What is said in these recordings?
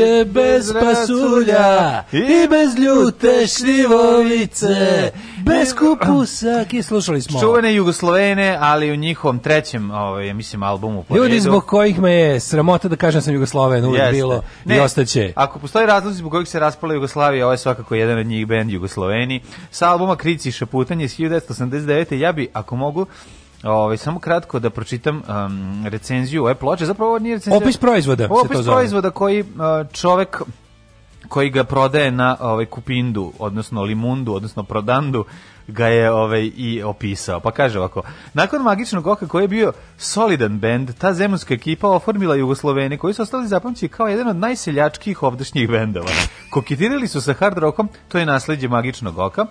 može bez pasulja i bez ljute šljivovice, bez kupusa. Ki slušali smo. Čuvene Jugoslovene, ali u njihovom trećem, ovaj, mislim, albumu. Po Ljudi zbog kojih me je sramota da kažem da sam Jugosloven, uvijek bilo ne, i ostaće. Ako postoji razlog zbog kojih se raspala Jugoslavija, ovo je svakako jedan od njih band Jugosloveni. Sa albuma Krici i šaputanje iz 1989. Ja bi, ako mogu, Ove, ovaj, samo kratko da pročitam um, recenziju ove ploče. Zapravo nije recenzija. Opis proizvoda. Opis se to proizvoda zove. koji uh, čovek koji ga prodaje na ovaj kupindu, odnosno limundu, odnosno prodandu, ga je ovaj i opisao. Pa kaže ovako: Nakon magičnog oka koji je bio solidan bend, ta zemunska ekipa oformila Jugoslovene koji su ostali zapamćeni kao jedan od najseljačkih ovdašnjih bendova. Koketirali su sa hard rockom, to je nasleđe magičnog oka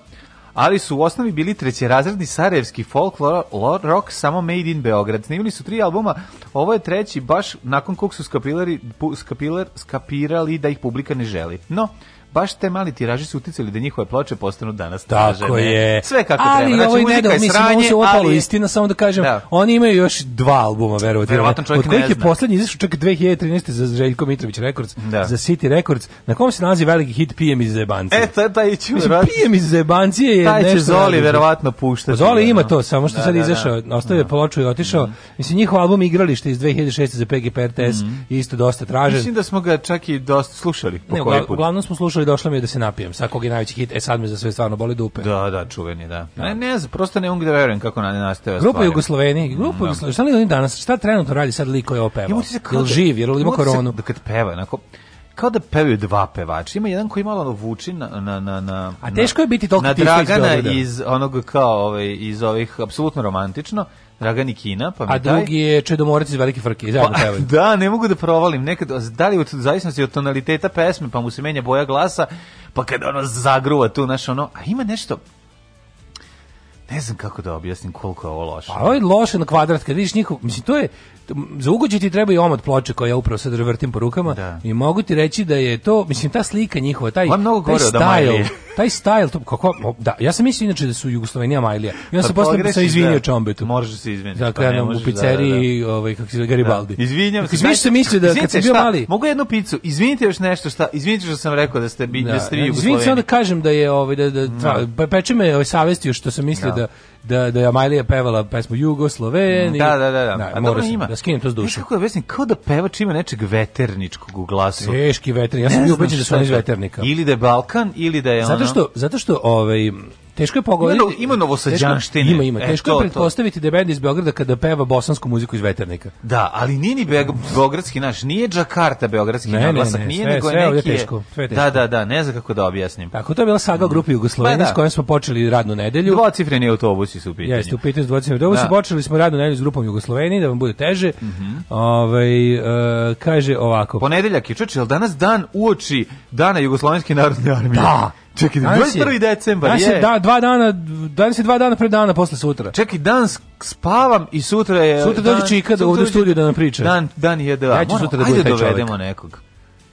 ali su u osnovi bili trećerazredni sarajevski folk lor, rock samo made in Beograd. Snimili su tri albuma, ovo je treći baš nakon kog su skapilari, skapilar, skapirali da ih publika ne želi. No, baš te mali tiraži su uticali da njihove ploče postanu danas tražene. Tako je. Sve kako ali treba. Znači, ovaj muzika nedal, mislim, sranje, mislim, ali... istina, samo da kažem, da. oni imaju još dva albuma, verovatno. Verovatno čovjek Od kojih je poslednji izašao čak 2013. za Željko Mitrović Records, da. za City Records, na kom se nalazi veliki hit Pijem iz zebancije. E, to taj ću, verovatno. Pijem iz zebancije je taj nešto... Zoli verovatno puštati. Zoli ima da, to, samo što da, sad da, da. izašao, da. ostavio ploču i otišao. Mm. Mislim, njihov album Igralište iz 2006. za PGP RTS mhm. je isto dosta tražen. Mislim da smo ga čak i dosta slušali po ne, koji put. Uglavnom smo slušali slušali, došla mi je da se napijem. Sa kog je najveći hit, e sad me za sve stvarno boli dupe. Da, da, čuveni, da. da. Ne, ne znam, prosto ne mogu da verujem kako na je nastao Grupa Jugoslovenije, da. grupa no. Jugoslovenije, šta li oni danas, šta trenutno radi sad liko je opeva? Jel da- živ, jer ima koronu? Da kad peva, onako, kao da pevaju dva pevača. Ima jedan koji malo vuči na na na na A teško je biti toliko na Dragana iz onog kao ovaj iz ovih apsolutno romantično Dragan i Kina, pa mi A drugi je Čedomorac iz Velike Frke, pa, Da, ne mogu da provalim nekad, da li od zavisnosti od tonaliteta pesme, pa mu se menja boja glasa, pa kad ono zagruva tu, znaš, ono, a ima nešto, Ne znam kako da objasnim koliko je ovo loše. A pa, ovo je loše na kvadrat, kad vidiš njihovo, mislim, to je, za ugođe ti treba i omot ploče koja ja upravo sad vrtim po rukama da. i mogu ti reći da je to, mislim, ta slika njihova, taj, mnogo taj style, taj style, to, kako, da, ja sam mislio inače da su Jugoslovenija Majlija. I onda pa, sam posle se da. izvinio da, Čombetu. Možeš se izviniti. Dakle, pa ne, u pizzeriji, da, da, ovaj, kako se Garibaldi. Da. Izvinjam se. Izvinjam se mislio da kad sam bio mali. Mogu jednu picu, izvinite još nešto šta, izvinite što sam rekao da ste, bi, da, da ste Jugosloveni. Izvinite onda kažem da je, ovaj, da, da, da, da peče me ovaj, savesti što sam mislio da. Da da, da, da je Amajlija pevala pesmu Jugosloveni. Mm, da, da, da. da. da moraš ima. da skinem to s duše. Kako je vesnik, kao da pevač ima nečeg veterničkog u glasu. Teški veternik, ja sam bio ubeđen da su oni iz veternika. Ili da je Balkan, ili da je ona. Zato što, zato što ovaj, Teško je pogoditi. Ima, ima novosađanštine. Ima, ima. E, teško e, to, je pretpostaviti da je bend iz Beograda kada peva bosansku muziku iz veternika. Da, ali nije ni Beog, beogradski naš, nije Džakarta beogradski ne, naglasak, ne, ne, nije sve, nego sve neki je teško, sve da, teško. Da, da, da, ne znam kako da objasnim. Tako, to je bila saga o grupi Jugoslovenije pa da. s kojom smo počeli radnu nedelju. Dvocifreni autobusi su u pitanju. Jeste, u pitanju dvocifreni autobusi. Da. Počeli smo radnu nedelju s grupom Jugoslovenije, da vam bude teže. Mm -hmm. Ove, ovaj, uh, kaže ovako. Ponedeljak je čoče, danas dan uoči dana Jugoslovenske narodne armije. Da. Čekaj, 21. decembar danas je. Da, dva dana, danas je dva dana pre dana posle sutra. Čekaj, danas spavam i sutra je... Sutra dođe Čika da ovde u studiju da nam priča. Dan, dan je da... Ja ću Moram, sutra da bude taj dovedemo čovjek. nekog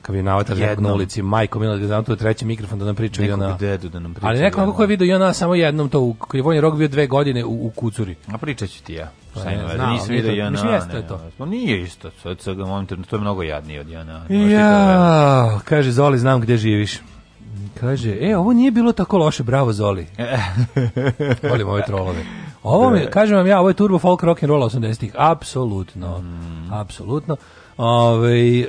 kabinavata jednom na ulici Majko Milo da zato treći mikrofon da nam priča i ona. dedu da nam priča. Ali nekom kako je video i ona samo jednom to u kad je vojni rok bio dve godine u, u Kucuri. A pričaću ti ja. Pa Šta ima veze? Nisi video i ona. Mislim jeste to. Pa nije isto. Sad sa momentom to je mnogo jadnije od Jana. Ja, kaže Zoli znam gde živiš. Kaže, e, ovo nije bilo tako loše, bravo Zoli. Volim ove trolove. Ovo mi, da. kažem vam ja, ovo je turbo folk rock and roll 80-ih. Apsolutno. Mm. Apsolutno. Ove, ovaj,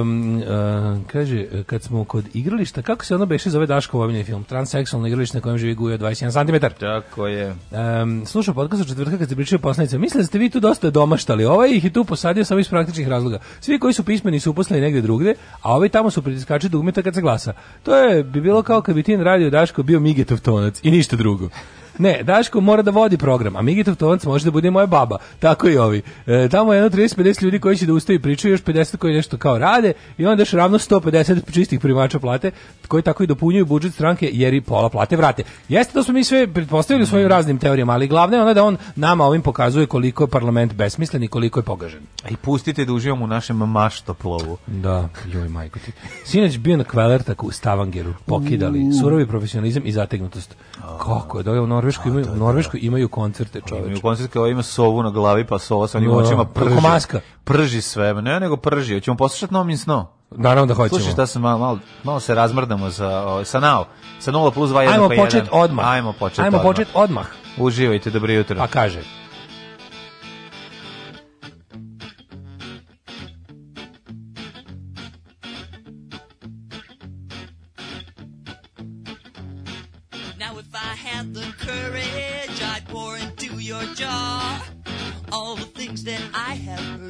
um, um, kaže, kad smo kod igrališta, kako se ono beše zove Daško omiljeni film? Transseksualno igralište na kojem živi Gujo 21 cm. Tako je. Um, slušao podcast od četvrtka kad ste pričali poslanice. Mislim da ste vi tu dosta domaštali. Ovaj ih je tu posadio samo iz praktičnih razloga. Svi koji su pismeni su uposleni negde drugde, a ovi tamo su pritiskači dugmeta kad se glasa. To je bi bilo kao kad bi Tin radio Daško bio Migetov tonac i ništa drugo. Ne, Daško mora da vodi program, a Migitov Tovac može da bude moja baba. Tako i ovi. E, tamo je jedno 30-50 ljudi koji će da ustaju i pričaju, još 50 koji nešto kao rade i onda još ravno 150 čistih primača plate koji tako i dopunjuju budžet stranke jer i pola plate vrate. Jeste da smo mi sve pretpostavili u svojim mhm. raznim teorijama, ali glavno je ono da on nama ovim pokazuje koliko je parlament besmislen i koliko je pogažen. A i pustite da uživamo u našem maštoplovu. Da, joj majko ti. Sineć bio na kvelertak u Stavangeru, pokidali, surovi profesionalizam i zategnutost. Kako je, da u Norveškoj imaju, u Norveškoj da. imaju koncerte, čoveče. Imaju koncerte, ovo ima sovu na glavi, pa sova sa njim no, da, očima prži. maska. Prži sve, ne nego prži. Hoćemo poslušati Nomin Sno. Naravno da hoćemo. Slušaj, šta sam malo, malo, malo se razmrdamo sa, o, sa nao, sa 0 plus 2, 1, Ajmo pa početi odmah. Ajmo početi odmah. Ajmo početi odmah. Uživajte, dobro jutro. Pa kaže.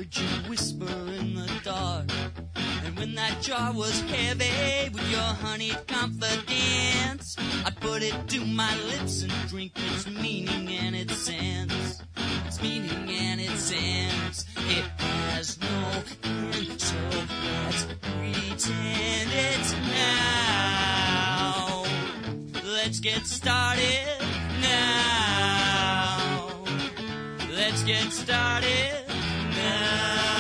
heard you whisper in the dark. And when that jar was heavy with your honeyed confidence, I'd put it to my lips and drink its meaning and its sense. Its meaning and its sense. It has no end, so let's pretend it's now. Let's get started now. Let's get started. Yeah.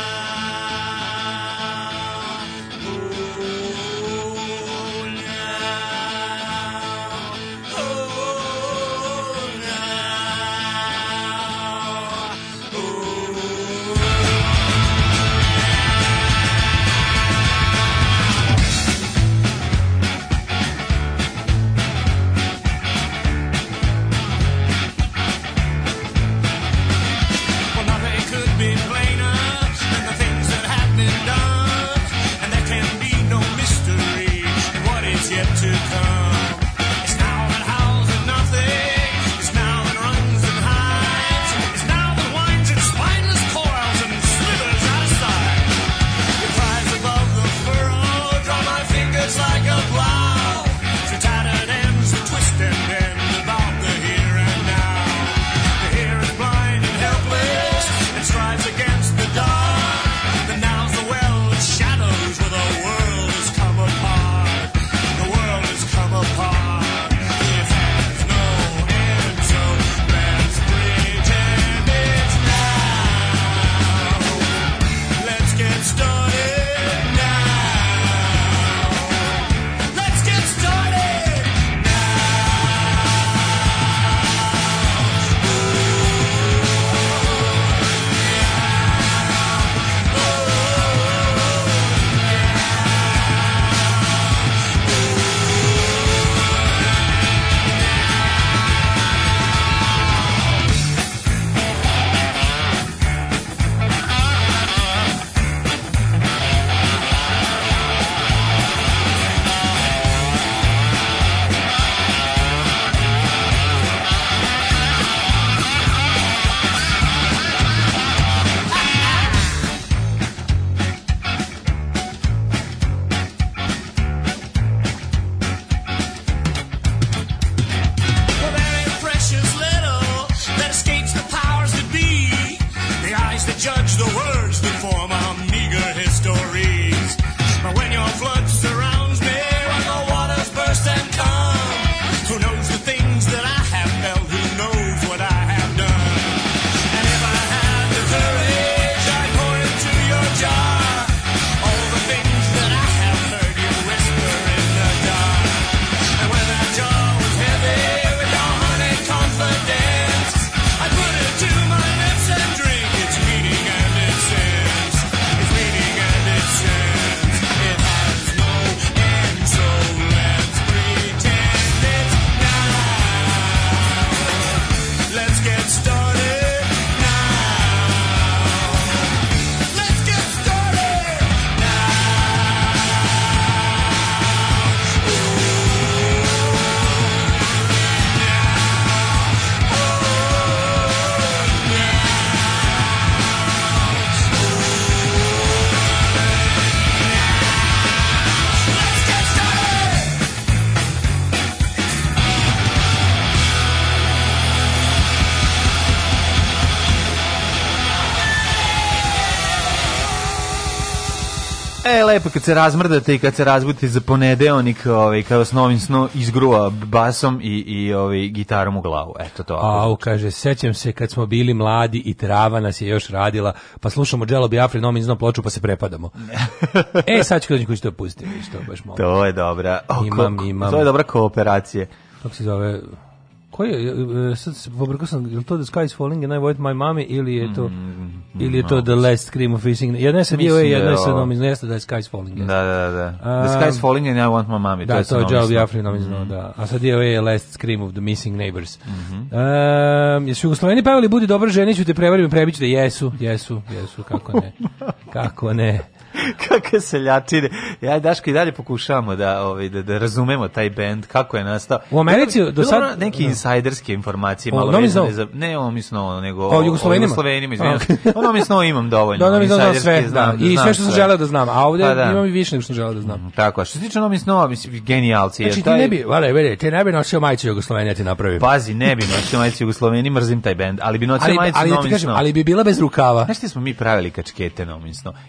lepo kad se razmrdate i kad se razbudite za ponedeonik, ovaj, kad vas novim sno izgruva basom i, i ovaj, gitarom u glavu. Eto to. A Au, kaže, sećam se kad smo bili mladi i trava nas je još radila, pa slušamo Jello Biafri novim zno ploču pa se prepadamo. e, sad ću koji ću to pustiti, što baš malo. To je dobra. O, imam, ko, imam. To je dobra kooperacija. Kako se zove? Koji je, e, e, sad se pobrkao sam, je to The Sky is Falling and I Want My Mommy ili je to, mm, mm ili je to The Last Scream of Fishing? Jedna se bio da je, jedna je sa nom iz da je Sky is Falling. Da, da, da. Um, the Sky is Falling and I Want My Mommy. Da, to je Joe Biafri nom iz mm. da. A sa dio je ovaj Last Scream of the Missing Neighbors. Mm -hmm. um, jesu Jugosloveni pevali Budi dobar ženi, ću te prevarim i prebiću da jesu, jesu, jesu, kako ne. kako ne. Kakve seljačine. Ja i Daško i dalje pokušavamo da, ovaj, da, da razumemo taj bend, kako je nastao. U Americi do sad... neki no. Da. insajderske informacije, malo no, vezane za... Ne o mi snow, nego o, o Jugoslovenima. O Jugoslovenima, izvinjam. Okay. o mi snow imam dovoljno. Da, mi snow sve, da. da I sve što sam želeo da znam. A ovde pa, da. imam i više nego što sam želeo da znam. Mm, tako, a što se tiče o mi snow, mislim, genijalci. Znači, taj... ti ne bi, vale, vale, te ne bi nosio majicu Jugoslovenija ti napravio. Pazi, ne bi nosio majicu Jugoslovenija, mrzim taj bend, ali bi nosio majicu ali, ali, ali bi bila bez rukava. Znaš ti smo mi pravili kačkete, no,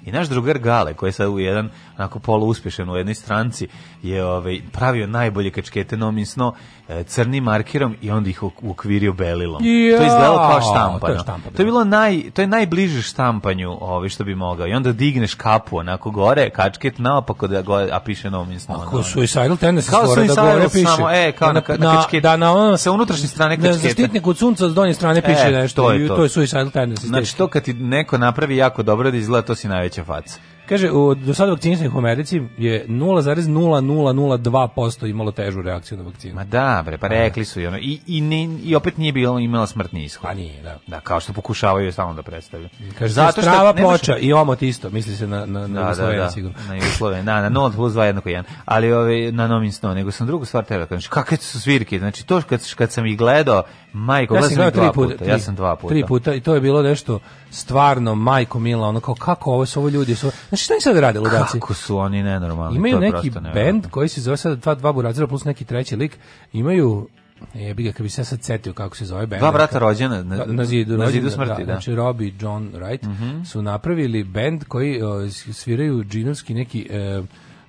I naš drugar Gal Pale, koji je sad u jedan, onako polu poluuspješan u jednoj stranci, je ovaj, pravio najbolje kačkete nominsno e, crnim markirom i onda ih uokvirio belilom. Ja, to je izgledalo kao štampano. To je, štampano. to je bilo naj, to je najbliže štampanju ovaj, što bi mogao. I onda digneš kapu onako gore, kačket naopako da gore, a piše nomisno. Ako su suicidal tendency kao gore, da gore piše. Samo, e, kao na, na, na, kačket, da, na ono, sa unutrašnje strane da kačketa. Na zaštitniku od sunca s donje strane piše e, nešto. To je, to. I, to je suicidal tendency. Znači to kad ti neko napravi jako dobro da izgleda, to si najveća faca. Kaže, u, do sada vakcinisanih u Americi je 0,0002% imalo težu reakciju na vakcinu. Ma da, bre, pa, pa da. rekli su i ono. I, i, ne, i opet nije bilo imala smrtni ishod. Pa nije, da. Da, kao što pokušavaju samo da predstavljaju. Kaže, Zato što strava nemaš... i omot isto, misli se na, na, na da, Jugosloveni da, da, sigurno. Na Jugosloveni, na, na 0 plus 2 jednako 1. Ali ove, ovaj, na Nomin Snow, nego sam drugu stvar tebe, da znači, kakve su svirke, znači to kad, kad sam ih gledao, Majko, ja sam gledao tri puta, tri, ja sam dva puta. Tri puta i to je bilo nešto stvarno majko mila, ono kao kako ovo su ovo ljudi su. Znači šta im sad rade ludaci? Kako su oni nenormalni? Imaju neki bend koji se zove sad dva dva burazera plus neki treći lik, imaju Jebi ga, kad bi se sad setio kako se zove bend. Dva brata rođena, na, na, da, na, zidu, na zidu smrti, da. da. Znači, Robbie John Wright mm -hmm. su napravili bend koji o, sviraju džinovski neki e,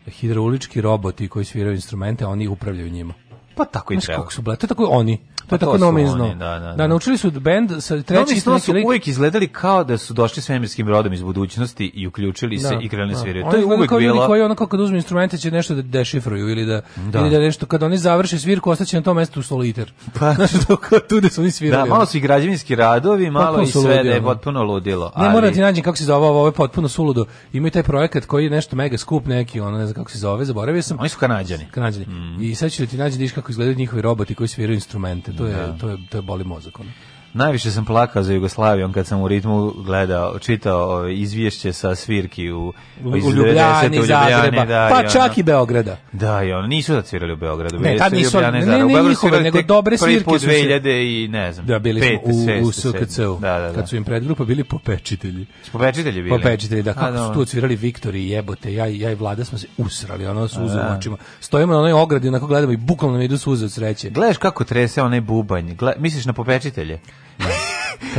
hidraulički roboti koji sviraju instrumente, oni upravljaju njima. Pa tako i treba. Kako su bla, to je tako oni. To je pa tako nomizno. Da, da, da, da, naučili su bend sa treći no, su uvijek izgledali kao da su došli s svemirskim brodom iz budućnosti i uključili se da, i krenuli da. svirati. To je uvijek uvek bilo. Oni koji onako kad uzmu instrumente će nešto da dešifruju ili da, ili da nešto kad oni završe svirku ostaće na tom mestu soliter. Pa tu da su oni svirali. Da, malo su i građevinski radovi, malo i sve da je potpuno ludilo. Ne mora ti nađi kako se zove ovo, ovo je potpuno suludo. Imaju taj projekat koji je nešto mega skup neki, ono ne znam kako se zove, zaboravio sam. Oni su kanadjani. Kanadjani. Mm. I sad ću ti naći diška kako izgledaju njihovi roboti koji sviraju instrumente. To je, da. to je, to je boli mozak. Ono. Najviše sam plakao za Jugoslavijom kad sam u ritmu gledao, čitao ove izvješće sa svirki u, u, iz u Ljubljani, 90, u da, pa i čak i Beograda. Da, i ono, nisu da svirali u Beogradu. Ne, tad nisu, da, ne, ne, ne, ne njihove, nego dobre svirke. Prvi put 2000 i ne znam, da, bili pete, smo u, u SKC-u, da, da, da. kad su im predgrupa bili popečitelji. Popečitelji bili? Popečitelji, da, kako su tu odsvirali Viktor i jebote, ja, ja i vlada smo se usrali, ono suze u da. očima. Stojimo na onoj ogradi, onako gledamo i bukvalno mi idu suze od sreće. Gledaš kako trese onaj bubanj, misliš na popečitelje?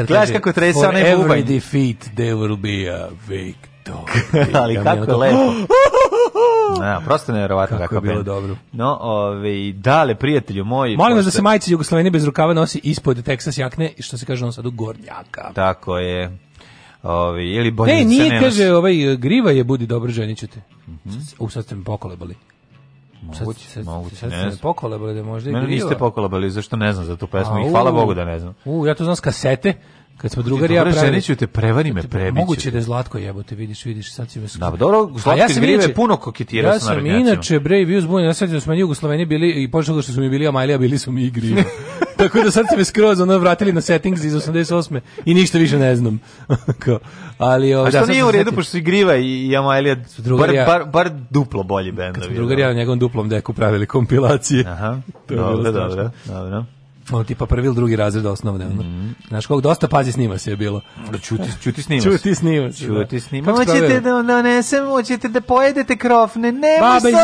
Gledaš kako trese onaj bubanj. For every defeat there will be a victory. Ali kako lepo. Na, prosto neverovatno kako, kako je bilo dobro. No, ovaj dale prijatelju moj. Molim vas da pošto... da se majica Jugoslavije bez rukava nosi ispod Texas jakne, i što se kaže on sad u gornjaka. Tako je. Ovi, ili bolje ne, nije, kaže, ovaj, griva je, budi dobro, ženit ćete. Mm -hmm. U, sad ste mi pokolebali. Moguće, sad, moguće, sad, ne znam. Pokolebali da možda i Mene niste pokolebali, zašto ne znam za tu pesmu A, i hvala u, Bogu da ne znam. U, ja to znam s kasete, Kad smo drugari ja pravili. Ženiću te prevari me, prebiću. Moguće da je Zlatko jebote, vidiš, vidiš, sad si me Da, dobro, Zlatko ja Grive inače, puno koketira ja sa narodnjacima. Ja sam inače, bre, bio zbunjen, ja sad da smo Jugoslaveni bili, i počelo što su mi bili Amalija, bili su mi igri. Tako da sad ste me skroz ono vratili na settings iz 88. i ništa više ne znam. Ali, o, A što da, nije u redu, pošto su i Griva i Amalija, bar, bar, bar duplo bolji bendovi. Kad smo drugari ja na njegovom duplom deku pravili kompilacije. Aha, dobro, dobro, dobro ono tipa prvi ili drugi razred osnovne, ono. Mm -hmm. Znaš, kog dosta pazi snima se je bilo. Da čuti, čuti snima se. Čuti snima se. Da. Čuti snima se. Hoćete da nanesem, hoćete da pojedete krofne, ne Baba izađi,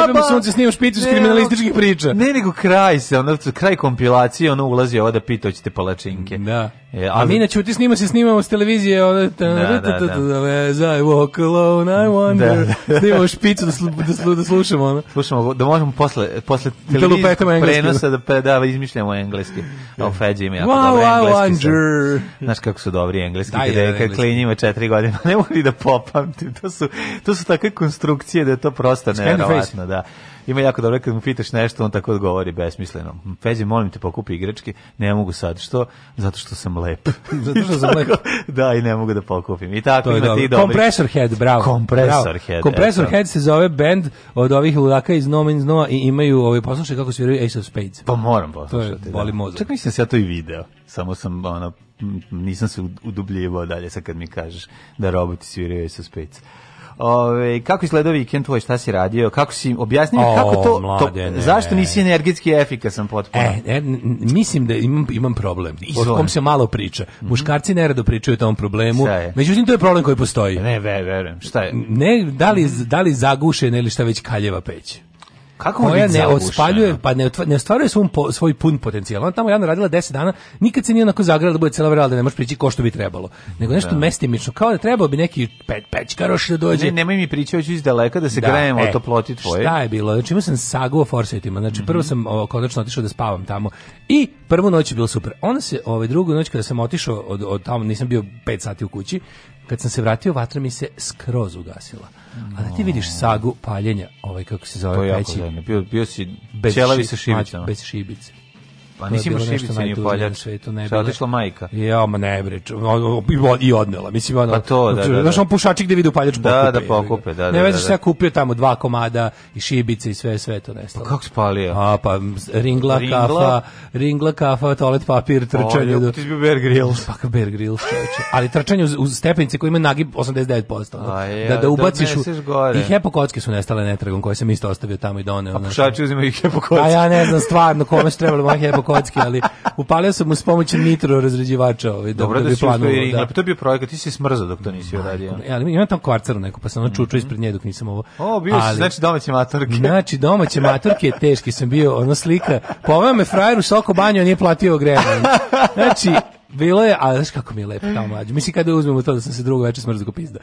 jebe mi sunce, snimam špicu iz kriminalističkih priča. Ne, nego kraj se, ono, kraj kompilacije, ono ulazi ovo da pita, hoćete palačinke. Da. E, ali... A mi na čuti snima se snimamo s televizije, ono, da, da, da. As I walk alone, I wonder. Da, da. Snimamo špicu da, slu, da, da slušamo, ono. Slušamo, da možemo posle, posle televizije prenosa da, da, da izmišljamo engleski. A da. u Feđi ima jako wow, dobro engleski. Wow, Znaš kako su dobri engleski, da, kada je, kad klinjima četiri godine, ne mogu ni da popamtim. To su, to su takve konstrukcije da je to prosto nevjerovatno. Da ima jako dobro kad mu pitaš nešto, on tako odgovori besmisleno. Peđe, molim te pokupi igračke, ne mogu sad. Što? Zato što sam lep. Zato što sam lep. da, i ne mogu da pokupim. I tako to ima ti dobro. Compressor Head, bravo. Compressor bravo. Head. Compressor Head se zove bend od ovih ludaka iz Nomen Znova i imaju, ovaj, poslušaj kako sviraju Ace of Spades. Pa moram poslušati. To da. boli mozak. Čak mislim da se ja to i video. Samo sam, ono, nisam se udubljivao dalje sad kad mi kažeš da roboti sviraju Ace of Spades. Ove, kako izgledao ovaj vikend tvoj, šta si radio, kako si objasnio o, kako to, mladene. to zašto nisi energetski efikasan potpuno? E, e, mislim da imam, imam problem. I o kom se malo priča. Mm -hmm. Muškarci nerado pričaju o tom problemu. Međutim to je problem koji postoji. Ne, verujem. Šta je? Ne, da li da li zagušen ili šta već kaljeva peć. Kako koja ne odspaljuje, pa ne, ne ostvaruje svoj, po, svoj pun potencijal. Ona tamo javno radila 10 dana, nikad se nije onako zagrala da bude cela vrela da ne može prići ko što bi trebalo. Nego nešto da. mestimično, kao da trebao bi neki pe, pećkaroš da dođe. Ne, nemoj mi prići, hoću iz daleka da se da, grajemo e, o toploti tvoje. Šta je bilo? Znači imao sam sagu o Forsitima, znači mm -hmm. prvo sam o, konačno otišao da spavam tamo i prvu noć je bilo super. Onda se, ovaj, drugu noć kada sam otišao od, od tamo, nisam bio 5 sati u kući, kad sam se vratio, vatra mi se skroz ugasila. A da ti vidiš sagu paljenja, ovaj kako se zove, to je jako peći. Bio, bio si bez, sa šibicama. Bez šibice. Pa nisi imao šibice ni poljač. Svetu, ne Šta otišla majka? Ja, ma ne bre, i odnela. Mislim, ono, pa to, da, znači, da, da, Znaš, on pušačik gde vidi upaljač da, pokupe. Da, da, pokupe, da, da. Ne vezeš, da, da. ja da. kupio tamo dva komada i šibice i sve, sve to nestalo. Pa kako spalio? A, pa ringla, ringla? kafa, ringla, kafa, toalet papir, pa trčanje. O, ti si bio Bear Grylls. Pa kao Bear Grylls, čoveče. Ali trčanje uz, uz stepenice koje ima nagib 89%. A, je, da, da, da ubaciš... Da gore. I hepokocke su nestale netragom koje sam isto ostavio tamo i doneo. A pušači uzimaju hepokocke. A ja ne znam stvarno kome su trebali moje hepokocke kocke, ali upalio sam mu s pomoću nitro razređivača. Ovaj, Dobro da, da, da si planuo, ringla, da. Pa to je bio projekat, ti si smrzao dok to nisi uradio. Ja, ali imam tam kvarcaru neku, pa sam ono čučao mhm. ispred nje dok nisam ovo. O, bio ali, znači domaće matorke. Znači domaće matorke, teški sam bio, ono slika. Poveo me frajer u Soko banju, on nije platio grejanje. Znači, Bilo je, ali znaš kako mi je lepo tamo mlađe. Mislim, kada uzmemo to da sam se drugo večer smrzgo ko pizda.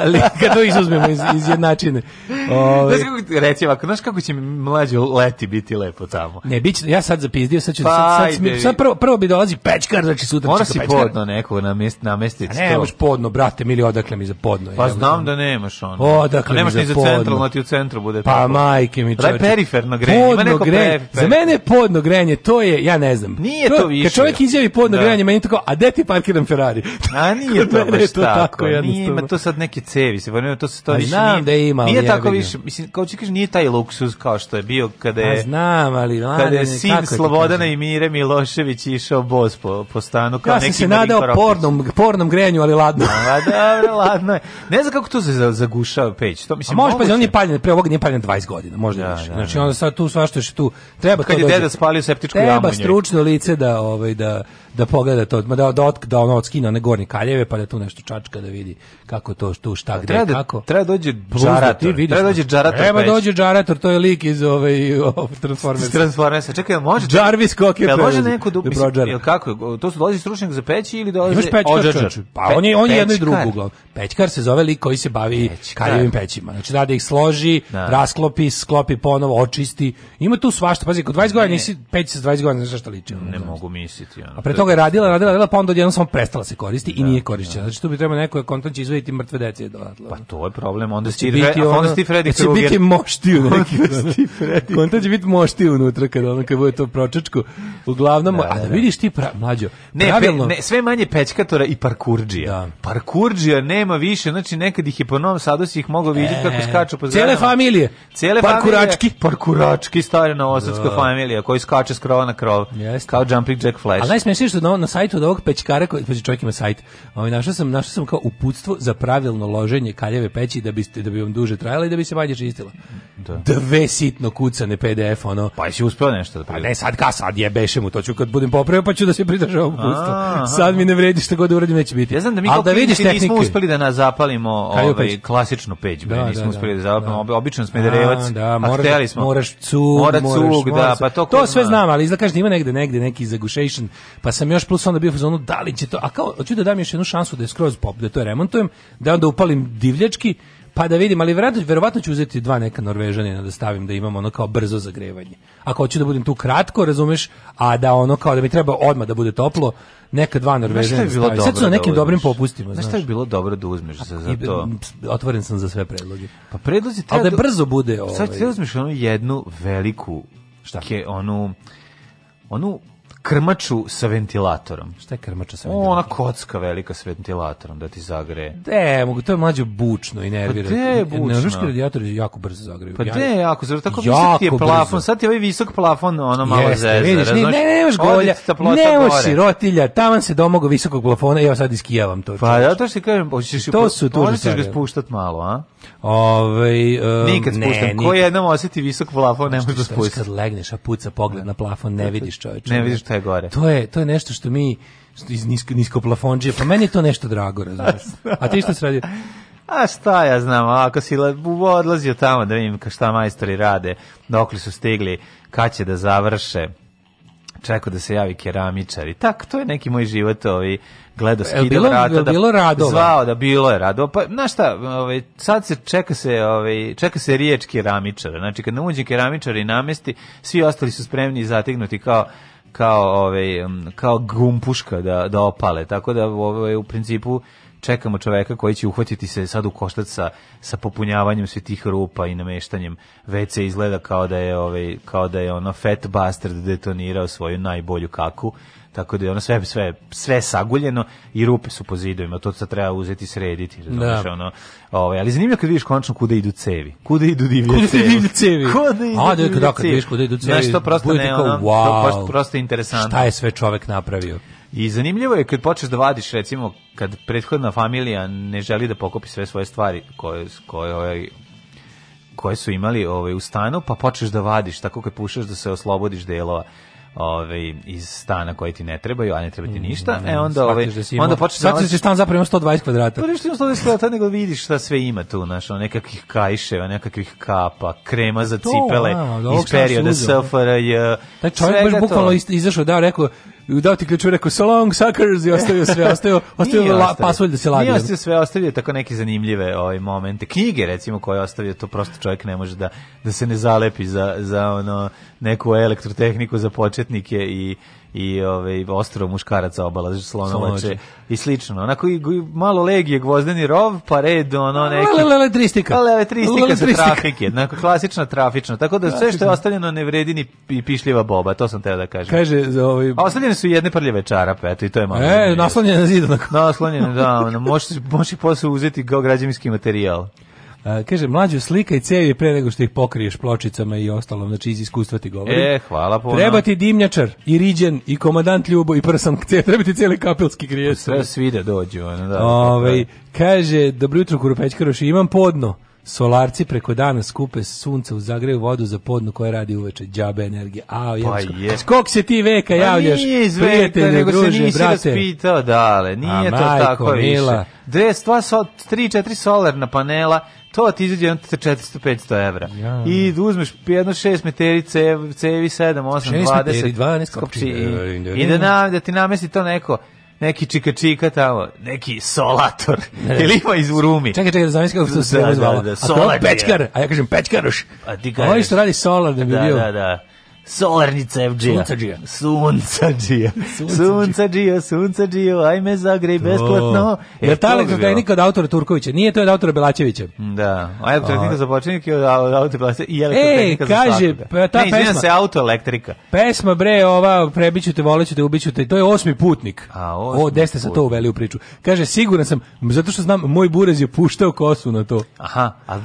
Ali kada to izuzmemo iz, iz jednačine. Ove... Znaš kako, reci ovako, znaš kako će mi mlađe leti biti lepo tamo? Ne, bit ja sad zapizdio, sad ću... Pa, sad, sad, pa, sad, sad prvo, prvo bi dolazi pečkar, znači sutra Mora si podno neko na mest, na mestici. Ne, nemaš podno, brate, mili, odakle mi za podno. Pa znam da nemaš ono. Pa odakle pa nemaš mi za, podno. Nemaš ni za centralno, ti u centru bude Pa majke mi čovječe. Daj periferno grejanje, ima neko periferno. Za mene podno grejanje, to je, ja ne znam. Nije to više. Kad čovjek izjavi podno da. grejanje, meni tako, a gde ti parkiram Ferrari? A nije to baš to tako, tako nije, ima to sad neke cevi, se vrnemo, to se to a više znam nije, da ima, nije ali tako više, mislim, kao ću kažem, nije taj luksuz kao što je bio kada je, a znam, ali, a, kada je sin Slobodana i Mire Milošević išao boz po, po stanu, kao ja neki sam se nadao pornom, pornom grejanju, ali ladno. A, dobro, ladno je. Ne znam kako to se zagušava peć, to mislim, a može, pa on je paljen, pre ovoga nije paljen 20 godina, možda da, više. Da, znači, da. onda sad tu svašta što tu, treba Kad je da deda spalio septičku jamu Treba stručno lice da, ovaj, da, da pogleda da to, da, da, da ono odskine one gornje kaljeve, pa da tu nešto čačka da vidi kako to, tu, šta, gde, treba da- kako. Treba da dođe džarator, treba da dođe džarator. Treba dođe džarator, to je lik iz ove, ovaj, ove Transformersa. Transformersa, čekaj, može... Jarvis Cock je može neko da, mislim, kako, to su dolazi stručnjak za peći ili dolazi ođađar? Pa on je, on je jedno i drugo uglavnom. Pećkar se zove lik koji se bavi kaljevim pećima. Znači da, da ih složi, da. rasklopi, sklopi ponovo, očisti. Ima tu svašta, pazi, kod 20 godina nisi peć sa 20 godina, znaš šta liči. Ne, mogu misliti. A pre toga je radila radila, radila, radila, pa onda odjednom samo prestala se koristi i da, nije korišćena. Da. Znači tu bi trebao neko kontan će izvaditi mrtve dece do atla. Pa to je problem, onda će biti ono, onda Steve Freddy će biti moštiju neki. Kontan će biti moštiju unutra kad ono kad bude to pročačku. Uglavnom, da, a da vidiš ti pra, mlađo, ne, pravilno. ne, sve manje pečkatora i parkurdžija. Da. Parkurdžija nema više, znači nekad ih je po Novom Sadu si ih mogao vidjeti e, kako skaču po Cele familije. Cele parkurački, parkurački stare na familija koji skače s krova na krov. Kao jumping jack flash. A najsmešnije što na na sajtu od ovog pećkara koji znači čovjek ima sajt. Ovaj našao sam našao sam kao uputstvo za pravilno loženje kaljeve peći da biste da bi vam duže trajala i da bi se manje čistila. Da. Dve sitno kucane PDF ono. Pa jesi uspeo nešto da pa ne sad ka sad je jebešem mu to ću kad budem popravio pa ću da se pridržavam uputstva. Sad mi ne vredi što god da uradim neće biti. Ja znam da mi kao da vidiš tehnike. nismo uspeli da nas zapalimo ovaj klasičnu peć, da, nismo da, uspeli da, da. zapalimo da. običan smederevac. Da, moraš, smo. moraš cug, moraš, cug, da, pa to, to sve znam, ali izgleda kaže ima negde negde neki zagušation, pa sam još plus onda bio fazonu da li će to, a kao hoću da dam još jednu šansu da je skroz pop, da to remontujem, da onda upalim divljački, pa da vidim, ali verovatno, verovatno ću uzeti dva neka norvežana da stavim da imamo ono kao brzo zagrevanje. Ako hoću da budem tu kratko, razumeš, a da ono kao da mi treba odma da bude toplo, neka dva norvežana Norvežanina da stavim. Sad su na nekim da dobrim popustima. znači šta je bilo dobro da uzmeš za, za to? Otvoren sam za sve predloge. Pa predlozi da treba... da brzo bude... Ovaj... Sad da ti uzmeš onu jednu veliku... Šta? Ke, onu, onu krmaču sa ventilatorom. Šta je krmača sa ventilatorom? Ona kocka velika sa ventilatorom da ti zagreje. De, mogu, to je mlađe bučno i nervira. Pa de je bučno? Neoruški radijatori jako brzo zagreju. Pa de, jako, jako zagreju. Tako visok ti je plafon, brzo. sad ti je ovaj visok plafon, ono malo Jeste, zezda. Vidiš, ne, ne, ne možeš golja, ne možeš sirotilja, taman se domogo visokog plafona, evo sad iskijavam to. Pa ja to što kažem, hoćeš, to su tu hoćeš ga spuštat malo, a? Ovaj um, nikad spuštam. Ne, Ko jednom oseti visok plafon, ne možeš da spustiš. Kad legneš, a puca pogled na plafon, ne vidiš čoveče. Ne vidiš je gore. To je, to je nešto što mi iz nisko, nisko plafonđe, pa meni je to nešto drago, razumiješ. Da. A ti što se radi? A šta ja znam, ako si odlazio tamo da vidim šta majstori rade, dokle su stigli, kad će da završe, čekao da se javi keramičar i tak, to je neki moj život ovi gledao e, skidao vrata bilo, da bilo radova. zvao da bilo je radova pa znaš šta ovaj sad se čeka se ovaj čeka se riječ keramičara znači kad nam uđe keramičar i namesti svi ostali su spremni i zategnuti kao kao ovaj kao gumpuška da da opale. Tako da ovaj u principu čekamo čoveka koji će uhvatiti se sad u koštac sa, sa popunjavanjem svih tih rupa i nameštanjem. WC izgleda kao da je ovaj kao da je ono Fat Bastard detonirao svoju najbolju kaku tako da je ono sve sve sve saguljeno i rupe su po zidovima to se treba uzeti srediti razumiješ da. ono ovaj ali zanimljivo kad vidiš konačno kuda idu cevi kuda idu divlje kuda cevi idu cevi kuda idu a da kad kad vidiš kuda idu cevi nešto prosto ne kao, ono, wow, to prosto interesantno šta je sve čovek napravio i zanimljivo je kad počneš da vadiš recimo kad prethodna familija ne želi da pokopi sve svoje stvari koje koje ovaj koje su imali ovaj u stanu pa počneš da vadiš tako kad pušaš da se oslobodiš delova ovaj iz stana koji ti ne trebaju, a ne treba ti mm, ništa. Mm, e onda ovaj da onda počneš sad da se stan zapravo ima 120 kvadrata. Pa ništa ima 120 kvadrata, nego da vidiš šta sve ima tu, znači nekakih kajševa, nekakvih kapa, krema za to, cipele a, iz perioda SFRJ. Taj čovjek baš bukvalno izašao da rekao dao ti ključu, rekao, so long, suckers, i ostavio sve, ostavio, ostavio nije la, pasulj da se ladi. Nije ostavio sve, ostavio tako neke zanimljive ovaj, momente. Knjige, recimo, koje ostavio, to prosto čovjek ne može da, da se ne zalepi za, za ono, neku elektrotehniku za početnike i i ove i ostrvo muškaraca obala slonovače i slično onako i malo legije gvozdeni rov pa red ono neki lele le, tristika lele tristika sa trafike jednako klasična trafična tako da sve što je ostavljeno ne vredi ni pišljiva boba to sam teo da kažem kaže ovaj a ostavljene su jedne prljave čarape eto i to je malo e naslonjene na zid naslonjene da možeš možeš posle uzeti kao građevinski materijal kaže, mlađu slika i cevi pre nego što ih pokriješ pločicama i ostalom, znači iz iskustva ti govorim. E, hvala puno. Treba ti dimnjačar, i riđen, i komandant Ljubo, i prsam, treba ti cijeli kapilski griješ. Sve svi da dođu. Ono, da, ovaj kaže, dobro jutro, Kurupečkaroš, imam podno solarci preko dana skupe sunce u zagreju vodu za podnu koja radi uveče đabe energije. A, pa je. Skok se ti veka pa javljaš? Pa nije prijatelje, nego druže, se nisi brate. raspitao, dale. Nije A, to majko, tako mila. više. Dve, stva, so, tri, četiri solarna panela, to ti izađe 400-500 evra. Ja. I uzmeš jedno šest meteri cevi, cevi 7, 8, 20. Meteri, 12 kopči. Da, da, da, I da, nam, da ti namesti to neko neki čika čika tamo, neki solator. Ili ima iz Urumi. Čekaj, čekaj, da zamislim kako to da, se da, da, da, da, A to pečkar, a ja kažem pečkaruš. Pa a ti kažeš. Ovo što radi solar da bi da, bio. Da, da, da. Solarnica FG-a. Suncađija. Suncađija. Suncađija, suncađija, ajme zagrej besplatno. E, Metallica tehnika od autora Turkovića. Nije to od autora Belačevića. Da. A elektrotehnika za počinjak je od autora Belačevića da. i elektrotehnika e, kaže, pa, ta ne, pesma. se, autoelektrika. Pesma, bre, ova, prebiću te, voleću te, ubiću te, to je osmi putnik. A, osmi o, gde sa to uveli u priču. Kaže, siguran sam, zato što znam, moj burez je puštao kosu na to. Aha, a,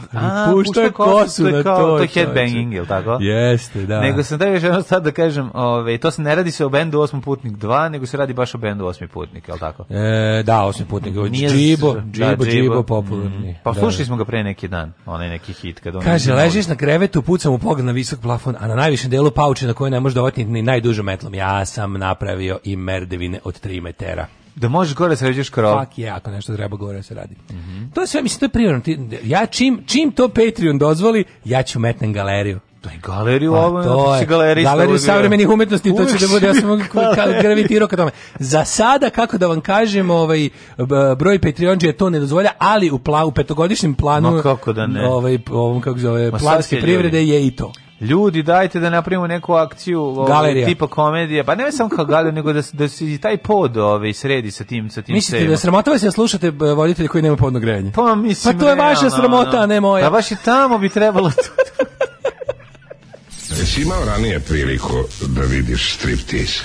puštao, puštao kosu, na to. To je headbanging, ili tako? Jeste, da. Nego sam da je još jedno sad da kažem, ove, ovaj, to se ne radi se o bendu Osmi putnik 2, nego se radi baš o bendu Osmi putnik, je li tako? E, da, Osmi putnik, Nije džibo, džibo, da, džibo, džibo, popularni. Mm. Pa da, slušali da. smo ga pre neki dan, onaj neki hit. Kad on Kaže, ležiš na krevetu, pucam u pogled na visok plafon, a na najvišem delu pauče na koje ne može dovati ni najdužom metlom. Ja sam napravio i merdevine od 3 metera. Da možeš gore se ređeš krov. Fak je, ako nešto treba gore se radi. Mm -hmm. To je sve, mislim, to je prirodno. Ja čim, čim to Patreon dozvoli, ja ću metnem galeriju. To je galeriju pa, ovo, to je galerija. Pa znači, galeriju savremenih umetnosti, to će da bude, ja sam gravitirao ka tome. Za sada, kako da vam kažem, ovaj, broj Patreonđe to ne dozvolja, ali u, pla, u petogodišnjem planu, Ma kako da ne. Ovaj, ovom, kako zove, planske privrede je i to ljudi dajte da napravimo neku akciju ovaj, tipa komedije pa ne samo kao galeriju, nego da da se taj pod ovaj sredi sa tim sa tim mislite sejma. da sramotava se da slušate voditelje koji nema podno grejanje pa mislim pa to je vaša sramota a ne moja pa baš i tamo bi trebalo to Jesi imao ranije priliku da vidiš striptease?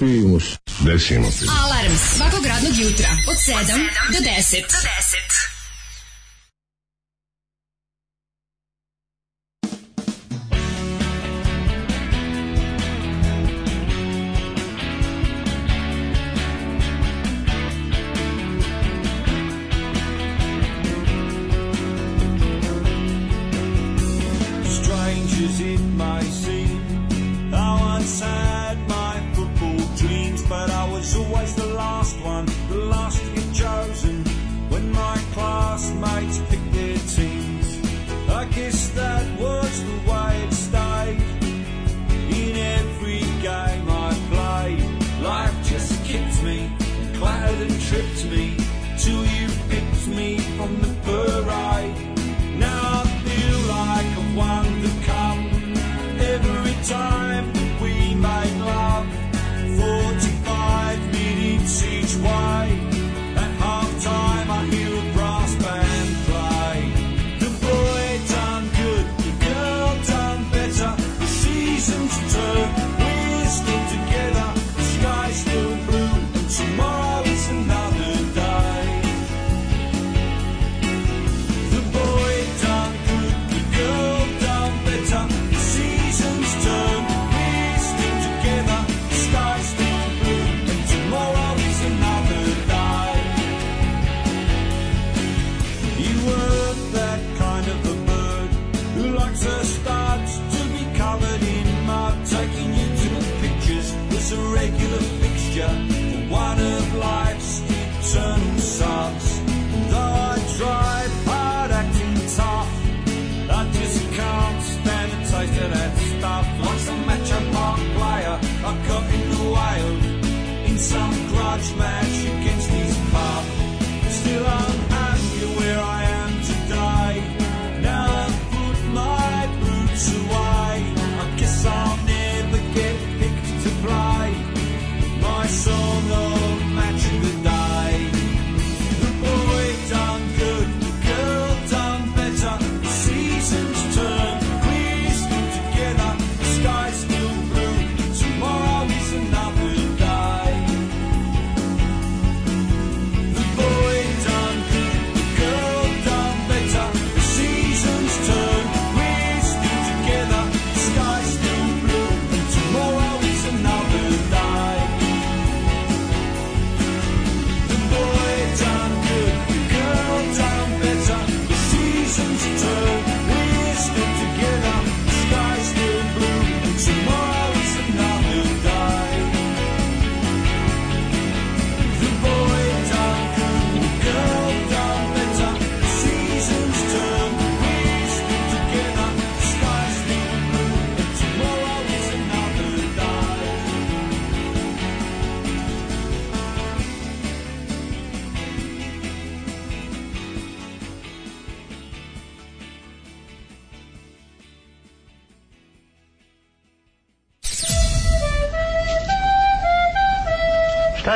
Imao sam. Gde si imao priliku? Alarm svakog radnog jutra od 7 do 10. Do 10.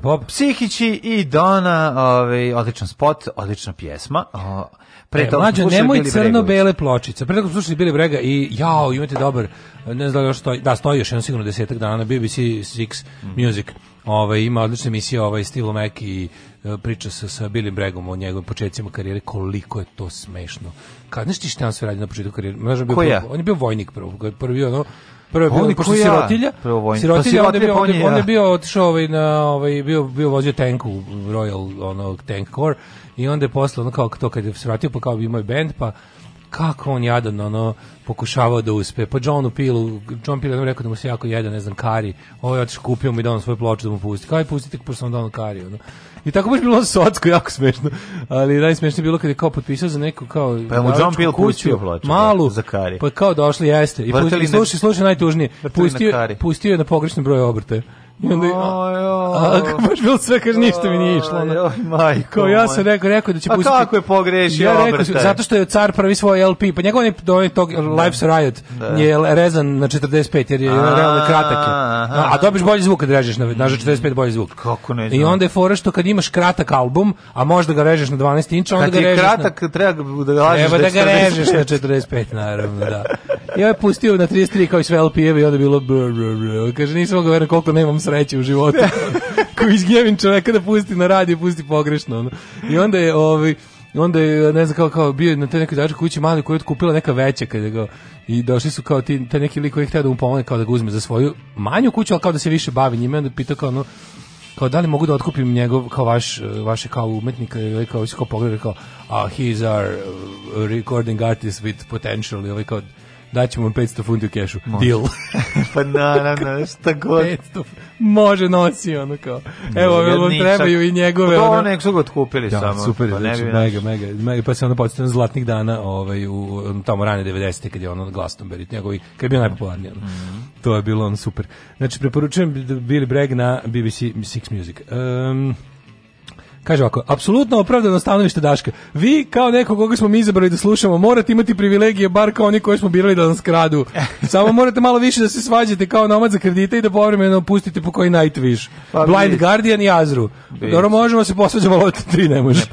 Igor Pop. Psihići i Dona, ovaj, odličan spot, odlična pjesma. pre e, mlađo, nemoj crno-bele pločice. Pre toga slušali Bili Brega i jao, imate dobar, ne znam da što, da, stoji još jedan sigurno desetak dana na BBC Six mm. Music. Ovaj, ima odlične emisije, ovaj, Stilo Mac i e, priča se sa Billim Bregom o njegovim početcima karijere, koliko je to smešno. Kad, znaš ti šta on sve radi na početku karijere? Ko je? On je bio vojnik prvo, prvi ono, Prvo je bio pošto sirotilja. Prvo sirotilja, pa onda je bio, onda, onda je bio otišao ovaj na ovaj bio bio vozio tenku Royal ono Tank Corps i onda je posle ono kao to kad je se vratio pa kao bi imao bend pa kako on jadan ono pokušavao da uspe. Pa Johnu Pilu, John Pilu je rekao da mu se jako jede, ne znam, kari. Ovo je otišao kupio mu i dao svoj ploču da mu pusti. Kaj pustite, pošto on dao kari. Ono. I tako baš bilo socko, jako smešno. Ali najsmešnije bilo kad je kao potpisao za neku kao pa mu John Peel pustio ploču, da, malu, za kari. Pa kao došli jeste. I pusti, slušaj, slušaj najtužnije. Pustio, pustio je na pogrešni broj obrtaja. I onda, a, a, baš bilo sve, kaže, ništa mi nije išlo. Ona. Joj, majko. Kao ja sam rekao, rekao da će pustiti. A kako je pogrešio ja rekao, obrtaj? Zato što je car prvi svoj LP, pa njegov je do tog da. Life's Riot da. je rezan na 45, jer je realno kratak. A dobiš bolji zvuk kad režeš na, na 45 bolji zvuk. Kako ne znam. I onda je fora što kad imaš kratak album, a možda ga režeš na 12 inča, onda ga režeš. Kad je kratak, treba da ga lažeš da, da ga režeš na 45, naravno, da. I on je pustio na 33 kao i sve LP-evi i onda je bilo... Kaže, nisam ga koliko nemam sa sreće u životu. Koji izgnjevim čoveka da pusti na radiju, pusti pogrešno. Ono. I onda je, ovaj, onda je, ne znam, kao, kao bio na te nekoj dačke kući mali koji je otkupila neka veća kad je i došli su kao ti, te neki lik koji je htio da mu pomogne kao da ga uzme za svoju manju kuću, ali kao da se više bavi njime, onda pita kao ono, kao da li mogu da otkupim njegov kao vaš vaše kao umetnika ili ovaj kao se da kao pogleda kao a he's our recording artist with potential ili ovaj kao daćemo vam 500 funti u kešu. Može. Deal. pa naravno, šta god. 500, može nosi, ono kao. Evo, jel vam trebaju i njegove. Pa to ono, nek su god kupili da, samo. Super, pa ne znači, mega, mega, mega, pa se onda podsjetio na zlatnih dana ovaj, u, tamo rane 90. kad je ono Glastonbury, njegovi, kad je bio najpopularniji. Ono. Mm -hmm. To je bilo on super. Znači, preporučujem Billy Bragg na BBC Six Music. Um, Kaže ovako, apsolutno opravdano stanovište Daška. Vi, kao neko koga smo mi izabrali da slušamo, morate imati privilegije, bar kao oni koje smo birali da nas kradu. Samo morate malo više da se svađate kao nomad za kredite i da povremeno pustite po koji Nightwish. Pa, Blind bit. Guardian i Azru. Bit. Dobro, možemo se posvađamo, ali ti ne može. Ne,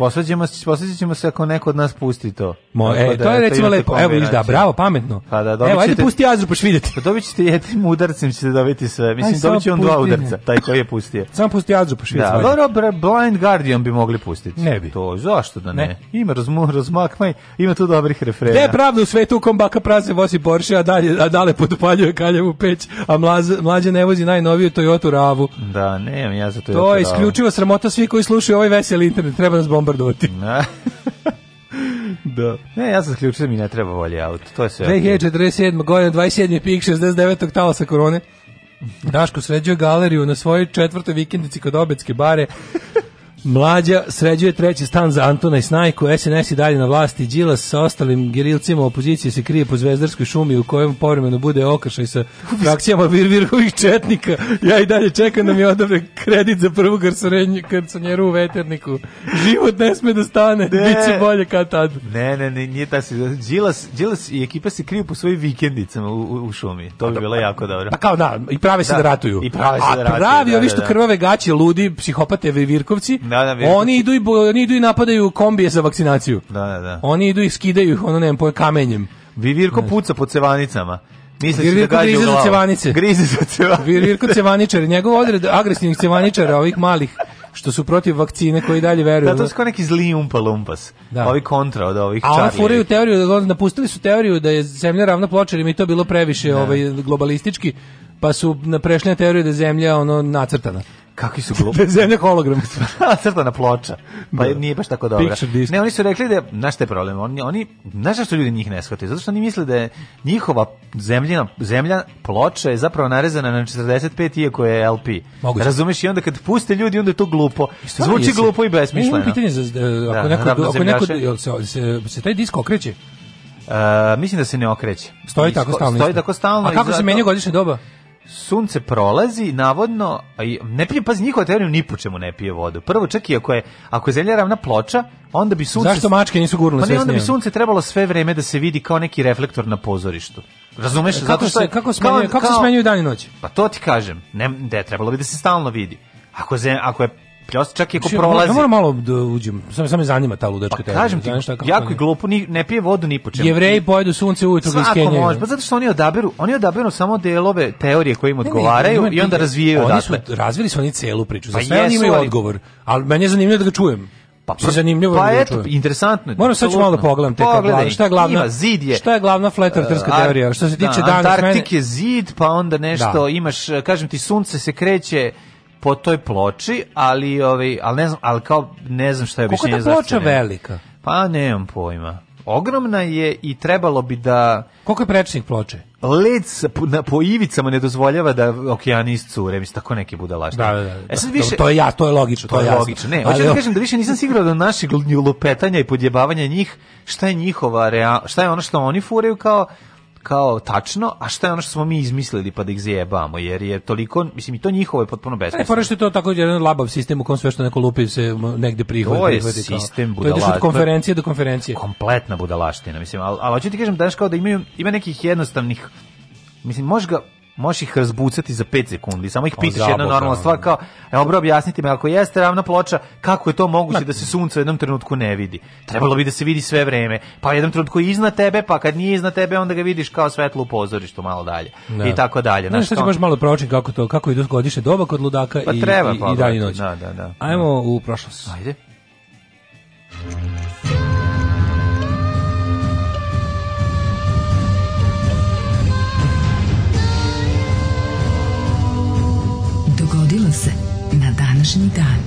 se, posvađamo se ako neko od nas pusti to. Mo, e, da, to je recimo lepo. Evo, viš da, bravo, pametno. Pa da, Evo, ajde ćete, pusti Azru, pa vidjeti. Pa dobit ćete jednim udarcem, ćete dobiti sve. Mislim, Aj, dobit će on dva udarca, taj koji je pustio. Samo pusti Azru, pa Da, dobro, Blind Guardian bi mogli pustiti. Ne bi. To, zašto da ne? ne. Ima razmu, razmakmaj, ima tu dobrih refrena. Gde je pravda u svetu u kom baka praze vozi Porsche, a, dalje, a dale podupaljuje kaljevu peć, a mlaz, mlađe ne vozi najnoviju Toyota Ravu. Da, nemam ja za Toyota To je isključiva sramota svih koji slušaju ovaj veseli internet, treba nas bombardovati. da. da. Ne, ja sam isključio, da mi ne treba volje auto, to je sve. 2047. godina, 27. pik, 69. talasa korone. Daško sređuje galeriju na svojoj četvrtoj vikendici kod Obetske bare. Mlađa sređuje treći stan za Antona i Snajku, SNS i dalje na vlasti, Đilas sa ostalim gerilcima opozicije se krije po zvezdarskoj šumi u kojem povremeno bude okršaj sa frakcijama virvirovih četnika. Ja i dalje čekam da mi odobre kredit za prvu karconjeru u veterniku. Život ne sme da stane, ne. bit će bolje kad tad. Ne, ne, ne, nije ta se... Đilas, Đilas i ekipa se kriju po svojim vikendicama u, u, šumi. To bi da, bilo pa- jako dobro. Pa kao da, i prave se da, da ratuju. I prave se A da ratuju. A pravi, da, ovi da, što da. krvave gaće, ludi, psihopate, virkovci, Da, da, Oni idu i oni idu i napadaju kombije za vakcinaciju. Da, da, da. Oni idu i skidaju ih ono ne po kamenjem. Vivirko znači. puca po cevanicama. Misliš da gađa grize za cevanice. Grize za cevanice. Virko cevaničar, njegov odred agresivnih cevaničara, ovih malih što su protiv vakcine koji dalje veruju. Da, to su kao neki zli umpa lumpas. Da. Ovi kontra od ovih čarli. A oni furaju teoriju, da, da, napustili su teoriju da je zemlja ravna pločarima i to bilo previše ne. Da. ovaj, globalistički, pa su na na teoriju da je zemlja ono, nacrtana. Kakvi su glupi? Zemlja hologram. Crtana ploča. Pa da. nije baš tako dobra. Ne, oni su rekli da, znaš šta je problem, oni, oni znaš što ljudi njih ne shvataju? Zato što oni misle da je njihova zemljina, zemlja ploča je zapravo narezana na 45 iako je LP. Moguće. Razumeš? I onda kad puste ljudi, onda je to glupo. Stvarno, Zvuči jesi. glupo i besmišljeno. Imam pitanje, za, uh, ako, da, neko, ako neko, se, se, se taj disk okreće? Uh, mislim da se ne okreće. Stoji tako stalno. Stoji tako stalno. A kako se menja godišnja doba? sunce prolazi, navodno, ne pije, pazi, njihova teorija ni po čemu ne pije vodu. Prvo, čak i ako je, ako je zemlja ravna ploča, onda bi sunce... Zašto mačke nisu gurnule sve Pa ne, onda bi sunce trebalo sve vreme da se vidi kao neki reflektor na pozorištu. Razumeš? Kako Zato što se, kako, smenjuje, kako, kako se smenjuju dan i noć? Pa to ti kažem. Ne, ne, trebalo bi da se stalno vidi. Ako, zem, ako je pljoska, čak i ako prolazi. Ja moram malo da uđem, samo sam me zanima ta ludačka pa, Kažem ti, šta, jako je glupo, ni, ne pije vodu ni po čemu. Jevreji pojedu sunce ujutru iz Kenije. može, pa zato što oni odaberu, oni odaberu samo delove teorije koje im odgovaraju ne, ne, ne, i onda razvijaju Oni su, razvili su oni celu priču, za pa sve oni imaju ali... odgovor, ali meni je zanimljivo da ga čujem. Pa, pa zanimljivo pa da je to interesantno. Moram sad ću malo da pogledam te kako šta je glavna ima, zid je. Šta je glavna fletarterska uh, teorija? Što se tiče da, Antarktik je zid, pa onda nešto da. imaš, kažem ti sunce se kreće po toj ploči, ali ovaj, al ne znam, al kao ne znam šta je nije zašto. Koliko je ploča velika? Pa nemam pojma. Ogromna je i trebalo bi da Koliko je prečnik ploče? Led po, na, po ivicama ne dozvoljava da okeani iscure, mislim tako neke budalaštine. Da, da, da. E sad više, to je ja, to je logično, to, to je logično. Ne, hoću da kažem da više nisam siguran da naši naših lupetanja i podjebavanja njih, šta je njihova real, šta je ono što oni furaju kao kao tačno, a šta je ono što smo mi izmislili pa da ih zjebamo, jer je toliko, mislim i to njihovo je potpuno e, besmisleno. Ne, pa što je to tako jedan labav sistem u kom sve što neko lupi se um, negde prihodi. To je prihodi, sistem budalaština. To je od konferencije do konferencije. Kompletna budalaština, mislim, ali, ali hoću ti kažem danas kao da imaju, ima nekih jednostavnih, mislim, možeš možeš ih razbucati za 5 sekundi. Samo ih pa pitaš jedna normalna stvar kao, evo bro, objasnite mi, ako jeste ravna ploča, kako je to moguće da se sunce u jednom trenutku ne vidi? Trebalo bi da se vidi sve vreme. Pa u jednom trenutku je iznad tebe, pa kad nije iznad tebe, onda ga vidiš kao svetlo u pozorištu malo dalje. Da. I tako dalje. Znaš, sad baš malo proučiti kako to, kako idu godišnje doba kod ludaka pa i, treba, i, i pa dan i noć. Da, da, da. Ajmo u prošlost. Ajde. današnji dan.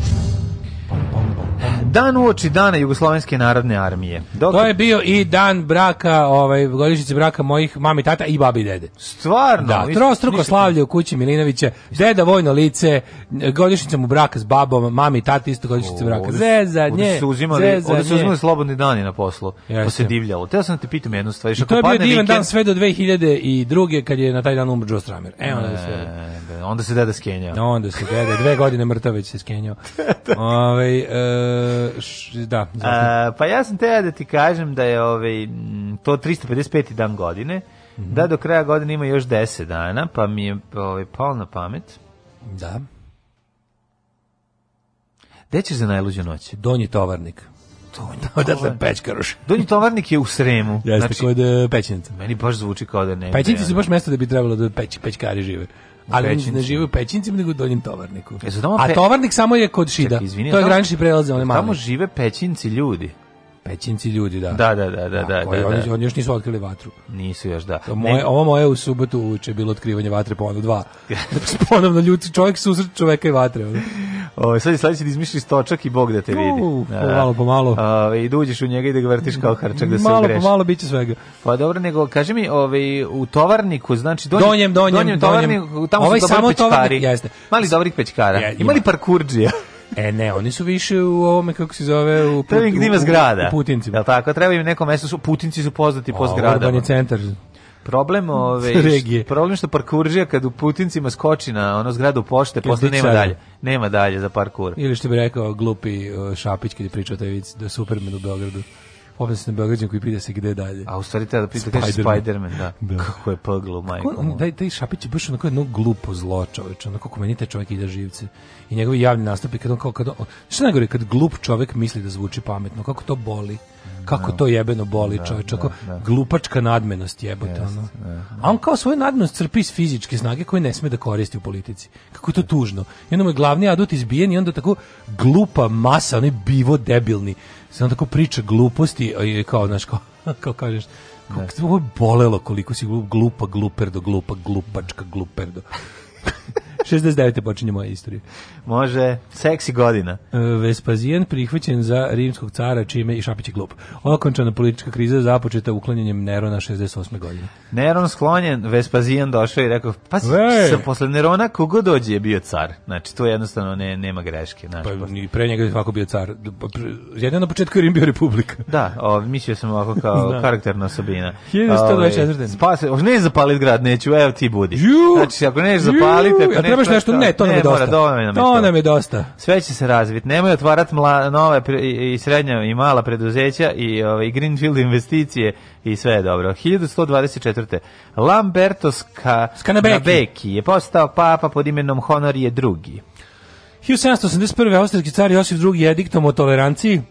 Dan uoči dana Jugoslovenske narodne armije. Dok... To je bio i dan braka, ovaj, godišnjice braka mojih mami, tata i babi dede. Stvarno? Da, trostruko slavlje u kući Milinovića, deda vojno lice, godišnjica mu braka s babom, mami i tata isto godišnjice braka. Zezanje, ovde su uzimali, zezanje. Ovde su uzimali slobodni dani na poslu, Jeste. pa se divljalo. Teo sam da te pitam jednu stvar. I to je bio divan vikend... dan sve do 2002. kad je na taj dan umro Joe Stramer. E, onda, se... onda se deda skenjao. Onda se deda, dve godine mrtav već se skenjao. Ove, ovaj, e, da. A, pa ja sam teo da ti kažem da je ovaj, to 355. dan godine, mm -hmm. da do kraja godine ima još 10 dana, pa mi je ovaj, pal na pamet. Da. Gde ćeš za najluđu noć? Donji tovarnik. Donji Odatle pećkaroš. Donji tovarnik je u Sremu. Jeste, znači, kod e, pećnica. Meni baš zvuči kao da ne. Pećnici su baš mesto da bi trebalo da peć, pečkari žive ali oni ne žive u pećincima nego u donjem tovarniku. E, pe... A tovarnik samo je kod Šida. Ček, izvini, to je granični prelaz za one Tamo žive pećinci ljudi pećinci ljudi, da. Da, da, da, da, da. Koji da, da. Oni, da. oni još nisu otkrili vatru. Nisu još, da. To moje, Ovo moje u subotu uče bilo otkrivanje vatre ponovno dva. Znači, ponovno ljuti čovjek susret čoveka i vatre. Ovo, sad je sledeći da izmišliš točak i Bog da te vidi. Da, malo da. po malo. Ovo, I da u njega i da ga vrtiš kao harčak da se malo, ugreš. Malo, pomalo biće svega. Pa dobro, nego, kaži mi, ovaj, u tovarniku, znači... Donjem, donjem, donjem. donjem, donjem. Tovarniku, tamo ovaj su dobri samo pećkari. Tovarnik, jeste. Mali dobrih pećkara. Ja, ima. Imali parkurđija. E ne, oni su više u ovome kako se zove u Put, Treba ima zgrada. U Putincima. Jel tako? Treba im neko mesto su Putinci su poznati po zgradama. Urban centar. Problem ove regije. Problem što parkurđija kad u Putincima skoči na ono zgradu pošte, posle nema dalje. Nema dalje za parkur. Ili što bi rekao glupi Šapić kad je pričao taj vic do da Superman u Beogradu obsesno Beograđan koji pita se gde dalje. A u stvari treba da pita Spider-Man, da. da. Kako je poglo, majko. On, taj, taj Šapić je baš onako jedno glupo zlo čoveče, onako kako meni taj čovjek ide živce. I njegovi javni nastupi, kad on kao, kad on, šta najgore, kad glup čovek misli da zvuči pametno, kako to boli kako no. Da. to jebeno boli, da, čovječ, da, da. glupačka nadmenost jebote, ono. Da. A on kao svoju nadmenost crpi iz fizičke snage koje ne sme da koristi u politici. Kako je to tužno. I onda mu je glavni adut izbijen i onda tako glupa masa, onaj bivo debilni. Se on tako priča gluposti, kao, znaš, kao, kao kažeš, kako da. ovo je bolelo koliko si glupa, gluper do glupa, glupačka, gluperdo. 69. počinje moja istorija. Može, seksi godina. E, Vespazijan prihvaćen za rimskog cara, čime i Šapić je glup. Okončana politička kriza započeta uklanjanjem Nerona 68. godine. Neron sklonjen, Vespazijan došao i rekao, pa se posle Nerona kogo dođe je bio car. Znači, to jednostavno ne, nema greške. Znači, pa, posle... pre njega je svako bio car. Jedan na početku je Rim bio republika. Da, o, mislio sam ovako kao da. karakterna osobina. 1124. Ovaj, Spase, ne zapalit grad, neću, evo ti budi. Ju, znači, ako ne zapalit, ako neš trebaš to nešto? To. Ne, to nam je dosta. Mora, to nam je dosta. Sve će se razviti. Nemoj otvarati nove i srednja i mala preduzeća i ovaj Greenfield investicije i sve je dobro. 1124. Lamberto Ska, Skanabeki je postao papa pod imenom Honorije II. 1781. Austrijski car Josip II. ediktom o toleranciji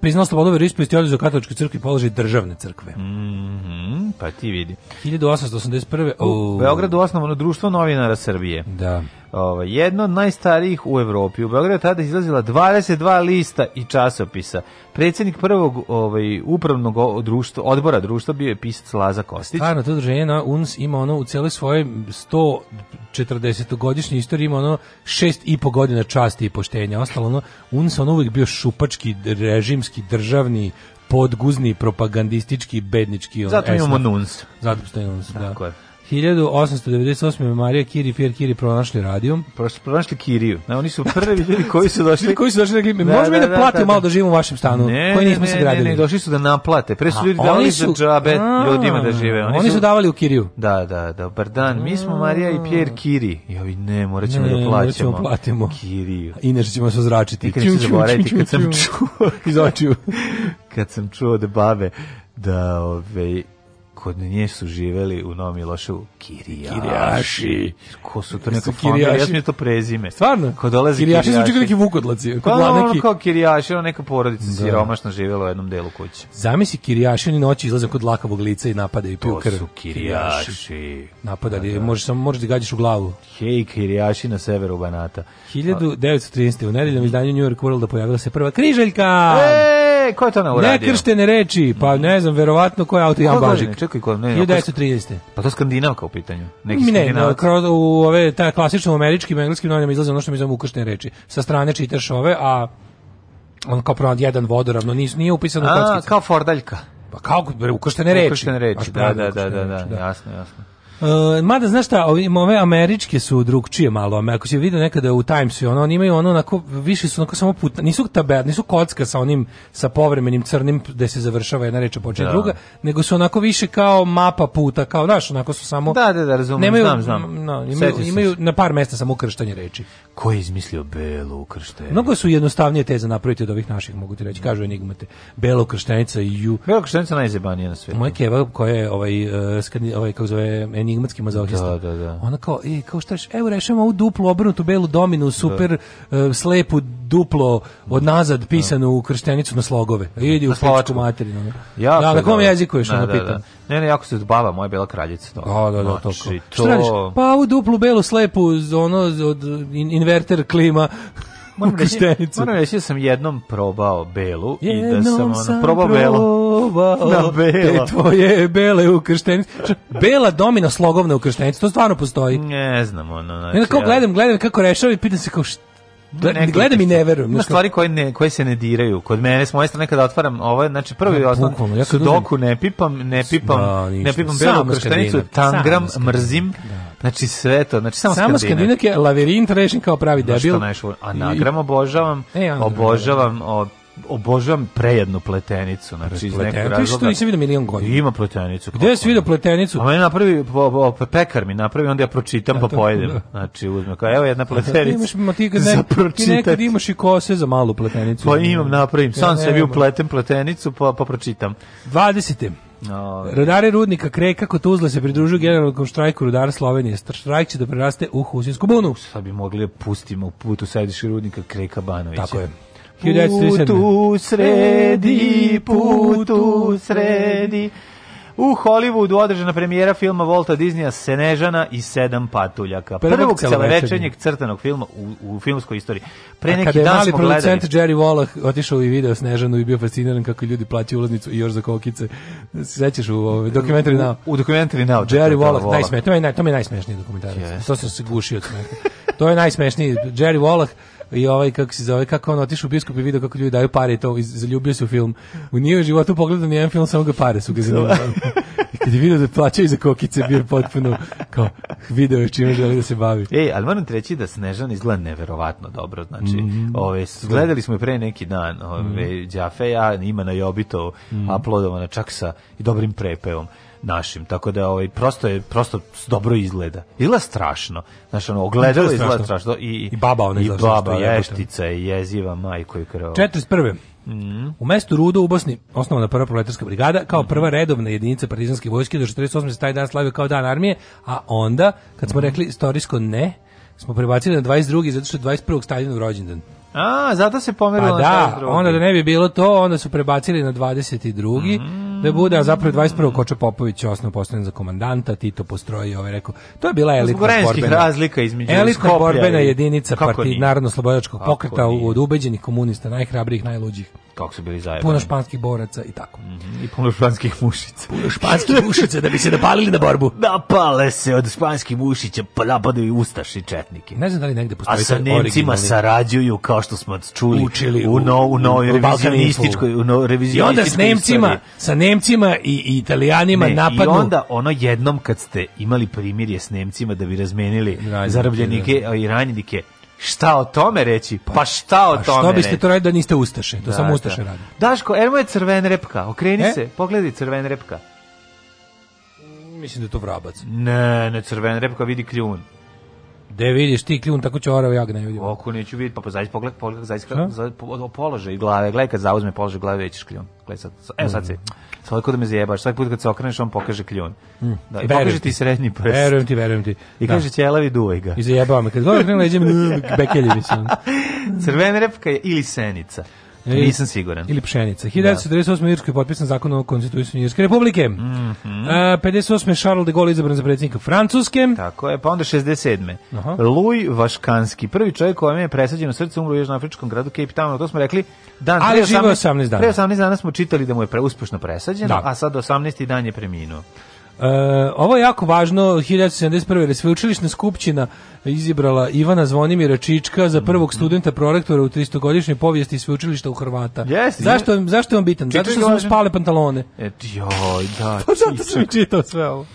priznao slobodu veroispovesti oduzeo katoličke crkve položaj državne crkve. Mhm, pa ti vidi. 1881. U, u Beogradu osnovano društvo novinara Srbije. Da. Ovo, ovaj, jedno od najstarijih u Evropi. U Beogradu tada izlazila 22 lista i časopisa. Predsednik prvog ovaj, upravnog društva, odbora društva bio je pisac Laza Kostić. Stvarno, to druženje na UNS ima ono u cijeloj svojoj 140-godišnjoj istoriji ima ono šest i po godina časti i poštenja. Ostalo ono, UNS on uvijek bio šupački, režimski, državni, podguzni, propagandistički, bednički. On, Zato imamo NUNS. Zato postoji NUNS, Tako da. Je. 1898. Marija Kiri Pierre Kiri pronašli radijum. pronašli Kiriju. Ne, oni su prvi ljudi koji su došli. koji su došli rekli, da, možemo da, da, da platimo da, malo da. da živimo u vašem stanu, ne, koji nismo se gradili. Ne, ne, došli su da naplate. Pre su ljudi a, da davali su, za džabe a, ljudima da žive. Oni, oni su, su, davali u Kiriju. Da, da, dobar dan. mi smo Marija i Pierre Kiri. I ovi ne, morat ćemo ne, da plaćamo. platimo. Kiriju. Inače ćemo se ozračiti. Nikad neću zaboraviti kad sam čuo iz očiju. kad sam čuo da babe da ove, kod nje su živeli u Novom Miloševu Kirijaši. Kirijaši. Ko su to neka familija, ja sam to prezime. Stvarno? Ko dolaze Kirijaši? Kirijaši su čekali neki vukodlaci. Ko pa, neki... ono kao Kirijaši, ono neka porodica da. siromašna živjela u jednom delu kuće. Zamisli Kirijaši, oni noći izlaze kod lakavog lica i napadaju i piju krv. To su Kirijaši. Napadali, da, da. možeš, možeš da gađaš u glavu. Hej, Kirijaši na severu Banata. 1913. u nedeljnom izdanju New York Worlda pojavila se prva križaljka! Eee! ko je to na uradio? Nekrštene reči, pa ne znam, verovatno ko je auto Jan Bažik. Čekaj, ko ne? 1930. Pa to skandinavka u pitanju. Neki ne, no, kroz, u ove, taj klasično američkim, engleskim novinama izlaze ono što mi zovemo ukrštene reči. Sa strane čitaš ove, a on kao pravo jedan vodoravno, nije, nije upisano u A, kao fordaljka. Pa kao ukrštene reči. Ukrštene reči, da, da, da, da, jasno, jasno. Uh, mada, znaš šta, ove, ove američke su drugčije malo, ako si vidio nekada u Timesu, ono, oni imaju ono, onako, više su onako samo puta, nisu tabel, nisu kocka sa onim, sa povremenim crnim, gde se završava jedna reč, a počne da. druga, nego su onako više kao mapa puta, kao, znaš, onako su samo... Da, da, da, razumem, nemaju, znam, znam. No, imaju, imaju na par mesta samo ukrštanje reči. Ko je izmislio belo ukrštenje? Mnogo su jednostavnije teze napraviti od ovih naših, mogu ti reći, kažu enigmate. Belo ukrštenica i ju... Belo ukrštenica najzebanija na svijetu. Moja keva koja je ovaj, uh, eh, skandin, ovaj kako zove, enigmatski mazohista. Da, da, da. Ona kao, e, kao šta ješ, evo rešujemo ovu duplu obrnutu belu dominu, da. super da. uh, slepu duplo od nazad pisanu da. ukrštenicu na slogove. Idi u slovačku materinu. Ja, da, na kom jeziku još, ona pitam. Ne, ne, jako se baba moja bela kraljica. To. Da, da, da, to. Znači, to... Šta radiš? Pa ovu duplu belu slepu, ono, od in, inverter klima. Moram reći, moram reći da sam jednom probao belu jednom i da sam, ono, sam probao, probao belo. Na belu. Te tvoje bele u krštenici. Bela domina slogovna u krštenici, to stvarno postoji. Ne znam, ono, znači... Ja kako gledam, gledam kako rešava i pitam se kao šta Gledam i ne verujem. Ima stvari koje, ne, koje se ne diraju. Kod mene, s moje strane, kada otvaram ovo, znači prvi ne, osnovno, ja sudoku ne pipam, ne da, pipam, da, ne pipam belu krštenicu, tangram, mrzim. Da. Znači sve to, znači samo, samo skandinak. je lavirint rešen kao pravi debil. Što najšu, anagram obožavam, e, obožavam, obožavam obožavam prejednu pletenicu, znači, znači iz nekog razloga. Pletenicu, Što nisam vidio milion godina. Ima pletenicu. Gde si vidio pletenicu? A meni napravi po, po, pekar mi napravi, onda ja pročitam pa pojedem. Da. Znači uzme kao evo jedna da, pletenica. Imaš ma ti kad nek, ti nekad imaš i kose za malu pletenicu. Pa imam, napravim. Sam ja, bio pletem pletenicu pa pa pročitam. 20. No, ovaj. Rudari rudnika Kreka kod Tuzle se pridružuju generalnom štrajku rudara Slovenije. Štrajk će da preraste u Husinsku bunu. Sad bi mogli da pustimo u putu sediš rudnika Kreka Banovića. Tako je putu sredi, putu sredi. U Hollywoodu održana premijera filma Volta Disneya Senežana i sedam patuljaka. Prvog, Prvog celovečernjeg crtanog filma u, u filmskoj istoriji. Pre neki dan smo producent gledali. Jerry Wallach otišao i video Snežanu i bio fasciniran kako ljudi plaćaju ulaznicu i još za kokice. Sećaš u ovaj dokumentari Now? U, u dokumentari Now. Da, Jerry Wallach, Wallach. Najsme, to, naj, to mi je najsmešniji dokumentarac. Yes. To sam se gušio od To je najsmešniji. Jerry Wallach i ovaj kako se zove kako on otišao u biskup i video kako ljudi daju pare i to i zaljubio se u film. U nije životu pogledao ni jedan film samo ga pare su ga zanimali. Da. I kad je video da plaćaju za kokice bio je potpuno kao video je čime želi da se bavi. Ej, ali moram ti da Snežan izgleda neverovatno dobro, znači mm -hmm. ove gledali smo je pre neki dan, ove mm -hmm. Đafe ima na Jobito mm -hmm. uploadovana čak sa i dobrim prepevom našim. Tako da ovaj prosto je prosto dobro izgleda. Ila strašno. Znaš, ono ogledalo je izgleda strašno i i baba ona izgleda i baba ještica je jeziva majko i krov. 41. Mm. U mestu Rudo u Bosni osnovana prva proletarska brigada kao prva redovna jedinica partizanske vojske do 48. se taj dan slavio kao dan armije, a onda kad smo mhm. rekli istorijsko ne, smo prebacili na 22. zato što je 21. Staljinov rođendan. A, zato se pomerilo pa na da, onda da ne bi bilo to, onda su prebacili na 22. Mm da bude, Buda, a zapravo 21. Koča Popović je osnovno postavljen za komandanta, Tito postrojio, ovaj rekao, to je bila elitna borbena. razlika između Elitna Skoplja borbena i... jedinica parti, narodno-slobodačkog pokreta nije. od ubeđenih komunista, najhrabrijih, najluđih. Kako su bili zajedno. Puno španskih boraca i tako. Mm -hmm. I puno španskih mušica. Puno španskih mušica da bi se napalili na borbu. Napale se od španskih mušića, pa napadaju ustaši četnike. Ne znam da li negde postoji A sa Nemcima sarađuju, kao što smo čuli, Učili u, u, no, u, no, revizionističkoj, u, u, u, u, u, u, u, u, u, Nemcima i, Italijanima ne, napadnu. I onda ono jednom kad ste imali primirje s Nemcima da bi razmenili Ranjenike, zarobljenike da, da, da. i ranjenike, Šta o tome reći? Pa, pa šta o pa tome? Što biste reći? to radili da niste ustaše? To da, samo da. ustaše da. radi. Daško, Ermo je crven repka. Okreni e? se, pogledi crven repka. Mislim da je to vrabac. Ne, ne crven repka, vidi kljun. Da vidiš ti kljun tako ćorao jagna ne vidim. Oko neću vidjeti, pa pa pozaj pogled, pogled za položaj glave. Gledaj kad zauzme položaj glave, većeš kljun. Glej sad, evo sad se. Mm. Slatko da me zajebaš. Svaki put kad se okreneš, on pokaže kljun. Mm, da, I pokaže ti srednji prst. Verujem ti, verujem ti. I da. kaže ćelavi duvaj ga. I zajebava me. Kad govorim, leđem, bekelji mi sam. Crven repka ili senica. E, Nisam siguran. Ili pšenica. 1948. u Irskoj je potpisan zakon o konstituisanju Irske republike. Mm -hmm. uh, 58. Charles de Gaulle izabran za predsjednika Francuske. Tako je, pa onda 67. Aha. Louis Vaškanski, prvi čovjek kojem je presađeno srce umro u južnoafričkom gradu Cape Town, To smo rekli dan Ali živo 18 dana. Pre 18 dana smo čitali da mu je preuspešno presađeno, da. a sad 18. dan je preminuo. E, ovo je jako važno, 1971. je sveučilišna skupćina izibrala Ivana Zvonimira Čička za prvog mhm. studenta prorektora u 300-godišnjoj povijesti sveučilišta u Hrvata. Yes, zašto, zašto je on bitan? Zato što su mu spale pantalone. E, joj, da, Pa zato sam čitao sve ovo.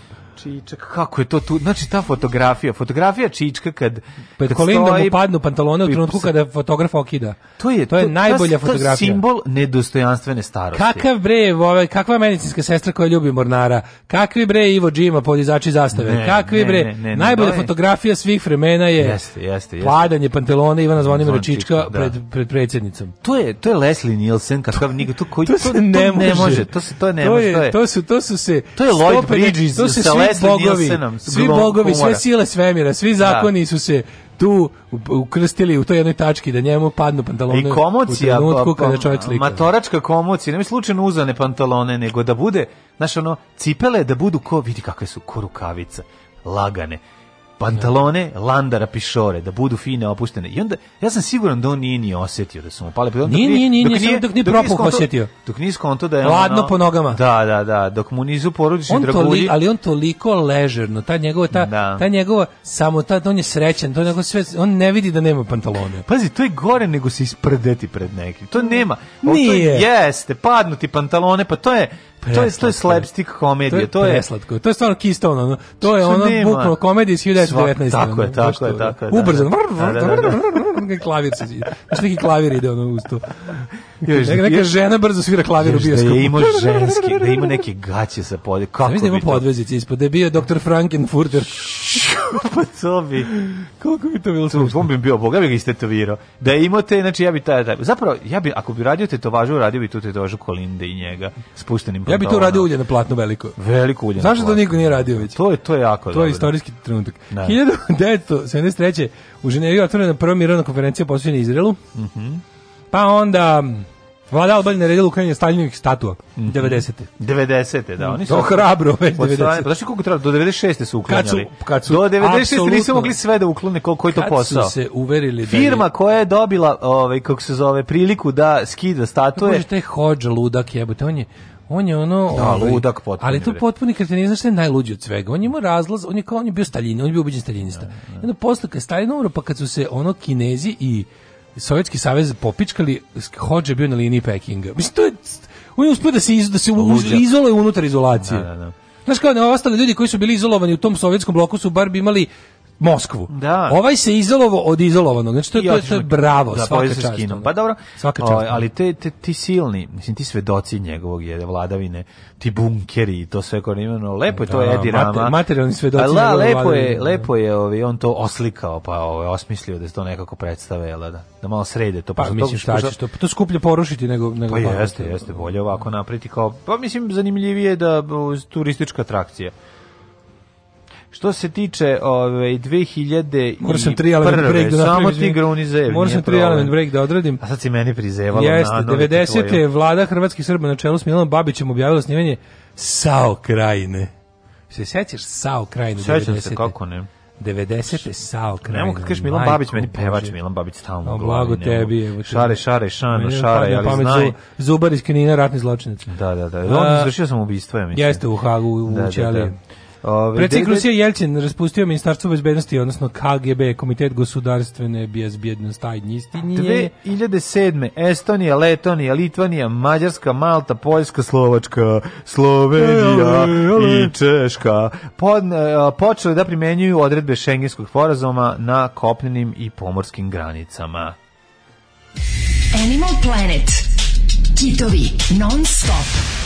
Čičak, kako je to tu? Znači ta fotografija, fotografija Čička kad Petkolinda mu padnu pantalone u trenutku kada fotograf okida. To je to, to je najbolja to, fotografija. To simbol nedostojanstvene starosti. Kakav bre, ovaj kakva medicinska sestra koja ljubi mornara. Kakvi bre Ivo Džima podizači zastave. Ne, Kakvi ne, bre ne, najbolja fotografija svih vremena je. Jeste, jeste, jeste. Padanje pantalona Ivana Zvonimira Čička da. pred pred predsjednicom. To je to je Leslie Nielsen kakav niko to koji to, to, to, ne može. To se to ne može. To je, to su to su se To je Lloyd Bridges sa bogovi, Nielsenom. Svi bogovi, humora. sve sile svemira, svi da. zakoni da. su se tu ukrstili u toj jednoj tački da njemu padnu pantalone I komocija, u trenutku pa, kada pa, čovjek slika. Matoračka komocija, nema slučajno uzane pantalone, nego da bude, znaš ono, cipele da budu ko, vidi kakve su ko korukavice, lagane pantalone Landara Pišore, da budu fine opuštene. I onda, ja sam siguran da on nije ni osjetio da su mu pale. Onda nije, nije, nije, dok nije, dok nije, dok nije osjetio. Dok nije skonto da je Ladno ono, po nogama. Da, da, da, dok mu nizu porodični dragulji. ali on toliko ležerno, ta njegova, ta, da. ta njegova, samo ta, on je srećan, to nego sve, on ne vidi da nema pantalone. Pazi, to je gore nego se isprdeti pred nekim. To nema. O, nije. To je, jeste, padnuti pantalone, pa to je, to je to je slapstick komedija, to je preslatko. To je stvarno Keystone, ono. To je ono bukvalno komedija iz 1919. Tako je, tako je, tako je. Ubrzano. Klavir se zida. Znaš neki klavir ide ono uz to. Još, neka, žena brzo svira klavir u da bioskopu. Da ima ženski, da ima neke gaće sa polje. Da kako bi to? podvezice ispod, da je bio doktor Frankenfurter. pa to bi. Koliko bi to bilo smiješno? To bi bio, boga bi ga istetovirao. Da je imao znači ja bi taj, taj. Zapravo, ja bi, ako bi radio tetovažu, radio bi tu tetovažu Kolinde i njega, spuštenim Ja bi to radio ulje na platno veliko. Veliko ulje Znaš da to niko nije radio već? To je, to je jako To je istorijski trenutak. Da. 1973. u Ženevi je otvorena prva mirovna konferencija posvećena Izraelu. Mm -hmm. Pa onda... Vlada Albanije naredila uklanjanje Staljinjevih statua mm -hmm. 90. 90. da, oni su. To hrabro, već 90. Pa koliko treba? Do 96. su uklanjali. Kad su, kad su, do 96. nisu mogli sve da uklone koji je to posao. Kad su se uverili da Firma je... koja je dobila, ovaj, kako se zove, priliku da skida statue. Kako je taj hođa ludak jebote, on je, on je ono da, ovaj, ludak potpuni. Ali to potpuni znaš što je najluđi od svega. On je imao razlaz, on je kao on je bio staljini, on je bio ubeđen staljinista. Da, da. I onda posle kad Stalin umro, pa kad su se ono Kinezi i Sovjetski savez popičkali, Hođe bio na liniji Pekinga. Mislim, to je... On je uspio da se, iz, da se izoluje unutar izolacije. Da, da, da. Znaš kao, da ostali ljudi koji su bili izolovani u tom sovjetskom bloku su bar bi imali Moskvu. Da. Ovaj se izolovo od izolovanog. Znači to, I to, je, to je bravo, da, svaka čast. Ono. Pa dobro, svaka čast. Ovaj, da. ali te, te, ti silni, mislim ti svedoci njegovog je vladavine, ti bunkeri i to sve kao imeno. Lepo je da, to da, Edi Rama. Mater, materijalni svedoci. Pa la, lepo vladavine. je, da. lepo je ovaj, on to oslikao, pa ovaj, osmislio da se to nekako predstave, jel, da, da, da malo srede to. Pa, pa mislim šta će to, pa to skuplje porušiti nego... nego pa jeste, jeste, bolje ovako napriti kao, pa mislim zanimljivije da turistička atrakcija Što se tiče ove 2000 Moram sam 3 element break da samo ti gruni zevi. Moram sam tri element break da odradim. A sad si meni prizevala Jeste, 90 je vlada hrvatskih Srba na čelu s Milanom Babićem objavila snimanje Sao krajine. Se sećaš Sao krajine? Sećam se kako ne. 90. Sao Krajine. Nemo kad da kažeš Milan Babić, meni pevač Milan Babić stalno u Blago tebi. šare, šare, šano, šare, ali pamet, znaj. Zubar iz Knina, ratni zločinac. Da, da, da. On izvršio sam ubistvo, ja mislim. Jeste u Hagu, u da, da, da. Ove, Predsjednik Rusije Jelcin raspustio ministarstvo bezbednosti, odnosno KGB, Komitet gosudarstvene bezbjednostajnjistinje. 2007. Estonija, Letonija, Litvanija, Mađarska, Malta, Poljska, Slovačka, Slovenija e, ale, i Češka počeli da primenjuju odredbe šengenskog sporazuma na kopnenim i pomorskim granicama. Animal Planet. Kitovi non stop.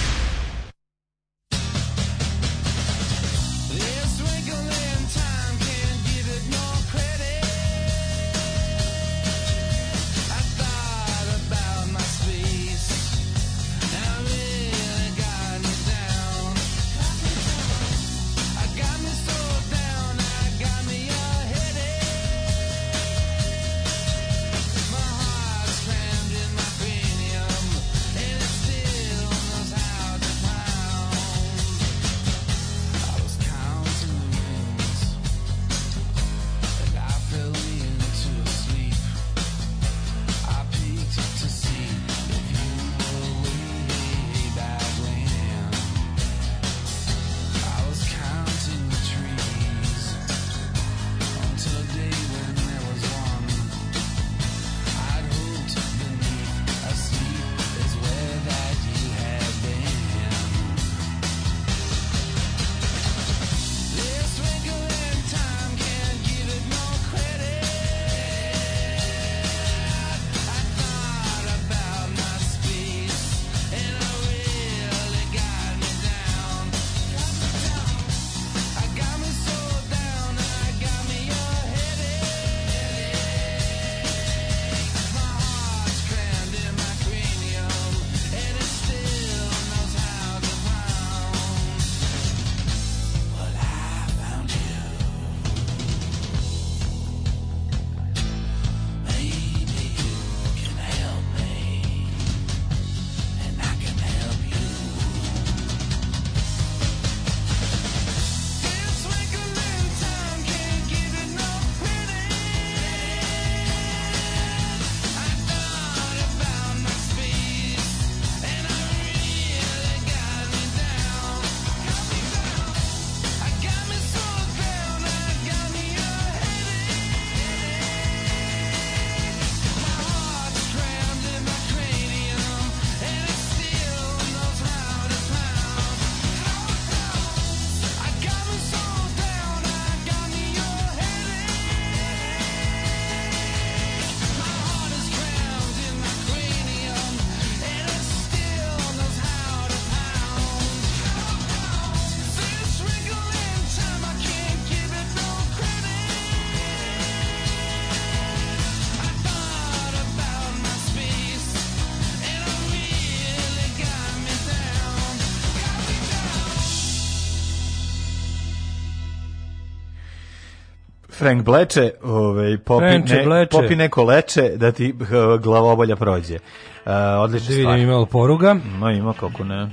Frank Bleče, ovaj, popi, ne, bleče. popi leče da ti glavobolja prođe. Uh, odlična da vidim, stvar. imalo poruga. No, ima kako ne.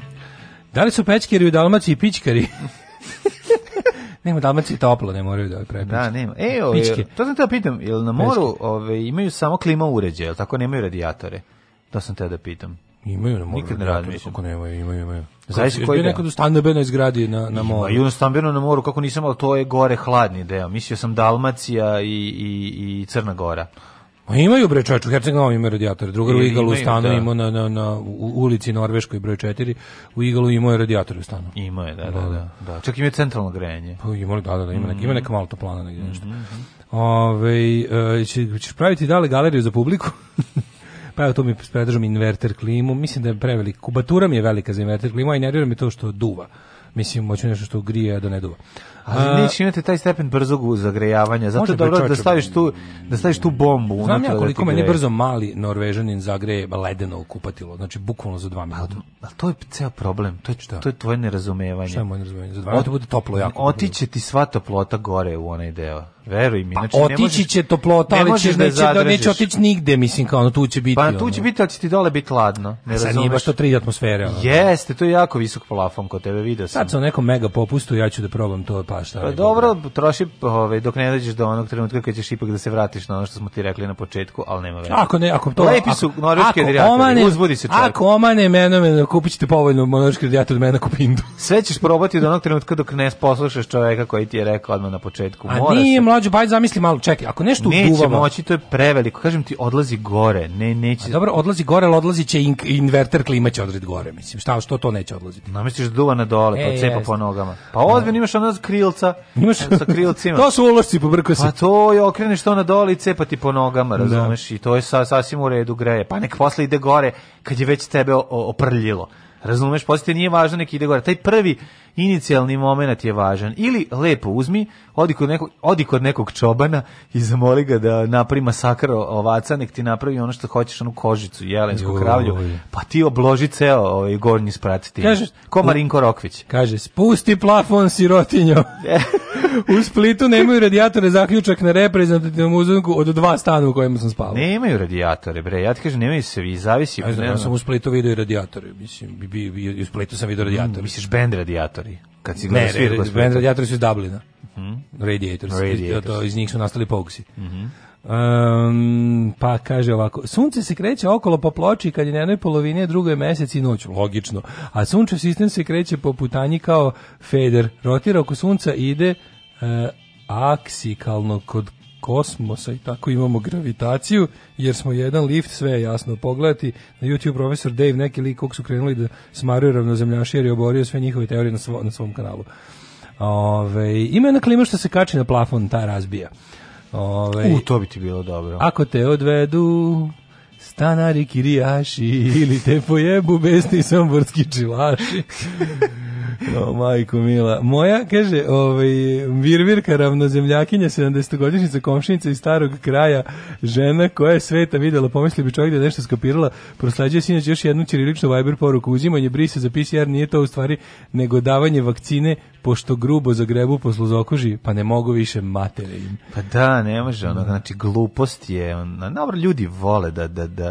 Da li su pećkeri u Dalmaciji pićkari? Nema Dalmaciji toplo, ne moraju da prepiče. Da, nema. E, ove, ovaj, to sam te da pitam, jel na moru ove, ovaj, imaju samo klima uređaje, jel tako nemaju radijatore? To sam te da pitam. Imaju na moru. Nikad ne da, razmišljam. Kako nemaju, imaju, imaju. Zaista, koji je nekad u stambenoj zgradi na, na moru. Imaju i u na moru, kako nisam, ali to je gore hladni deo. Mislio sam Dalmacija i, i, i Crna Gora. Ma imaju bre čoveče, u Hercegovini imaju radijator. Drugar u Igalu u stanu da. imao na, na, na u ulici Norveškoj broj 4, u Igalu imaju je radijator u stanu. Imaju, je, da, da, da. da. da. Čak ima centralno grejanje. Pa imaju, da, da, da, ima, neka, ima neka mhm. malo toplana negdje nešto. Mm -hmm. Ove, e, ćeš praviti dale galeriju za publiku? Pa evo to mi predržam inverter klimu, mislim da je prevelik. Kubatura mi je velika za inverter klimu, a i nervira mi to što duva. Mislim, moću nešto što grije, a da ne duva. Ali neće imati taj stepen brzog zagrejavanja. Zato je da dobro da staviš tu da staviš tu bombu. Znam ja da koliko meni brzo mali Norvežanin zagreje ledeno kupatilo. Znači bukvalno za dva minuta. Al to je ceo problem. To je Šta? Znači, da. to je tvoje nerazumevanje. Šta je moje nerazumevanje? Za dva minuta bude toplo jako. Otići ti sva toplota gore u onaj deo. Veruj mi, pa znači pa, otići će toplota, ali će neće da, neće otići nigde, mislim kao ono, tu će biti. Pa tu će biti, ali će ti dole biti hladno. Ne razumeš. Sad nije baš to tri atmosfere. Ono. Jeste, to je jako visok plafon kod tebe, video sam. Sad sam nekom mega popustu, ja ću da probam to, pa Pa šta? Pa da dobro, troši ove ovaj, dok ne dođeš do onog trenutka kad ćeš ipak da se vratiš na ono što smo ti rekli na početku, al nema veze. Ako ne, ako to lepi su norveški radijatori, uzbudi se čovjek. Ako omane menomen, kupićete povoljno norveški radijator od mene kupindu. Sve ćeš probati do onog trenutka dok ne poslušaš čoveka koji ti je rekao odmah na početku. A Mora nije se... mlađi baj zamisli malo, čekaj, ako nešto uduvamo. Neće moći, to je preveliko. Kažem ti, odlazi gore. Ne, neće. A dobro, odlazi gore, al odlazi će in, inverter klima će odred gore, mislim. Šta što to neće odlaziti? da duva na dole, e, to cepa po nogama. Pa ozbiljno imaš ono krilo krilca. Imaš sa krilcima. to su ulošci pobrkao se. Pa to je okreneš to na dole i cepati po nogama, da. razumeš? Da. I to je sa, sasvim u redu greje. Pa nek posle ide gore kad je već tebe oprljilo. Razumeš, posle nije važno nek ide gore. Taj prvi inicijalni moment je važan. Ili lepo uzmi, odi kod nekog, odi kod nekog čobana i zamoli ga da napravi masakar ovaca, nek ti napravi ono što hoćeš, onu kožicu, jelensku kravlju, pa ti obloži ceo ovaj, gornji sprat ti. Kaže, Ko Marinko Rokvić. Kaže, spusti plafon sirotinjo. u Splitu nemaju radijatore zaključak na reprezentativnom uzunku od dva stana u kojima sam spavao. Nemaju radijatore, bre, ja ti kažem, nemaju se vi, zavisi. Ja, znam, ja sam u Splitu vidio i radijatore, mislim, bi, bi, bi, u Splitu sam vidio radijatore. Mm, misliš, bend radijatore? radijatori. Kad si gledao svirku? Ne, band radijatori su iz Dublina. Mm Radiators. Radiators. Iz, to, iz njih su nastali Pogsi. Mm -hmm. Um, pa kaže ovako, sunce se kreće okolo po ploči kad je na jednoj polovini, a drugo i noć, logično. A sunčev sistem se kreće po putanji kao feder. Rotira oko sunca ide uh, e, aksikalno kod kosmosa i tako imamo gravitaciju, jer smo jedan lift, sve je jasno pogledati. Na YouTube profesor Dave, neki lik kog su krenuli da smaruju ravnozemljaši jer je oborio sve njihove teorije na, svo, na svom kanalu. Ove, ima jedna klima što se kači na plafon, ta razbija. Ove, U, to bi ti bilo dobro. Ako te odvedu stanari kirijaši ili te pojebu besni somborski čilaši. o, majko mila. Moja, kaže, ovaj, virvirka ravnozemljakinja, 70-godišnica komšinica iz starog kraja, žena koja je sveta videla, pomisli bi čovjek da je nešto skapirala, prosleđuje sinoć još jednu ćiriličnu Viber poruku, uzimanje brise za PCR nije to u stvari nego davanje vakcine pošto grubo zagrebu po sluzokoži, pa ne mogu više materim. Pa da, ne može, ono, znači glupost je, ono, dobro, ljudi vole da, da, da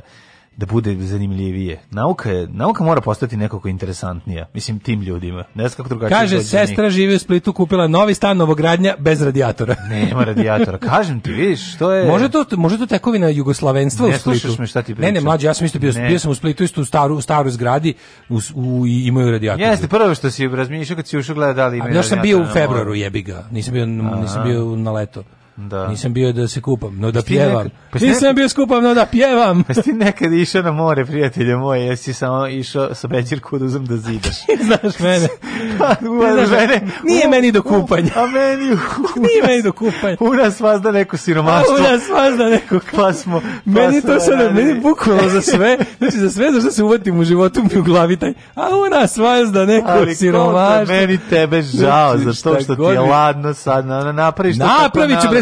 da bude zanimljivije. Nauka je, nauka mora postati nekako interesantnija, mislim tim ljudima. Ne znam kako drugačije. Kaže sestra živi u Splitu, kupila novi stan novogradnja bez radijatora. Nema radijatora. Kažem ti, vidiš, to je Može to može to tekovina jugoslavenstva ne u Splitu. Slušaš Me šta ti pričam. ne, ne, mlađi, ja sam isto bio, ne. bio sam u Splitu isto u staru u staru zgradi u, u i imaju radijator. Jeste prvo što si razmišljao kad si ušao gledali da imaju. Ja sam bio u februaru, jebiga. ga. Nisam bio Aha. nisam bio na leto. Da. Nisam bio da se kupam, no da pjevam. Pa nekad, pa Nisam bio skupam, no da pjevam. Pa si nekad išao na more, prijatelje moje, jesi samo išao sa večerku da uzem da zidaš. znaš mene. pa, znaš, mene. Nije u, meni do kupanja. U, a meni u, Nije meni do kupanja. U nas vas da neko siromaštvo. u nas vas da neko pa smo. Pa meni to sada, meni bukvalo za sve. Znači za sve za se uvatim u životu mi u glavi taj. A u nas vas da neko Ali siromaštvo. Ali meni tebe žao znači, za to što ti je ladno sad. Napravi što bre,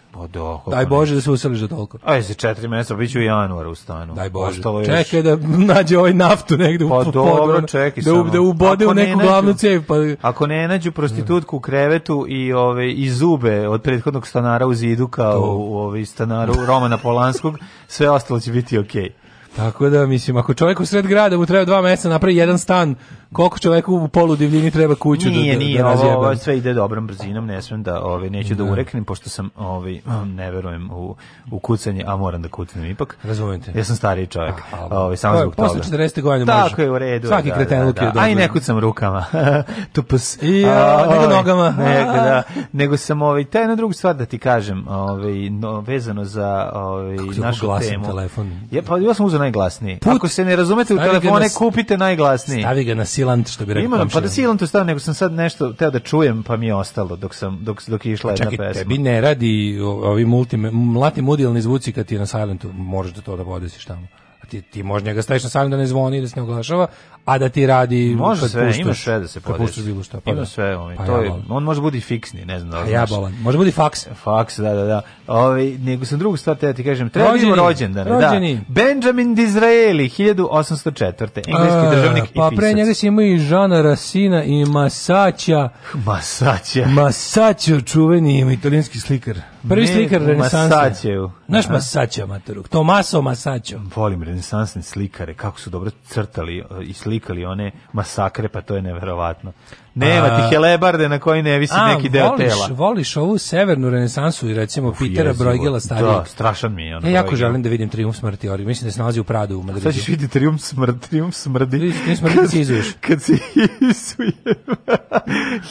Pa da, Daj Bože da se useliš do toliko. Aj, za četiri mjeseca, bit ću u januaru u stanu. Daj Bože. Čekaj da nađe ovaj naftu negde pa, u Pa dobro, čekaj da, u, Da ubode ako u neku ne glavnu cijev. Pa... Ako ne nađu prostitutku u krevetu i ove i zube od prethodnog stanara u zidu kao u, u, u stanara Romana Polanskog, sve ostalo će biti okej. Okay. Tako da, mislim, ako čovjek u sred grada mu treba dva mjeseca da napravi jedan stan, koliko čovjeku u polu divljini treba kuću da- nije, da, da, nije, da ovo, ovo, sve ide dobrom brzinom, ne smem da, ove, ovaj, neću da, da ureknem, pošto sam, ove, ovaj, ne verujem u, u kucanje, a moram da kucnem ipak. Razumite. Ja sam stariji čovjek, a, ove, ovaj, samo pa, zbog toga. Posle 40. godine možeš. Tako je u redu. Svaki da, kreten da, luk je dobro. A i ne kucam rukama. Tupus. I, a, nego nogama. Nego, da, nego sam, ove, taj na drugu stvar da ti kažem, ove, no, vezano za ove, Kako našu temu. telefon? Ja, pa, ja sam uzeo najglasniji. Put, Ako se ne razumete u telefone, na, kupite najglasniji. Stavi ga na silant, što bi rekao. Imam, pa da silant stavim, nego sam sad nešto teo da čujem, pa mi je ostalo dok, sam, dok, dok je išla pa čekaj, jedna pesma. tebi ne radi ovi multi, mlati mudilni zvuci kad ti je na silentu, možeš da to da podesiš tamo ti, ti možeš njega staviš na sajam da ne zvoni, da se ne oglašava, a da ti radi može sve, puštaš, ima sve da se podesi. bilo šta, pa ima da. sve, on ovaj, pa to ja je, on može biti fiksni, ne znam da pa ja bolan. Može biti faks. Faks, da, da, da. Ovaj nego sam drugu stvar te ti kažem, treba rođeni, rođendan, da. rođeni. da. Benjamin Disraeli 1804. engleski a, državnik pa i pisac. Pa pre njega si imao i Žana Rasina i Masaća. Masaća. Masaća, čuveni italijanski slikar. Prvi slikar renesanse Masaćeju. Naš Masaća, materuk. Tomaso Masaćo. Volim renesansne slikare, kako su dobro crtali e, i slikali slikali one masakre, pa to je neverovatno. Nema ti helebarde na koji ne visi neki deo voliš, tela. Voliš ovu severnu renesansu i recimo Uf, Pitera Brojgela starijeg. Da, strašan mi je on. Ja jako želim da vidim Triumf smrti, Ori. mislim da se nalazi u Pradu u Madridu. Sad ćeš vidjeti Triumf smrti, Triumf smrti. Triumf smrti kad se izuješ. Kad se izuješ.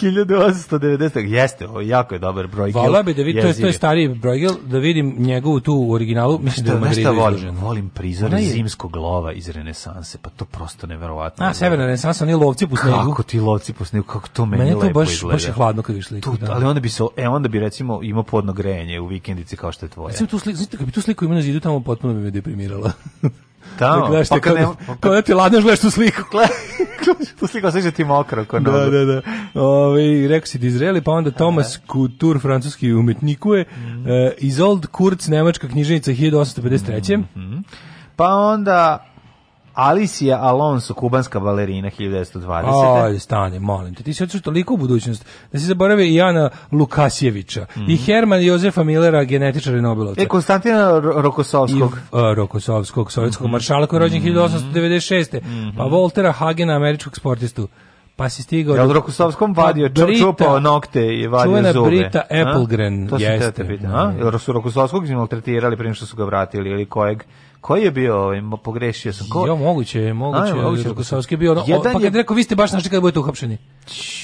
1890. Jeste, jako je dobar Brojgel. Vola bi da vidim, to je, to je stariji Brojgel, da vidim njegovu tu u originalu, mislim da, da u Madridu šta volim? Izlužen. Volim prizor zimskog lova iz renesanse, pa to prosto neverovatno. A, severna renesansa, oni lovci po snegu. Kako ti lovci po snegu? kako to meni, meni to lepo baš, izgleda. baš je hladno kad viš sliku. Tu, da. Ali onda bi se, e, onda bi recimo imao podno grejanje u vikendici kao što je tvoje. Recimo tu sliku, znači, kad bi tu sliku imao na zidu, tamo potpuno bi me deprimirala. Tamo, pa da, pa kad ne... kad, da ti ladneš, gledaš tu sliku. tu sliku osjeća ti mokro. Ko da, da, da, da. Ove, ovaj, rekao si Dizreli, da pa onda Thomas Aha. francuski umetnikuje, mm. uh, Isolde Kurz, nemačka knjiženica 1853. Mm -hmm. Pa onda Alicia Alonso, kubanska balerina 1920. Aj, stani, molim te. Ti si otišao toliko u budućnost da si zaboravio i Jana Lukasjevića mm -hmm. i Herman Jozefa Millera, genetičara i Nobelovca. E, Konstantina Rokosovskog. I, uh, Rokosovskog, sovjetskog mm -hmm. maršala koji je rođen mm -hmm. 1896. Mm -hmm. Pa Voltera Hagena, američkog sportistu pa si stigao... Jel Rokusovskom vadio, pa Brita, čupao nokte i vadio zube? Čuvena Brita Applegren, a? To jeste. Te te pita, a? Jel su Rokusovskog maltretirali prije što su ga vratili ili kojeg Koji je bio, ovaj, pogrešio sam. Ko? Jo, moguće moguće je. Moguće je bio ono, jedan o, pa kad je... rekao, vi ste baš znači kad budete uhapšeni.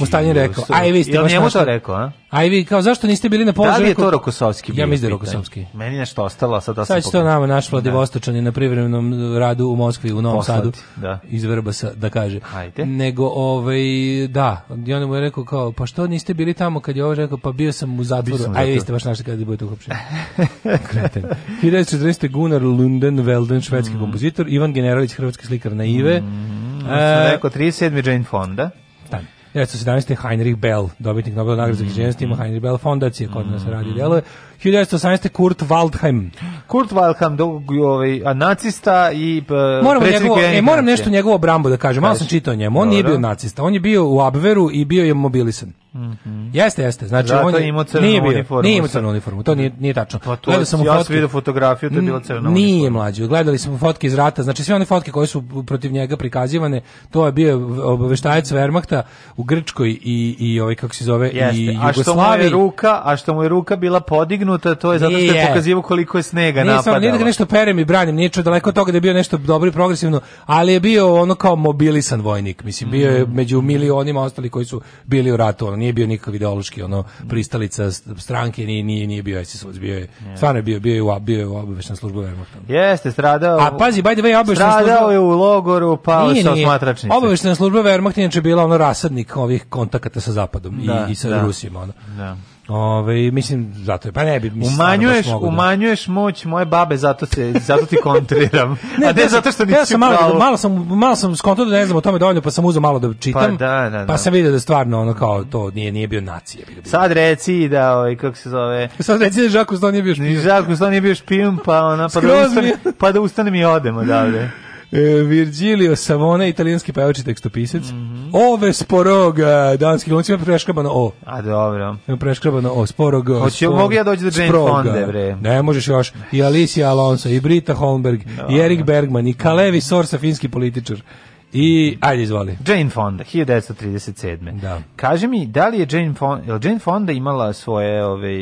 Mostavljen rekao, aj vi ste baš našli. to rekao, a? Aj vi, kao, zašto niste bili na položaju? Da li je to Rokosovski bio? Ja mislim da je Rokosovski. Meni nešto ostalo, sad da sam Sad što nam nama naš Vladivostočan na privremenom radu u Moskvi, u Novom Sadu, da. iz Vrbasa, da kaže. Ajde. Nego, ovaj, da, i on mu je rekao kao, pa što niste bili tamo kad je ovo rekao, pa bio sam u zatvoru, aj vi ste baš našli kad budete uhapšeni. Kreten. 1914. Gunnar Lunden Velden, švedski mm. kompozitor, Ivan Generalić, hrvatski slikar naive. Ive. Mm, uh, rekao, 37. Jane Fonda. Da. 1917. Heinrich Bell, dobitnik Nobelove nagrade za mhm. književnost, ima Heinrich Bell fondacije, kod nas mhm. radi djeluje. 1918. Kurt Waldheim. Kurt Waldheim, ovaj, nacista i Moram njegovo, e, moram e, nešto njegovo brambo da kažem, malo sam čitao o njemu, on Dobro. nije bio nacista, on je bio u Abveru i bio je mobilisan. Mm -hmm. Jeste, jeste. Znači Zato on je imao crnu nije bio, uniformu. Nije imao crnu uniformu. To nije nije tačno. Pa to, gledali smo ja fotke. vidio fotografiju, to je bila crna uniforma. Nije mlađi. Gledali smo fotke iz rata. Znači sve one fotke koje su protiv njega prikazivane, to je bio obaveštajac Wehrmachta u Grčkoj i i ovaj kako se zove jeste. i Jugoslaviji. A što mu je ruka, a što mu je ruka bila podignuta dignuta, to je zato što je pokazivo koliko je snega nije napadalo. Nije da nešto perem i branim, nije čuo daleko od toga da je bio nešto dobro i progresivno, ali je bio ono kao mobilisan vojnik, mislim, bio je mhm. među milionima ostali koji su bili u ratu, ono, nije bio nikakav ideološki, ono, pristalica stranke, nije, nije, nije bio SS, bio je, yeah. stvarno je bio, bio je u, bio je u obavešna služba Wehrmachta. Jeste, stradao. A pazi, by the way, obavešna služba... Stradao je u logoru, pao nije, sa osmatračnice. Obavešna služba Wehrmachta inače bila ono rasadnik ovih kontakata sa Zapadom da, i, i sa da. Rusijima, ono. Da. Ove, mislim, zato je, pa ne bi... Mislim, umanjuješ, da umanjuješ moć moje babe, zato, se, zato ti kontriram. ne, A ne, zato što nisi ja sam malo, malo, sam, malo sam skonto da ne znam o tome dovoljno, pa sam uzeo malo da čitam, pa, da, da, pa da. pa sam vidio da stvarno ono kao to nije, nije bio nacija. Bio Sad reci da, ovaj, kako se zove... Sad reci da Žakus to nije bio špijun. Žakus nije bio špijun, pa, ona, pa, da ustane, pa da ustanem i odem odavde. E, Virgilio Savone, italijanski pevač i tekstopisac. Mm -hmm. Ove Sporoga, danski glumac, ima preškrabano O. A dobro. Ima preškrabano O, Sporog. Hoće, mogu ja doći do Jane Fonda, bre. Ne, možeš još. I Alicia Alonso, i Brita Holmberg, no, i Erik Bergman, i Kalevi Sorsa, finski političar. I, ajde, izvoli. Jane Fonda, 1937. Da. Kaže mi, da li je Jane Fonda, je Jane Fonda imala svoje, ove,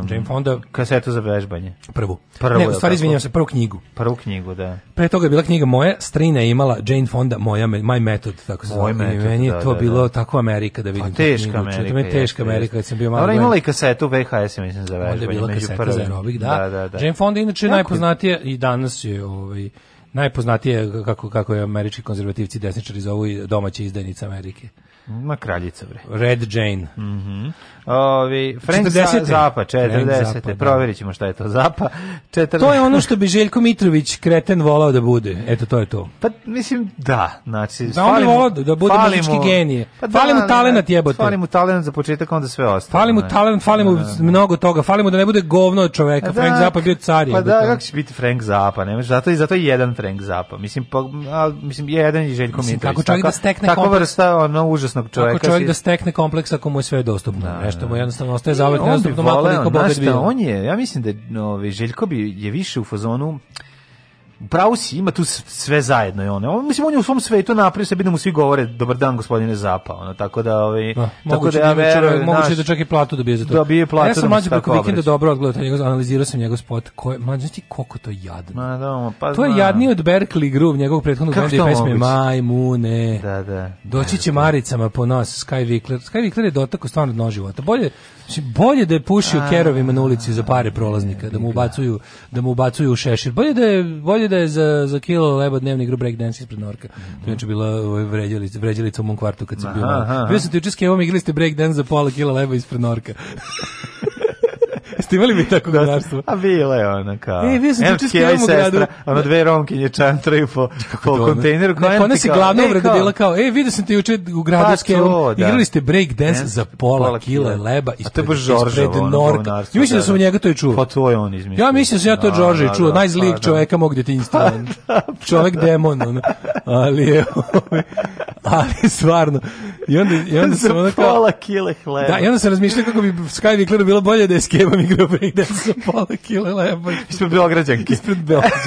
um, Jane Fonda, kasetu za vežbanje? Prvu. Prvu, ne, u stvari, izvinjam se, prvu knjigu. Prvu knjigu, da. Pre toga je bila knjiga moja, strina je imala Jane Fonda, moja, My Method, tako se zove. Method, Meni je da, to da, bilo da. tako Amerika da vidim. Pa teška Amerika. To je teška Amerika, kad sam bio malo. Ona imala i kasetu VHS, mislim, za vežbanje. Onda je bila kaseta za aerobik, da. Da, da, da. Jane Fonda, inače, najpoznatija i danas je, ovaj, najpoznatije kako kako je američki konzervativci desničari zovu domaće izdajnice Amerike. Ma kraljica bre. Red Jane. Mhm. Mm Ovi, Frank 40. Zapa, 40. Zapa, da. Proverit ćemo šta je to Zapa. 40. To je ono što bi Željko Mitrović kreten volao da bude. Eto, to je to. Pa, mislim, da. Znači, da on je volao da bude falimo, muzički genije. Pa da, fali mu talenat jebote. Fali mu talenat za početak, onda sve ostalo. Fali mu talenat, fali mu da, da, mnogo toga. Fali mu da ne bude govno od čoveka. Pa da, Frank Zapa bio car je. Pa da, kako će biti Frank Zapa? Ne? zato, i zato je jedan Frank Zapa. Mislim, pa, a, mislim jedan je Željko mislim, Mitrović. Kako čovjek tako, da stekne kompleks. Tako vrsta ono, užasnog čoveka. Kako čovjek si... da stekne kompleks ako mu je sve dostupno. Da, e, nešto mu e, jednostavno ostaje zavet nezdobno, mako niko bogat bio. On je, ja mislim da no, ovaj, Željko bi je više u fazonu Pravo si, ima tu sve zajedno je On, Mislim on je u svom svetu napravio sebi da mu svi govore dobar dan gospodine Zapa, ono tako da ovaj da, tako da ja da verujem, moguće da čak i platu dobije za to. Dobije platu. Ja da sam mlađi preko vikenda dobro odgledao njegov, analizirao sam njegov spot. Ko je mlađi ti koliko to jadno. Ma da, pa to je jadniji od Berkeley Groove njegovog prethodnog benda pesme Majmune. Da, da. Doći će da, maricama po nas Sky Vikler. Sky Vikler je dotakao stvarno dno života. Bolje Znači, bolje da je pušio kerovima na ulici za pare prolaznika, da mu ubacuju, da mu ubacuju u šešir. Bolje da je, bolje da je za, za kilo leba dnevni igru breakdance ispred Norka. To je bila vređalica, ovaj, vređalica u mom kvartu kad sam bio malo. Bio sam ti učeski, evo mi igrali ste breakdance za pola kila leba ispred Norka. Jeste imali mi tako godarstvo? Da, da. A bilo je ona kao. E, vi ste juče u gradu. Ono dve romkinje da. čantraju po, po kontejneru. Ne, kona si glavna obrada e, bila kao, e, vidio sam te juče u gradu pa, s Kevom. Igrali ste break dance za pola, kila leba ispred, ispred Norka. I mislim da sam njega to i čuo. Pa to je on izmislio. Ja mislim da sam ja to Đorđe čuo. Najzlijeg pa, čoveka mog djetinjstva. Čovek demon. Ali je... Ovaj, ali stvarno. I onda, i onda sam ono pola kile hleba. Da, i onda se razmišljao kako bi Sky Vikleru bilo bolje da je s kebom igrao breakdance sa pola kile hleba. Ispred Beograđanke. Ispred Beograđanke.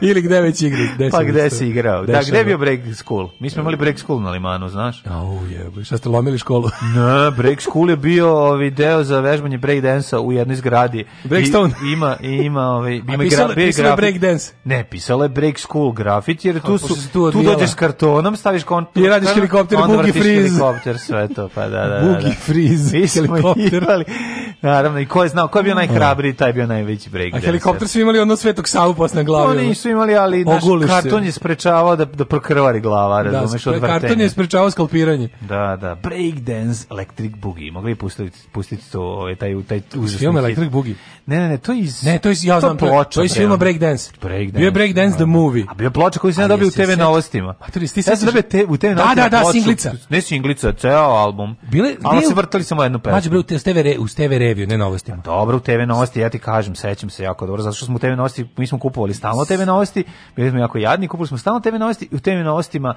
Ili gde već igri? Gde pa gde si igrao? Da, gde je bio break school? Mi smo imali break school na limanu, znaš? Au, jebe, šta ste lomili školu? ne, break school je bio video za vežbanje break dansa u jednoj zgradi. Breakstone? I, ima, ima, ovaj, ima A pisalo, gra, break dance? Ne, pisalo je break school grafit, jer tu, pa su, tu, tu dođeš s kartonom, staviš kontu, ti radiš helikopter, bugi friz. helikopter, sve to, pa da, da. da bugi da. Freeze, helikopter. Naravno, i ko je znao, ko je bio mm. najhrabriji, taj je bio najveći breakdancer. A helikopter su imali ono svetog saupos na glavi. Pa Oni su imali, ali naš karton je sprečavao da, da prokrvari glava, da, razumeš, da, od Karton je sprečavao skalpiranje. Da, da, breakdance, electric boogie. Mogli bi pustiti, pustiti to, ovaj, taj, taj uzasni Film electric boogie. Ne, ne, ne, to je iz... Ne, to je, ja znam, to, ploča, to je iz filma breakdance. breakdance. Bio je breakdance no. the da. movie. A bio ploča koju sam ja dobio u TV novostima. Pa to ti sad dobio te, u TV da, novostima. Da, da, da, singlica. Ne singlica, ceo album. Bile, ali se vrtali samo jednu pesmu. Mađo, bre, u TV, u TV reviju, ne novostima. dobro, u TV novosti, ja ti kažem, sećam se jako dobro, zato što smo u TV novosti, mi smo kupovali stalno TV novosti, bili smo jako jadni, kupili smo stalno TV novosti i u TV novostima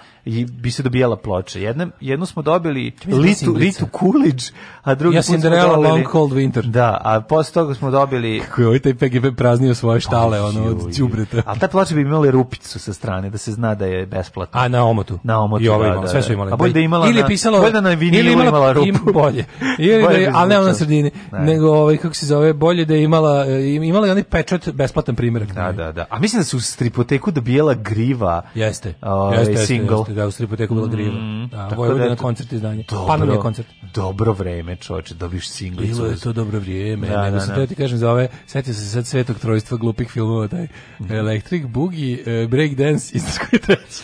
bi se dobijala ploča. Jedne, jednu smo dobili Litu, Litu Coolidge, a drugi ja put smo dobili... Long Cold Winter. Da, a posle toga smo dobili... Kako je ovaj taj PGP praznio svoje štale, ono, od ćubreta. A ta ploča bi imala rupicu sa strane, da se zna da je besplatna. A na omotu? Na omotu, I ovo ovaj imala, da, da, sve da. su imali. A bolje da imala ili na, pisalo, bolje da na vinilu imala, imala rupu. Im bolje. Ili bolje da je, ali ne na sredini. Da nego ovaj kako se zove bolje da je imala e, imala je onaj pečat besplatan primerak. Da, da, da. A mislim da su u stripoteku dobijala Griva. Jeste. Ovaj jeste, single. Jeste, da, u stripoteku bila Griva. Mm, da, Vojvodina da, koncert izdanje. Panonija koncert. Dobro vreme, čoveče, dobiš single. Bilo je to dobro vreme. Da, ne, da, se da, da. ti kažem za ove, setio se sad svetog trojstva glupih filmova taj mm. Electric Boogie, uh, Breakdance i tako treći.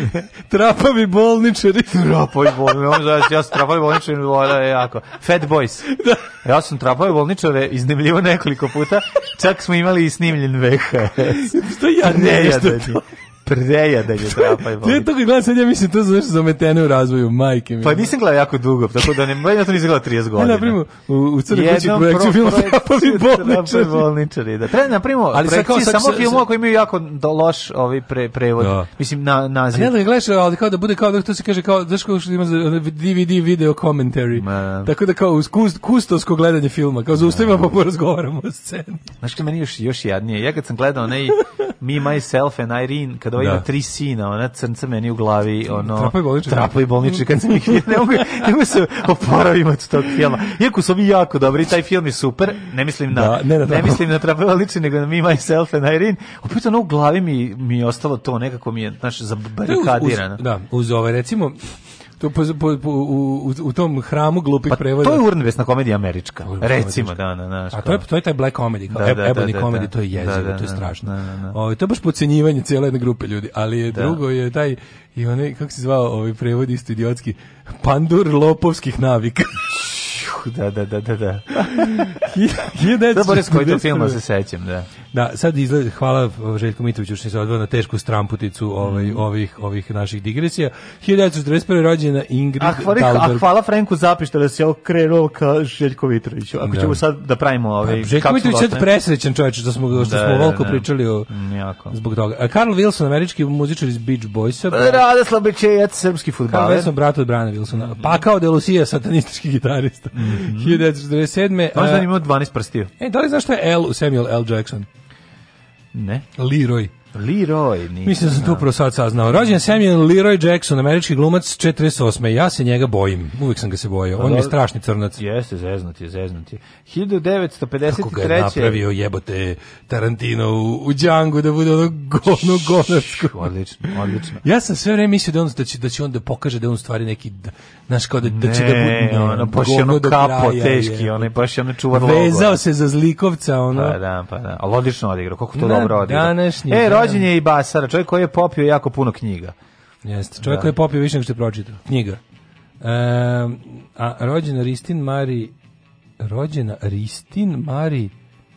trapavi bolničari. trapavi bolničari, ja, ja sam trapavi bolničari, voda je e, jako. Fat boys. Da. Ja sam trapavi bolničare iznemljivo nekoliko puta, čak smo imali i snimljen VHS. Što ja ne, ne ja prdeja da je drapaj. Ja to gledam sad, ja mislim, to su nešto zametene u razvoju, majke mi. Pa nisam gledao jako dugo, tako da ne, ja to nisam gledao 30 godina. Ja, naprimo, u, u crnoj kući projekciju film Drapaj bolničari. bolničari, da. Treba da naprimo Ali projekciju kao, samo filmova koji imaju jako do, loš ovi pre, prevod, da. mislim, na, naziv. Ne da gledaš, ali kao da bude kao, da to se kaže kao, znaš kao što ima DVD video commentary. Ma. Tako da kao uz kust, kustovsko gledanje filma, kao zaustavimo pa porazgovaramo o sceni. Znaš što meni još, još jadnije, ja kad sam gledao onaj Me, Myself and Irene, kada ovaj da. na tri sina, ona crnca meni u glavi, ono... Trapovi i bolničar. Trapa kad sam ih vidio, ne mogu, ne mogu se oporavim od tog filma. Iako su mi jako dobri, taj film je super, ne mislim na, da, ne, da, da. ne mislim na Trapovi i nego na Me, Myself and Irene. Opet ono u glavi mi, mi je ostalo to, nekako mi je, znaš, zabarikadirano. Da, uz, da, uz ove, recimo, To po, po, po, u, u tom hramu glupih pa prevoda. To je urnebesna komedija američka. Urbe recimo, američka. da, da na, na, A to je to je taj black comedy, kao da, e- da, da, ebony da, da, comedy, to je jezivo, da, to je strašno. O, ovaj, to je baš podcenjivanje cijele jedne grupe ljudi, ali je drugo je taj i onaj kako se zvao, ovaj prevod isto idiotski, pandur lopovskih navika. da, da, da, da, da. Hiljadu... Dobro, s kojeg filma se sećam, da. Da, sad izgleda, hvala Željko Mitroviću što se odveo na tešku stramputicu ovaj, mm. ovih, ovih naših digresija. 1941. rođena Ingrid ah, hvala, Dalberg. A hvala Franku Zapišta da se okrenuo ka Željko Mitroviću. Ako da. ćemo sad da pravimo pa, ovaj... A, Željko Mitrović je presrećan čovječ što smo, što da, smo da, volko da. pričali o, mm, Jako. zbog toga. A Karl Wilson, američki muzičar iz Beach Boysa. Pa, Rade Slabećejac, srpski futbaler. Karl Wilson, brat od Brana Wilsona. Mm -hmm. Pakao de satanistički gitarista. Mm -hmm. 1947. Možda imao 12 prstiju. E, da li znaš što je L Samuel L. Jackson? Ne. Leroy. Leroy, nisam. Mislim da sam to upravo sad saznao. Rođen Samuel Leroy Jackson, američki glumac 48. Ja se njega bojim. Uvijek sam ga se bojao. Pa on je strašni crnac. Jeste, zeznut je, zeznut je. 1953. Kako ga je napravio jebote Tarantino u, u Django da bude ono govno gonarsko. Odlično, odlično. Ja sam sve vreme mislio da on da će da će on da pokaže da on stvari neki da, znaš kao da, da ne, će da bude ne, ono baš ono kapo teški, onaj baš ono čuvar logo. Vezao se za zlikovca, ono. Pa da, pa da. Ali odlično odigrao. Kako to Na, dobro odigrao. Današnji. E, rođen je i Basara, čovjek koji je popio jako puno knjiga. Jeste, čovjek da. koji je popio više nego što je pročitao. Knjiga. E, a rođena Ristin Mari rođena Ristin Mari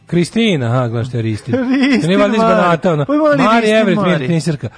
Kristina, aha, gledaš te Ristin. Ristin Nije valjda ona. Mari Everett, Mari Tenisirka.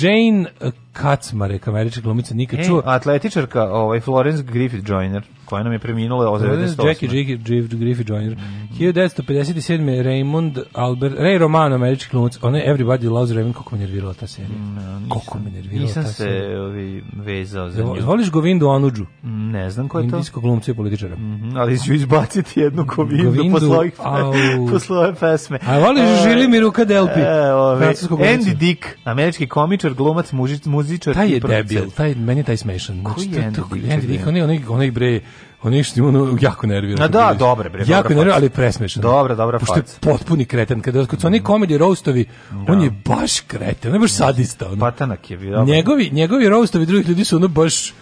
Jane Kacmarek, američka glumica, nikad e, čuo. Atletičarka, ovaj, Florence Griffith Joyner koja nam je preminula od 98. Jackie Jackie Griffith Jr. Mm -hmm. 1957. Raymond Albert, Ray Romano, američki glumac, ona je Everybody Loves Raymond, koliko me nervirala ta serija. No, nisam, kako me nervirala ta serija. se ovi, vezao za nju. Voliš Govindu Anuđu? ne znam ko je to. Indijsko glumca i političara. Mm -hmm, ali ću izbaciti jednu Govindu, Govindu da posle, ovih, posle ove pesme. A voliš e, Žilimiru Kadelpi? E, ove, Andy Dick, američki komičar, glumac, muzičar. Taj je debil, taj, meni taj smešan. Koji znači, je Andy Dick? Andy Dick, onaj, onaj bre, Oni što ono jako nervira. A da, dobre bre. Jako nervira, ali presmešno. Dobro, dobro, pa. Pošto je potpuni kreten kada kad su oni mm. comedy roastovi, da. on je baš kreten, ne baš sadista ono. Patanak je bio. Njegovi njegovi roastovi drugih ljudi su ono baš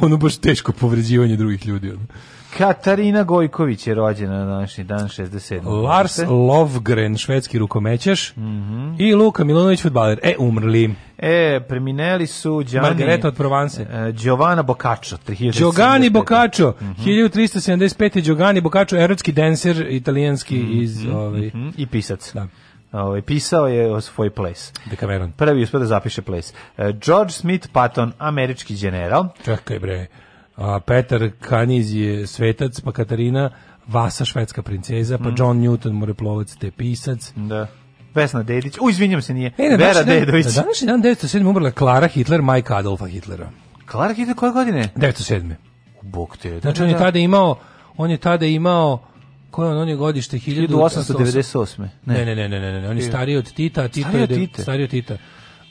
ono baš teško povređivanje drugih ljudi ono. Katarina Gojković je rođena na današnji dan 67. Lars Lovgren, švedski rukomećaš mm -hmm. i Luka Milunović, futbaler. E, umrli. E, premineli su Gianni, Margareta od Provanse. E, Giovanna Boccaccio, 3075. Giovanni Boccaccio, mm -hmm. 1375. Giovanni Boccaccio, erotski denser, italijanski mm -hmm. iz... Mhm, ovaj... Mm -hmm. I pisac. Da. Ovaj pisao je o svoj De Cameron. Prvi uspeo da zapiše place. George Smith Patton, američki general. Čekaj bre a, Petar Kaniz je svetac, pa Katarina Vasa švedska princeza, pa mm. John Newton moreplovac te pisac. Da. Vesna Dedić. U, izvinjam se, nije. E, na Vera Dedović. Na današnji dan 1907. umrla Klara Hitler, majka Adolfa Hitlera. Klara Hitler koje godine? 1907. U Bog te. Da, znači, da, on je da. tada imao, on je tada imao, koje on, on je godište? 1898. Ne, ne, ne, ne, ne, ne, on je stariji od Tita, Tito stariji je, od Tita. Stariji od Tita.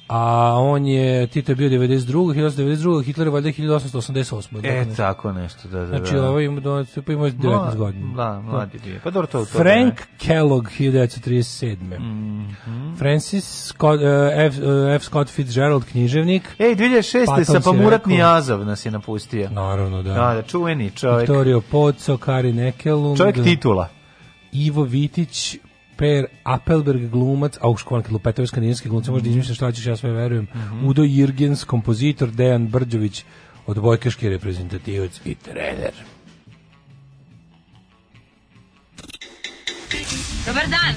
A on je, Tito je bio 92. 1992. Hitler je valjda 1888. E, tako nešto, da, da. da. Znači, ovo ovaj ima, pa ima 19 Mla, godina. Da, pa mladi bio. Pa dobro, to, to Frank to, Kellogg, 1937. Mm -hmm. Francis Scott, uh, F, uh, F. Scott Fitzgerald, književnik. Ej, 2006. sa Pamuratni Azov nas je napustio. Naravno, da. Da, da, čuveni čovjek. Vittorio Pozzo, Karin Ekelund. Čovjek titula. Ivo Vitić, Per Appelberg glumac, a u školan kad lupetove skandinavske glumce, možda izmišljam šta ćeš, ja sve verujem. Mhm. Udo Jirgens, kompozitor, Dejan Brđović, odbojkaški reprezentativac i trener. Dobar dan,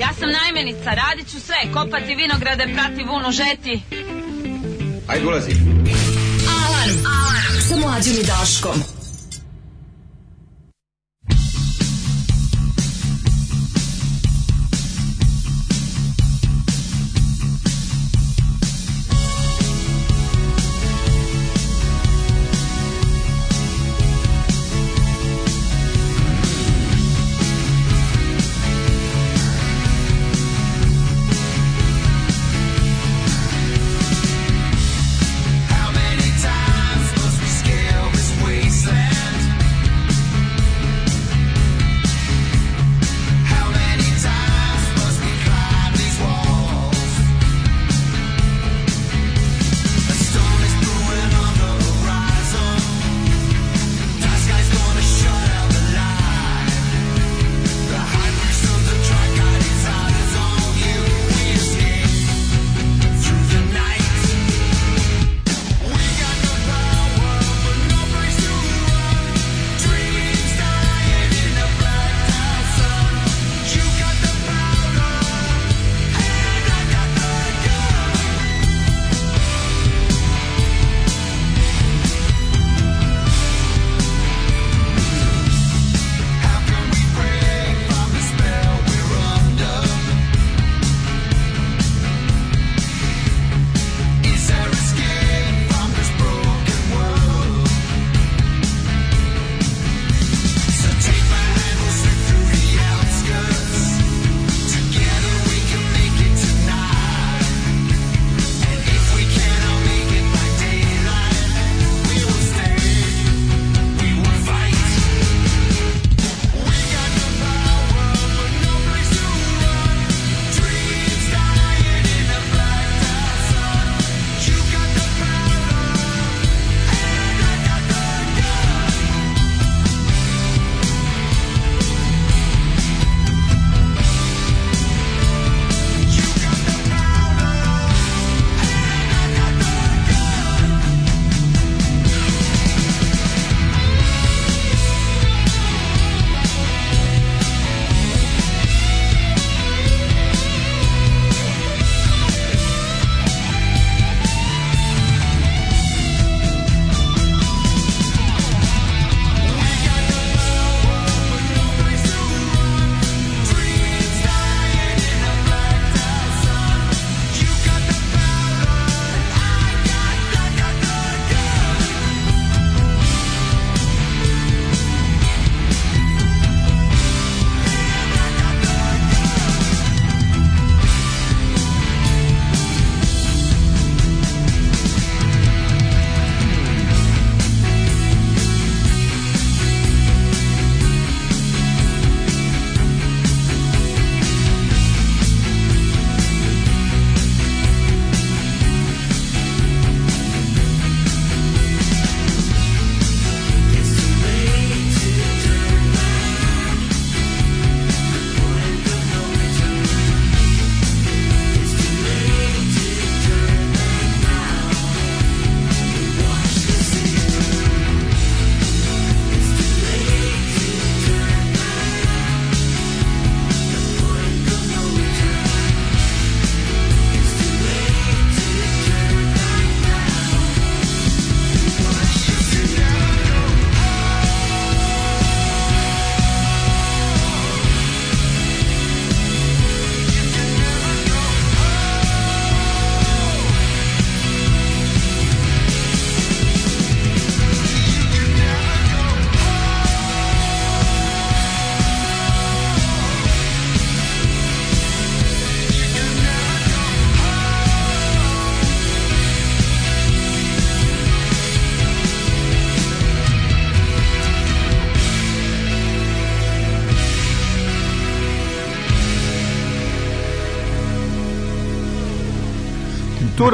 ja sam najmenica, radit ću sve, kopati vinograde, prati vunu, žeti. Ajde, ulazi. Alarm, alarm, sa mlađim i Daškom.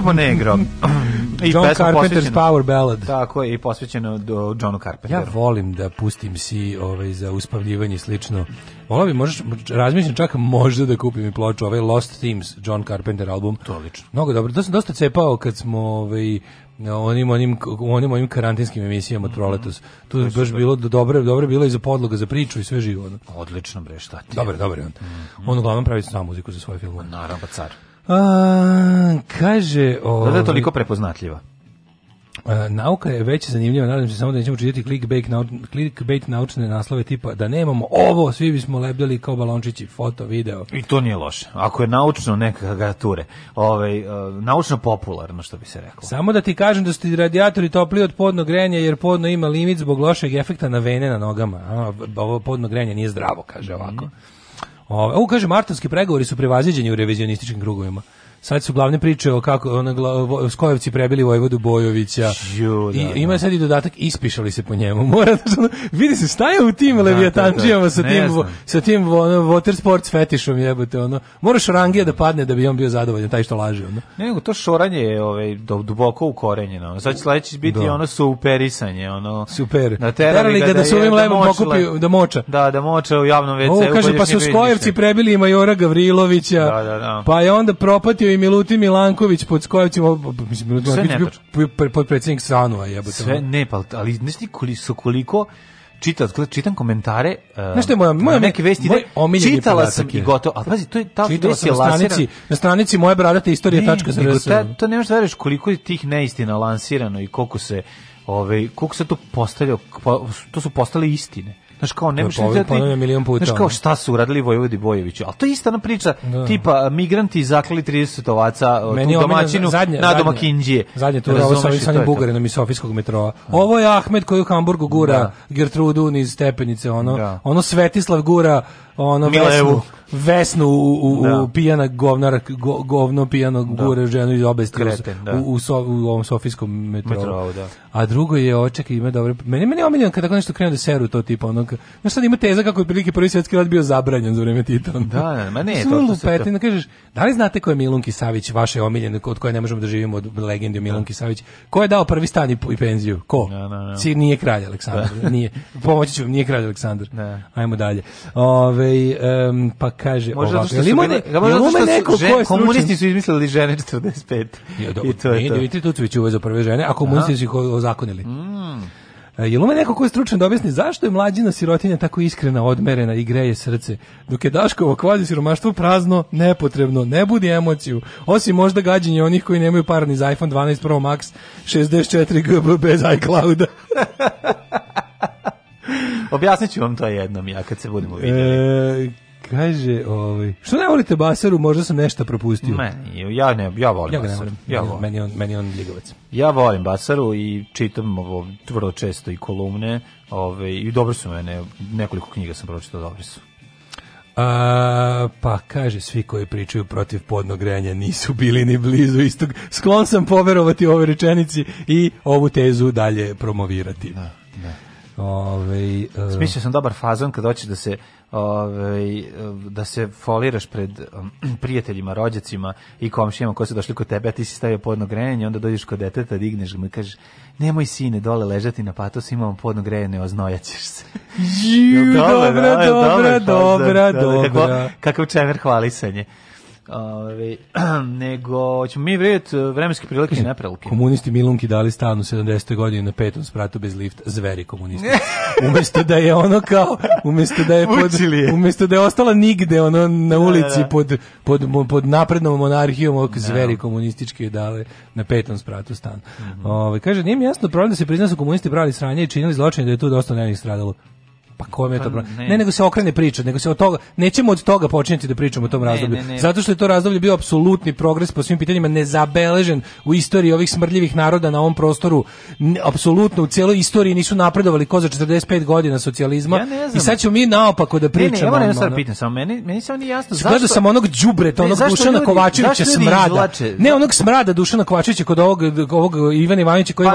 Turbo Negro. I John Carpenter's Power Ballad. Tako je, i posvećeno do Johnu Carpenteru. Ja volim da pustim si ovaj, za uspavljivanje slično. Volao bi, možeš, razmišljam čak možda da kupim i ploču, ovaj Lost Themes, John Carpenter album. To lično. Mnogo dobro. To sam dosta cepao kad smo ovaj, onim onim onim onim karantinskim emisijama od mhm. proletos. Tu je baš bilo dobro, dobro bilo i za podloga za priču i sve živo. Odlično bre, šta ti? Dobro, dobro on. Mm. On uglavnom pravi samo muziku za svoje filmove. Naravno, pa car. A, kaže... O... Da, da je ovaj, toliko prepoznatljiva. A, nauka je već zanimljiva, nadam se samo da nećemo čitati clickbait, nau, clickbait naučne naslove tipa da nemamo ovo, svi bismo lebdeli kao balončići, foto, video. I to nije loše. Ako je naučno neka gature, ovaj, e, naučno popularno, što bi se reklo. Samo da ti kažem da su ti radijatori topli od podnog grenja, jer podno ima limit zbog lošeg efekta na vene na nogama. A, ovo podno grenje nije zdravo, kaže mhm. ovako. Mm. Ovo, kaže, martovski pregovori su prevaziđeni u revizionističkim krugovima sad su glavne priče o kako ona Skojevci prebili Vojvodu Bojovića. Ju, da, I ima da. sad i dodatak ispišali se po njemu. Mora da vidi se šta je u tim da, leviatančijama sa tim znam. sa tim ono, water sports fetišom jebote ono. Moraš rangija da padne da bi on bio zadovoljan taj što laže ono. Ne, nego to šoranje je ovaj duboko ukorenjeno. Sad će sledeći biti da. ono superisanje, ono super. Na terali ga da, da se ovim lebom pokupi da moča. Da, da moča u javnom WC-u. kaže pa su Skojevci prebili majora Gavrilovića. Da, da, da. Pa je onda propatio i Milutin Milanković pod Skojevcima, mislim, Milutin Milanković bio podpredsjednik Sanova, jebote. Sve ne, pa, ali znaš ti koliko, su koliko čitao, čitam komentare. Uh, eh, Nešto je moja, moja neke vesti moj da omiljeni čitala sam i gotovo. Al pazi, to je ta čitala sam je na stranici, na stranici moje bradate istorije ne, tačka nego ta, to nemaš da veruješ koliko je tih neistina lansirano i koliko se ovaj koliko se to postavljao, pa, to su postale istine. Znaš kao, ne da, možeš da pa ti... milion puta. Znaš kao, šta su uradili Vojvodi Bojeviću? Ali to je istana priča, da. tipa, migranti zaklali 30 ovaca Meni tu domaćinu zadnje, na domakinđije. Zadnje, tu ovo sa ovim bugarinom iz Sofijskog metroa. Ovo je Ahmed koji u Hamburgu gura da. Gertrudu niz stepenice, ono, da. ono Svetislav gura ono Milevu. Vesnu u, u, da. u pijana govnara, go, govno pijanog da. gure ženu iz obe Krete, da. u, u, so, u ovom sofijskom metrou. Metrov, da. A drugo je oček ima dobro. Meni meni omiljen kada nešto krenu da seru to tipa onog. No sad ima teza kako je prilike prvi svetski rat bio zabranjen za vreme Tita. Da, da, ma ne, to, to se to... kažeš, da li znate ko je Milunki Savić, vaše omiljene od koje ne možemo da živimo od legendi o da. Milunki Savić? Ko je dao prvi stan i, i penziju? Ko? No, no, no. Si, nije kralj Aleksandar, da. nije. Pomoći ću vam, nije kralj Aleksandar. Ne. Da. Ajmo dalje. Ove, Ove, um, pa kaže možda ovako. Ili ima, ne, možda neko ko je slučan. Komunisti su izmislili žene 45. I to je to. Vidite, tu cviću uvez za prve žene, a komunisti da. su ih ozakonili. Mm. E, jel ume neko ko je stručan da objasni zašto je mlađina sirotinja tako iskrena, odmerena i greje srce, dok je Daškovo kvazi siromaštvo prazno, nepotrebno, ne budi emociju, osim možda gađenje onih koji nemaju par ni za iPhone 12 Pro Max 64 GB bez iClouda. Objasnit ću vam to jednom ja kad se budemo videli. E, kaže, ovaj, što ne volite Basaru, možda sam nešto propustio. Meni, ja ne, ja volim ja ga ne Basaru. Ja volim. Meni, on, meni on ljigovac. Ja volim Basaru i čitam ovo, vrlo često i kolumne ovaj i dobro su mene, nekoliko knjiga sam pročitao, dobro su. A, pa kaže, svi koji pričaju protiv podnog grejanja nisu bili ni blizu istog. Sklon sam poverovati ove rečenici i ovu tezu dalje promovirati. Da, da. Ove, uh, e, Smislio sam dobar fazon kad hoćeš da se ove, da se foliraš pred um, prijateljima, rođacima i komšijama koji su došli kod tebe, a ti si stavio podno grejanje, onda dođeš kod deteta, digneš ga i kažeš nemoj sine dole ležati na patos, imamo podno grejanje, oznojaćeš se. Ju, dobra, dobra, dobra, dobra, dobra. Kakav čemer hvalisanje. Ove, nego ćemo mi vidjeti e, vremenske prilike i neprelike. Komunisti Milunki dali stan u 70. godini na petom spratu bez lifta, zveri komunisti. Umesto da je ono kao, umesto da je, pod, umesto da je ostala nigde ono na da, da, ulici da. pod, pod, pod naprednom monarhijom, ok, zveri komunistički je dali na petom spratu stan. Mhm. Ove, kaže, nije mi jasno problem da se prizna su komunisti brali sranje i činili zločine da je tu dosta nenih stradalo. Pa kome je to pa problem? Ne. ne. nego se okrene priča, nego se od toga nećemo od toga počinjati da pričamo o tom razdoblju. Ne, ne, Zato što je to razdoblje bio apsolutni progres po svim pitanjima, nezabeležen u istoriji ovih smrdljivih naroda na ovom prostoru. Apsolutno u cijeloj istoriji nisu napredovali ko za 45 godina socijalizma. Ja I sad ćemo mi naopako da pričamo. Ne, ne, ja ono, pitam samo meni, meni samo nije jasno zašto. Gledao sam onog đubreta, onog Dušana Kovačevića smrada. Izvlače? Ne, onog smrada Dušana Kovačevića kod ovog ovog Ivana Ivanića koji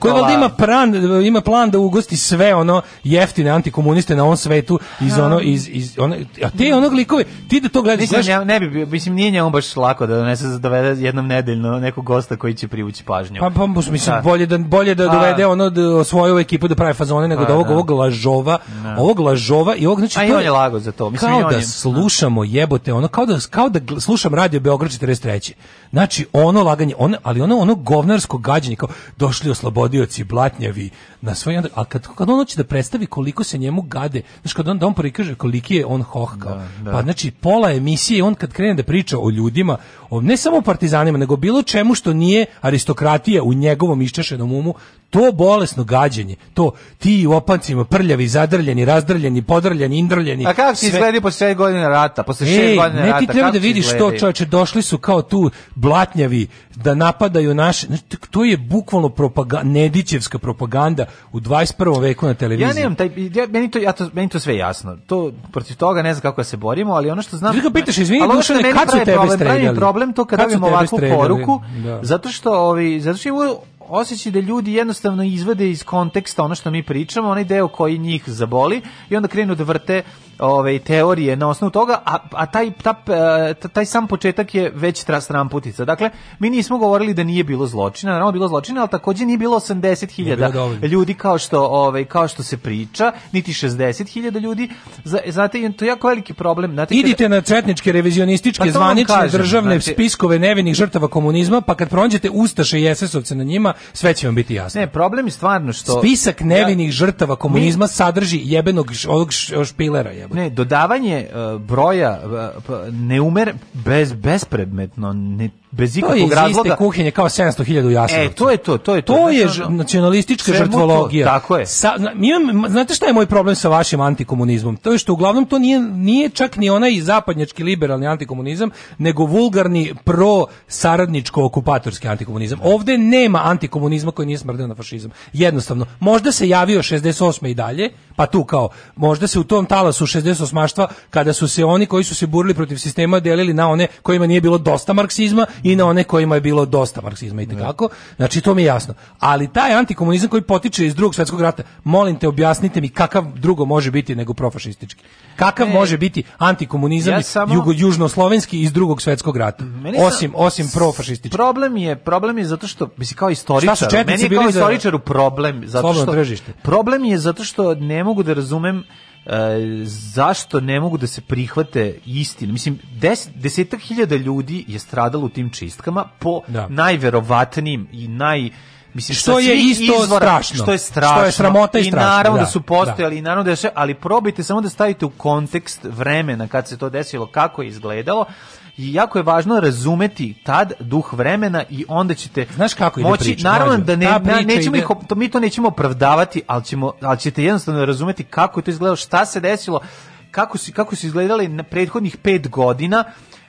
pa valjda ima plan, ima plan da ugosti sve ono jeftine antikom komuniste na ovom svetu iz ono iz iz ono, a ti onog likovi ti da to gledaš mislim, znaš, ne, ne bi mislim nije njemu baš lako da donese za da dovede jednom nedeljno nekog gosta koji će privući pažnju pa pa mislim da. bolje da bolje da dovede a, ono da svoju ekipu da pravi fazone nego a, da ovog da. ovog lažova da. ovog lažova i ovog znači a to je, on je lago za to mislim kao da je, slušamo da. jebote ono kao da kao da slušam radio Beograd 43 znači ono laganje ono ali ono ono govnarsko gađanje kao došli oslobodioci blatnjavi na svoj a kad kad on hoće da predstavi koliko se njemu njemu gade. Znaš, kad on, da on kaže koliki je on hohkao, da, da, pa znači pola emisije, on kad krene da priča o ljudima, o, ne samo o partizanima, nego bilo čemu što nije aristokratija u njegovom iščešenom umu, to bolesno gađenje, to ti u opancima prljavi, zadrljeni, razdrljeni, podrljeni, indrljeni. A kako si sve... posle 6 godina rata? Posle 6 godina rata. Ne ti treba da vidiš to, čoveče, došli su kao tu blatnjavi da napadaju naše. Znači, to je bukvalno propaganda, Nedićevska propaganda u 21. veku na televiziji. Ja nemam taj ja meni meni to ja to meni to sve jasno. To protiv toga ne znam kako ja da se borimo, ali ono što znam Ti ga pitaš, izvini, Dušane, kako su tebe problem, streljali? Problem to kad dobijemo ovakvu poruku, da. zato što ovi zato što imamo osjećaj da ljudi jednostavno izvade iz konteksta ono što mi pričamo, onaj deo koji njih zaboli i onda krenu da vrte ove teorije na osnovu toga, a, a taj, ta, e, taj sam početak je već stran putica. Dakle, mi nismo govorili da nije bilo zločina, naravno bilo zločina, ali takođe nije bilo 80.000 ljudi kao što, ovaj, kao što se priča, niti 60.000 ljudi. Znate, to je jako veliki problem. Znate, Idite kada... na četničke, revizionističke, pa zvanične, kažem, državne znači... spiskove nevinih žrtava komunizma, pa kad pronađete Ustaše i SS-ovce na njima, sve će vam biti jasno. Ne, problem je stvarno što spisak nevinih ja, žrtava komunizma mi, sadrži jebenog š, ovog špilera jebote. Ne, dodavanje uh, broja uh, neumer bez bespredmetno ne bez ikakvog razloga. To kuhinje kao 700.000 u Jasenovcu. E, to je to, to je to. To je nacionalistička žrtvologija. tako je. Sa, imam, znate šta je moj problem sa vašim antikomunizmom? To je što uglavnom to nije, nije čak ni onaj zapadnjački liberalni antikomunizam, nego vulgarni pro-saradničko-okupatorski antikomunizam. Ovde nema antikomunizma koji nije smrdeo na fašizam. Jednostavno, možda se javio 68. i dalje, pa tu kao, možda se u tom talasu 68. maštva, kada su se oni koji su se burili protiv sistema delili na one kojima nije bilo dosta marksizma i na one kojima je bilo dosta marksizma i tako. Da. Znači to mi je jasno. Ali taj antikomunizam koji potiče iz drugog svetskog rata, molim te objasnite mi kakav drugo može biti nego profašistički. Kakav e, može biti antikomunizam ja jugo, južnoslovenski iz drugog svetskog rata? Mm, osim osim profašistički. Problem je, problem je zato što mislim kao istoričar, meni je kao istoričaru problem zato što problem je zato što ne mogu da razumem zašto ne mogu da se prihvate istine? Mislim, des, desetak hiljada ljudi je stradalo u tim čistkama po da. najverovatnijim i naj... Mislim, što je isto izvora, strašno. Što je strašno. Što je sramota i, i strašno. I naravno da, da su postojali, da. i naravno da je sve, ali probajte samo da stavite u kontekst vremena kad se to desilo, kako je izgledalo i jako je važno razumeti tad duh vremena i onda ćete Znaš kako ide moći, priča, naravno da ne, na, nećemo ide... to, mi to nećemo opravdavati, ali, ćemo, ali ćete jednostavno razumeti kako je to izgledalo, šta se desilo, kako su, kako su izgledali na prethodnih pet godina,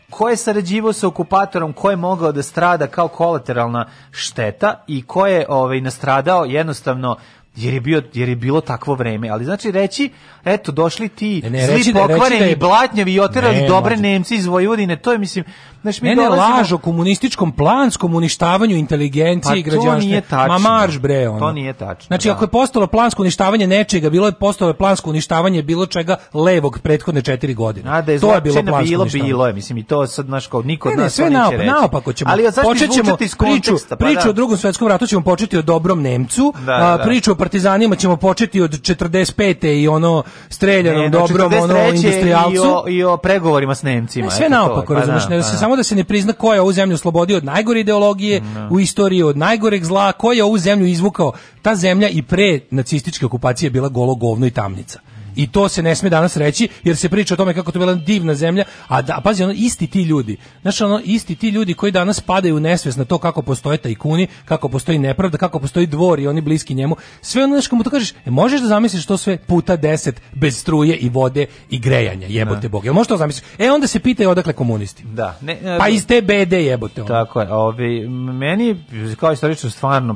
ko je sarađivao sa okupatorom, ko je mogao da strada kao kolateralna šteta i ko je ovaj, nastradao jednostavno jer je bio jer je bilo takvo vreme ali znači reći eto došli ti ne, ne, zli da- pokvareni da je, blatnjavi i oterali ne, dobre Nemci iz Vojvodine to je mislim znači mi ne, ne laž o komunističkom planskom uništavanju inteligencije pa, i građanstva ma marš bre ono. to nije tačno znači da. ako je postalo plansko uništavanje nečega bilo je postalo plansko uništavanje bilo čega levog prethodne četiri godine da je to je bilo plansko bilo, bilo je mislim i to sad naš kao niko ne, od nas sve naop, naopako ćemo ali počećemo priču, pa priču da. o drugom svetskom ratu ćemo početi o dobrom Nemcu da, priču o partizanima ćemo početi od 45. i ono streljanom dobro znači, ono industrijalcu i o, i o pregovorima s Nemcima. Ne, sve naopako, pa da, razumeš, da se, pa samo da se ne prizna ko je ovu zemlju oslobodi od najgore ideologije no. Da. u istoriji od najgoreg zla, ko je ovu zemlju izvukao. Ta zemlja i pre nacističke okupacije bila golo govno i tamnica. I to se ne sme danas reći, jer se priča o tome kako to bila divna zemlja, a da, pazi, ono, isti ti ljudi, znaš, ono, isti ti ljudi koji danas padaju u nesvest na to kako postoje tajkuni, kako postoji nepravda, kako postoji dvor i oni bliski njemu, sve ono, znači mu to kažeš, e, možeš da zamisliš što sve puta 10 bez struje i vode i grejanja, jebote da. bog, jel možeš to zamisliš? E, onda se pitaju odakle komunisti. Da. Ne, ne, pa iz te bede jebote. Ono. Tako je, ovi, meni, kao istorično, stvarno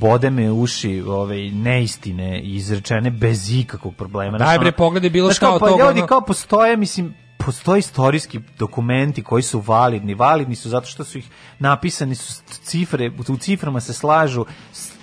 bode me uši ove, neistine izrečene bez ikakvog problema. Da, Daj bre, pogledaj bilo šta od pa, toga. Ljudi kao postoje, mislim, postoje istorijski dokumenti koji su validni. Validni su zato što su ih napisani su cifre, u ciframa se slažu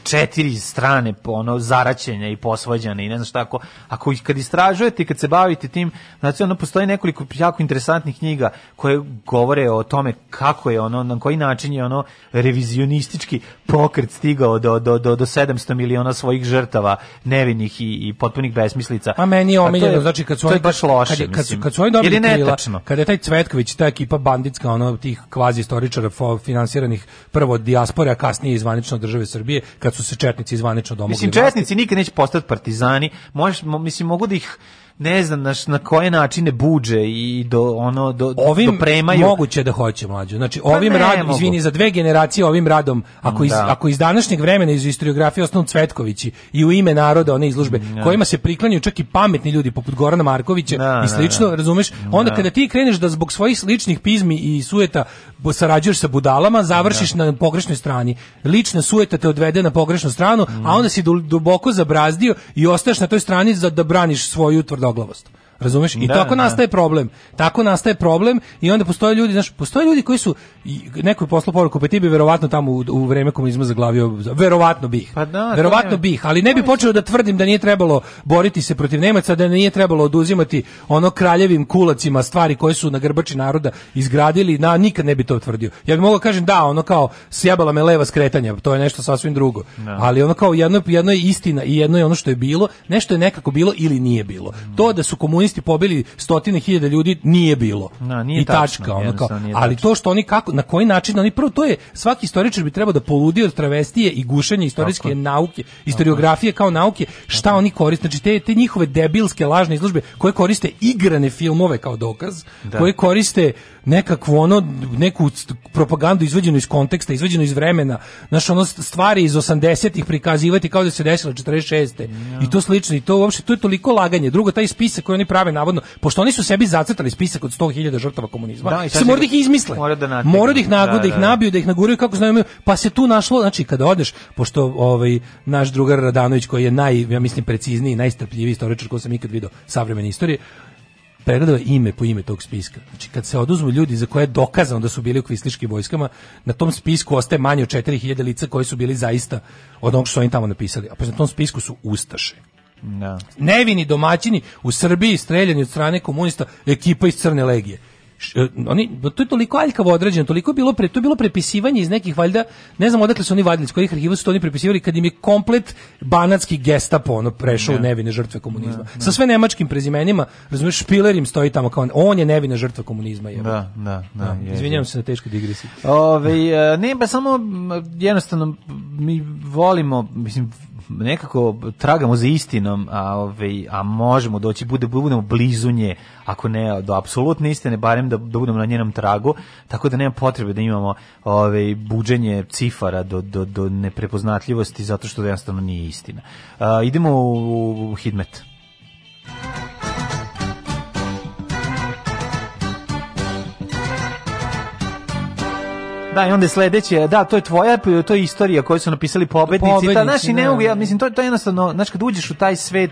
četiri strane ono zaraćenja i posvađane i ne znam šta ako ako kad istražujete kad se bavite tim znači ono postoji nekoliko jako interesantnih knjiga koje govore o tome kako je ono na koji način je ono revizionistički pokret stigao do do do do 700 miliona svojih žrtava nevinih i i potpunih besmislica. A meni je omiljeno znači kad su oni baš loše kad, je, kad, su, kad su oni dobili krila, kad je taj Cvetković ta ekipa banditska ono tih kvazi istoričara finansiranih prvo od dijaspore a kasnije zvanično države Srbije kad su se četnici zvanično domogli. Mislim četnici nikad neće postati partizani. Možeš mislim mogu da ih ne znam na, na koje načine buđe i do ono do ovim dopremaju. moguće da hoće mlađu. Znači pa ovim radom, izvini za dve generacije ovim radom, ako da. iz, da. ako iz današnjeg vremena iz historiografije osnov Cvetkovići i u ime naroda one izložbe da. kojima se priklanjaju čak i pametni ljudi poput Gorana Markovića da, i da, slično, da. razumeš? Onda kada ti kreneš da zbog svojih ličnih pizmi i sueta bo sarađuješ sa budalama, završiš na pogrešnoj strani. Lična sueta te odvede na pogrešnu stranu, a mm. onda si duboko zabrazdio i ostaješ na toj strani za da braniš svoju tvrdo tvrdoglavost. Razumeš? I da, tako da. nastaje problem. Tako nastaje problem i onda postoje ljudi, znaš, postoje ljudi koji su neko je poslao poruku, pa ti bi verovatno tamo u, u vreme komunizma zaglavio, verovatno bih. Pa da, verovatno je... bih, ali ne bi počeo da tvrdim da nije trebalo boriti se protiv Nemaca, da nije trebalo oduzimati ono kraljevim kulacima stvari koje su na grbači naroda izgradili, na nikad ne bi to tvrdio. Ja bih mogao da kažem da, ono kao sjebala me leva skretanja, to je nešto sasvim drugo. Da. Ali ono kao jedno jedno je istina i jedno je ono što je bilo, nešto je nekako bilo ili nije bilo. Mm. To da su komunisti komunisti pobili stotine hiljada ljudi nije bilo. Na, da, nije I tačno, tačka, ono kao, ali to što oni kako na koji način oni prvo to je svaki istoričar bi trebao da poludi od travestije i gušenja istorijske Tako. nauke, historiografije Tako. kao nauke, šta Tako. oni koriste, znači te te njihove debilske lažne izložbe koje koriste igrane filmove kao dokaz, da. koje koriste nekakvo ono, neku propagandu izvađenu iz konteksta, izvađenu iz vremena, znaš, ono stvari iz 80-ih prikazivati kao da se desilo 46. Ja. I to slično, i to uopšte, to je toliko laganje. Drugo, taj spisak koji oni prave navodno, pošto oni su sebi zacrtali spisak od 100.000 žrtava komunizma, da, se mora da ih izmisle. Mora da, mora da ih da, nagode, da, ih da, da. nabiju, da ih naguraju kako znaju, pa se tu našlo, znači kada odeš, pošto ovaj, naš drugar Radanović koji je naj, ja mislim, precizniji, najstrpljiviji istoričar koji sam ikad video savremene istorije, pregledao ime po ime tog spiska. Znači, kad se oduzmu ljudi za koje je dokazano da su bili u kvisliškim vojskama, na tom spisku ostaje manje od 4000 lica koji su bili zaista od onog što oni tamo napisali. A pa na tom spisku su Ustaše. No. Da. Nevini domaćini u Srbiji streljani od strane komunista ekipa iz Crne legije. Š, e, oni, to je toliko aljkavo određeno, toliko je bilo, pre, to je bilo prepisivanje iz nekih valjda, ne znam odakle su oni vadili, iz kojih arhiva su to oni prepisivali, kad im je komplet banatski gestapo ono, prešao ne. u nevine žrtve komunizma. Ne, ne. Sa sve nemačkim prezimenima, razumiješ, Špiler im stoji tamo kao on, on je nevina žrtva komunizma. Je. Da, da, da. da izvinjam se na teškoj digresiji. Ove, e, ne, pa samo jednostavno mi volimo, mislim, nekako tragamo za istinom, a, ovaj, a možemo doći, bude, budemo blizu nje, ako ne do apsolutne istine, barem da, da budemo na njenom tragu, tako da nema potrebe da imamo ovaj, buđenje cifara do, do, do neprepoznatljivosti, zato što jednostavno nije istina. A, idemo u, u Hidmet. Hidmet. Da, i onda sledeće, da, to je tvoja, pa to je istorija koju su napisali pobednici. pobednici ta, znaš, ne, ne, da, ja, da. mislim, to, to je jednostavno, znači kad uđeš u taj svet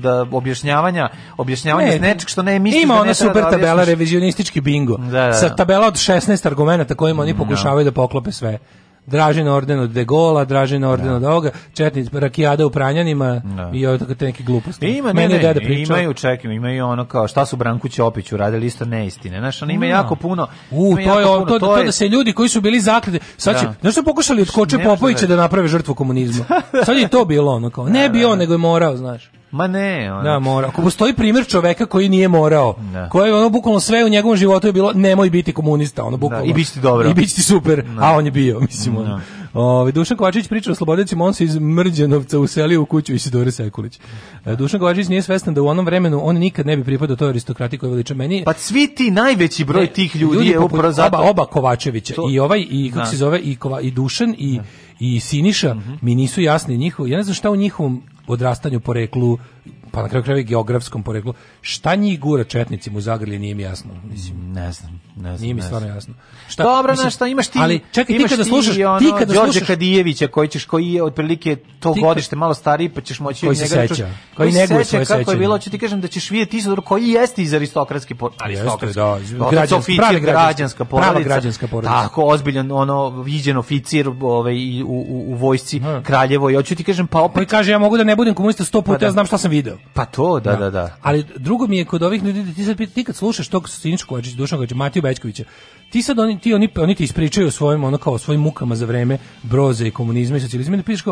da, objašnjavanja, objašnjavanja ne, nečeg što ne misliš ima da ona super da tabela, revizionistički bingo, da, da, da. sa tabela od 16 argumenata kojima oni pokušavaju da poklope sve. Dražen orden od De Gola, Dražen orden ja. Da. od ovoga, četnic rakijada u Pranjanima ja. Da. i od te neke gluposti. ima, Meni ne, ne, ne imaju, čekaj, imaju ono kao šta su Branku Ćopić uradili isto neistine. Znaš, ono ima ja. Da. jako puno. U, to je, puno, to, to, je... da se ljudi koji su bili zakleti, sad će, znaš što pokušali od Koče Popovića da naprave žrtvu komunizmu? sad je to bilo ono kao, ne bi on, nego je morao, znaš. Ma ne, ona. Da, mora. Ako postoji primjer čovjeka koji nije morao, da. koji ono bukvalno sve u njegovom životu je bilo nemoj biti komunista, ono bukvalno. Da, I bići ti dobro. I bići ti super, da. a on je bio, mislim. Da. Ove, Dušan Kovačić priča o slobodnicima, on se iz Mrđenovca uselio u kuću Isidore Sekulić. E, Dušan Kovačić nije svestan da u onom vremenu on nikad ne bi pripadao toj aristokrati koji veliča meni. Pa svi ti najveći broj ne, tih ljudi, ljudi je upravo zato. Oba, oba Kovačevića, to... i ovaj, i kako da. se zove, i, Kova, i Dušan, i, da. i Siniša, mm -hmm. mi nisu jasni njihovo, ja ne znam šta u njihovom odrastanju, poreklu, pa na kraju krajeva geografskom poreklu. Šta njih gura četnicima u Zagrlje nije mi jasno, mislim. Ne znam znam, Nije mi stvarno jasno. Šta, Dobro, mislim, šta imaš ti? Ali čekaj, ti kada slušaš, ti, ono, ti kada Đorđe slušaš Kadijevića koji ćeš koji je otprilike to kad, godište malo stariji, pa ćeš moći koji se njega da seća, čuš, koji ne seća kako je bilo, hoću ti kažem da ćeš vidjeti Izodor koji jeste iz aristokratski aristokratski, da, građanska, građanska porodica, prava građanska porodica. Tako ozbiljan ono viđen oficir ovaj u, u, u vojsci hmm. kraljevoj. Hoću ti kažem pa opet pa kaže ja mogu da ne budem komunista 100 puta, pa da. ja znam šta sam video. Pa to, da, da, da. Ali drugo mi je kod ovih ljudi ti sad ti kad slušaš tog Sinčkovića, Dušanovića, Matiju Bećkovića. Ti sad oni ti oni oni ti ispričaju o svojim ono kao svojim mukama za vreme broze i komunizma i socijalizma i pišeš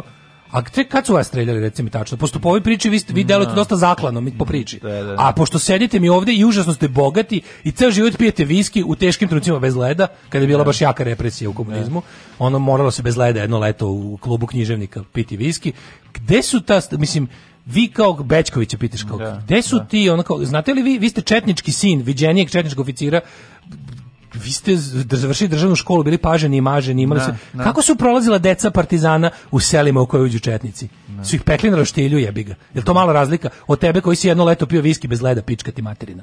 A te kad su vas streljali, recimo tačno? Pošto po ovoj priči vi, ste, vi delujete da. dosta zaklano mi, po priči. Da, da, da. A pošto sedite mi ovde i užasno ste bogati i ceo život pijete viski u teškim trenucima bez leda, kada je bila da. baš jaka represija u komunizmu, da. ono moralo se bez leda jedno leto u klubu književnika piti viski. Gde su ta, mislim, vi kao Bečkovića pitaš kao, da, gde su da. ti, ono kao, znate li vi, vi ste četnički sin, viđenijeg četničkog oficira, vi ste završili državnu školu, bili paženi i maženi, imali da, se... Da. Kako su prolazila deca partizana u selima u koje uđu četnici? Da. Su ih pekli na roštilju, jebi ga. Je to mala razlika od tebe koji si jedno leto pio viski bez leda, pička ti materina?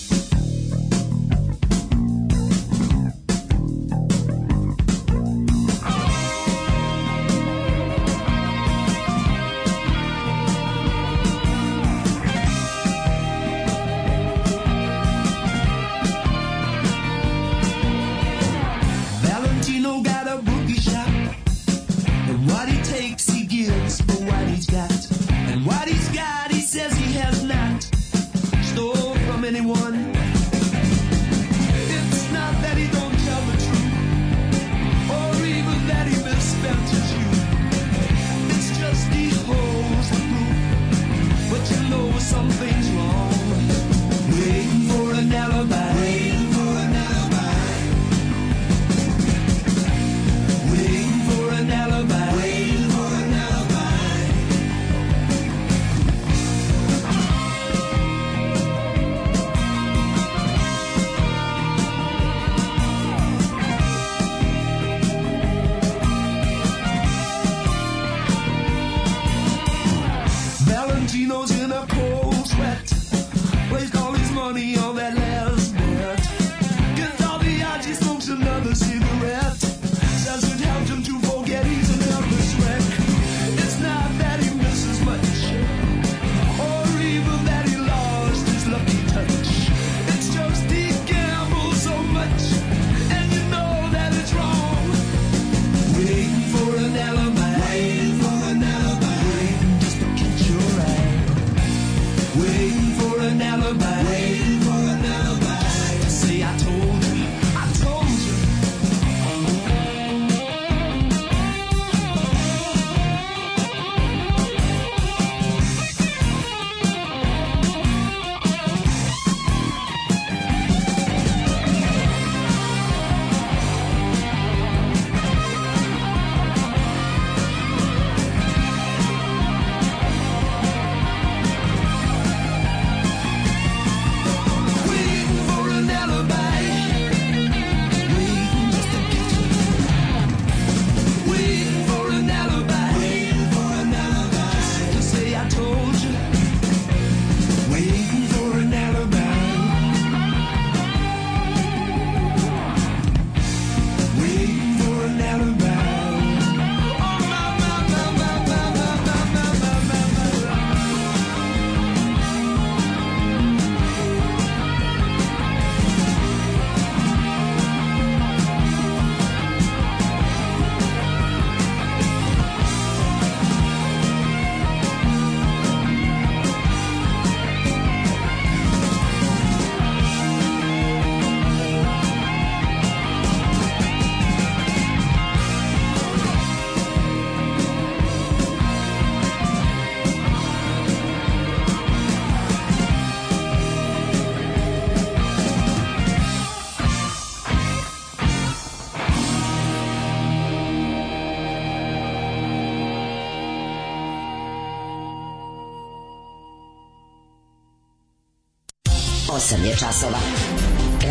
časova.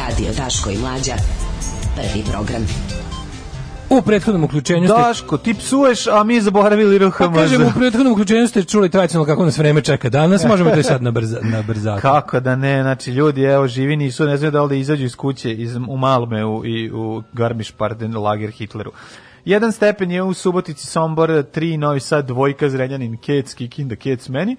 Radio Daško i Mlađa. Prvi program. U prethodnom uključenju ste... Daško, ti psuješ, a mi zaboravili RHMZ. Pa kažem, u prethodnom uključenju ste čuli tradicionalno kako nas vreme čeka danas, možemo to i sad na, na nabrzati. Kako da ne, znači ljudi, evo, živi nisu, ne znam da li izađu iz kuće, iz, u Malmeu i u Garmisch-Parden, lager Hitleru. Jedan stepen je u Subotici, Sombor, 3 Novi Sad, dvojka, Zrenjanin, Kec, Kikinda, Kec, meni.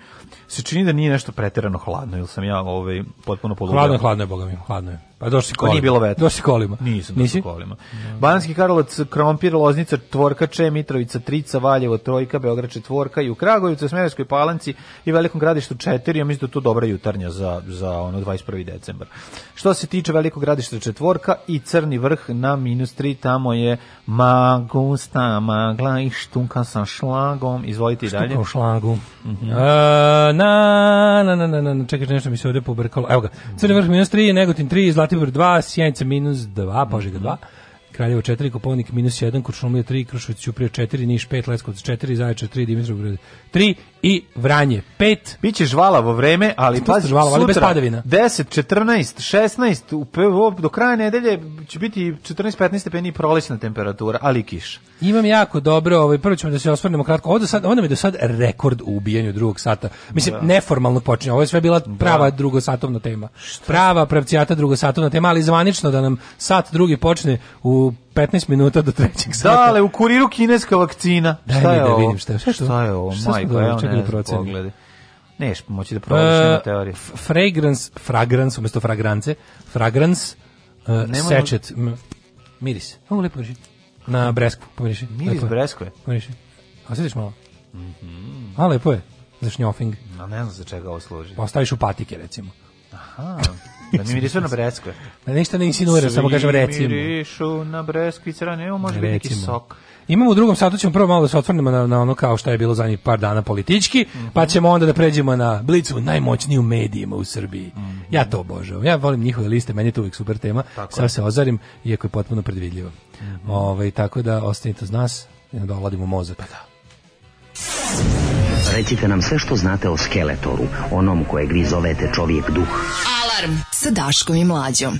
Se čini da nije nešto preterano hladno, ili sam ja ovaj, potpuno poludio. Hladno je, hladno je, boga mi, hladno je. Pa došli kolima. Nije bilo vetra. Došli kolima. Nisam došli kolima. No. Banski Karlovac, Krompir, Loznica, Tvorkače, Mitrovica, Trica, Valjevo, Trojka, Beograd, Četvorka i u Kragujevcu, Smerovskoj Palanci i Velikom gradištu 4. Ja mislim da to dobra jutarnja za, za ono 21. decembar. Što se tiče Velikog gradišta Četvorka i Crni vrh na minus 3, tamo je Magusta, Magla i Štunka sa šlagom. Izvolite i dalje. Štunka u šlagu. Mm -hmm. E, A, na, na, na, na, na, čekaj, nešto mi se ovde pobrkalo. Evo ga. Crni vrh minus 3, Negotin 3, Zlatan Zlatibor 2, Sjenica minus 2, Požega 2, Kraljevo 4, Koponik minus 1, Kočumlija 3, Krušovic Ćuprija 4, Niš 5, Leskovac 4, Zaječar 3, Dimitrovgrad 3 i Vranje 5. Biće žvalavo vreme, ali pazi, žvalavo, ali bez padavina. 10, 14, 16, u PVO, do kraja nedelje će biti 14-15 stepeni prolećna temperatura, ali i kiš. Imam jako dobro, ovaj, prvo ćemo da se osvrnemo kratko. Ovo, sad, ovo nam je do sad rekord u ubijanju drugog sata. Mislim, da. neformalno počinje. Ovo je sve bila da. prava da. drugosatovna tema. Šta? Prava pravcijata drugosatovna tema, ali zvanično da nam sat drugi počne u 15 minuta do trećeg sata. Dale, u kuriru kineska vakcina. Daj šta mi je da ovo? vidim šta, je šta, šta je ovo? Šta Majko, evo da ne, pogledaj. Neš moći da provališ uh, e, na teoriju. Fragrance, fragrance, umjesto fragrance, fragrance, uh, Nemoj sečet, miris. Ovo lepo reži. Na bresku, pomiriši. Miris lepo. breskve? Pomiriši. A sediš malo? Mm -hmm. A lepo je, za šnjofing. A ne znam za čega ovo služi. Pa ostaviš u patike, recimo. Aha. Da mi mirišu na breskve. Da ništa ne insinuira, samo kažem recimo. mirišu na breskvi, crane, evo može da, recimo. biti neki sok. Imamo u drugom satu, ćemo prvo malo da se otvornimo na, na ono kao što je bilo zadnjih par dana politički, mm -hmm. pa ćemo onda da pređemo na blicu najmoćniju medijima u Srbiji. Mm -hmm. Ja to obožavam. Ja volim njihove liste, meni je to uvijek super tema. Tako se ozarim, iako je potpuno predvidljivo. Mm -hmm. Ove, ovaj, tako da ostanite uz nas i da ovladimo mozak. Pa da. Recite nam sve što znate o Skeletoru, onom koje grizovete čovjek duh. Alarm sa Daškom i Mlađom.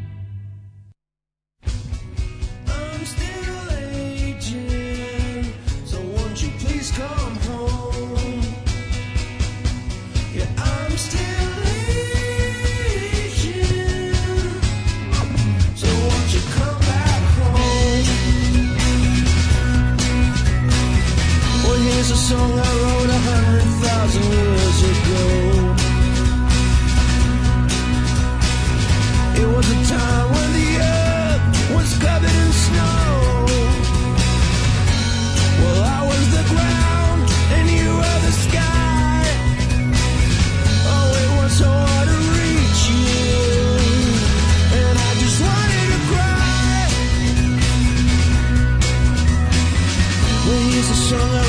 I'm a song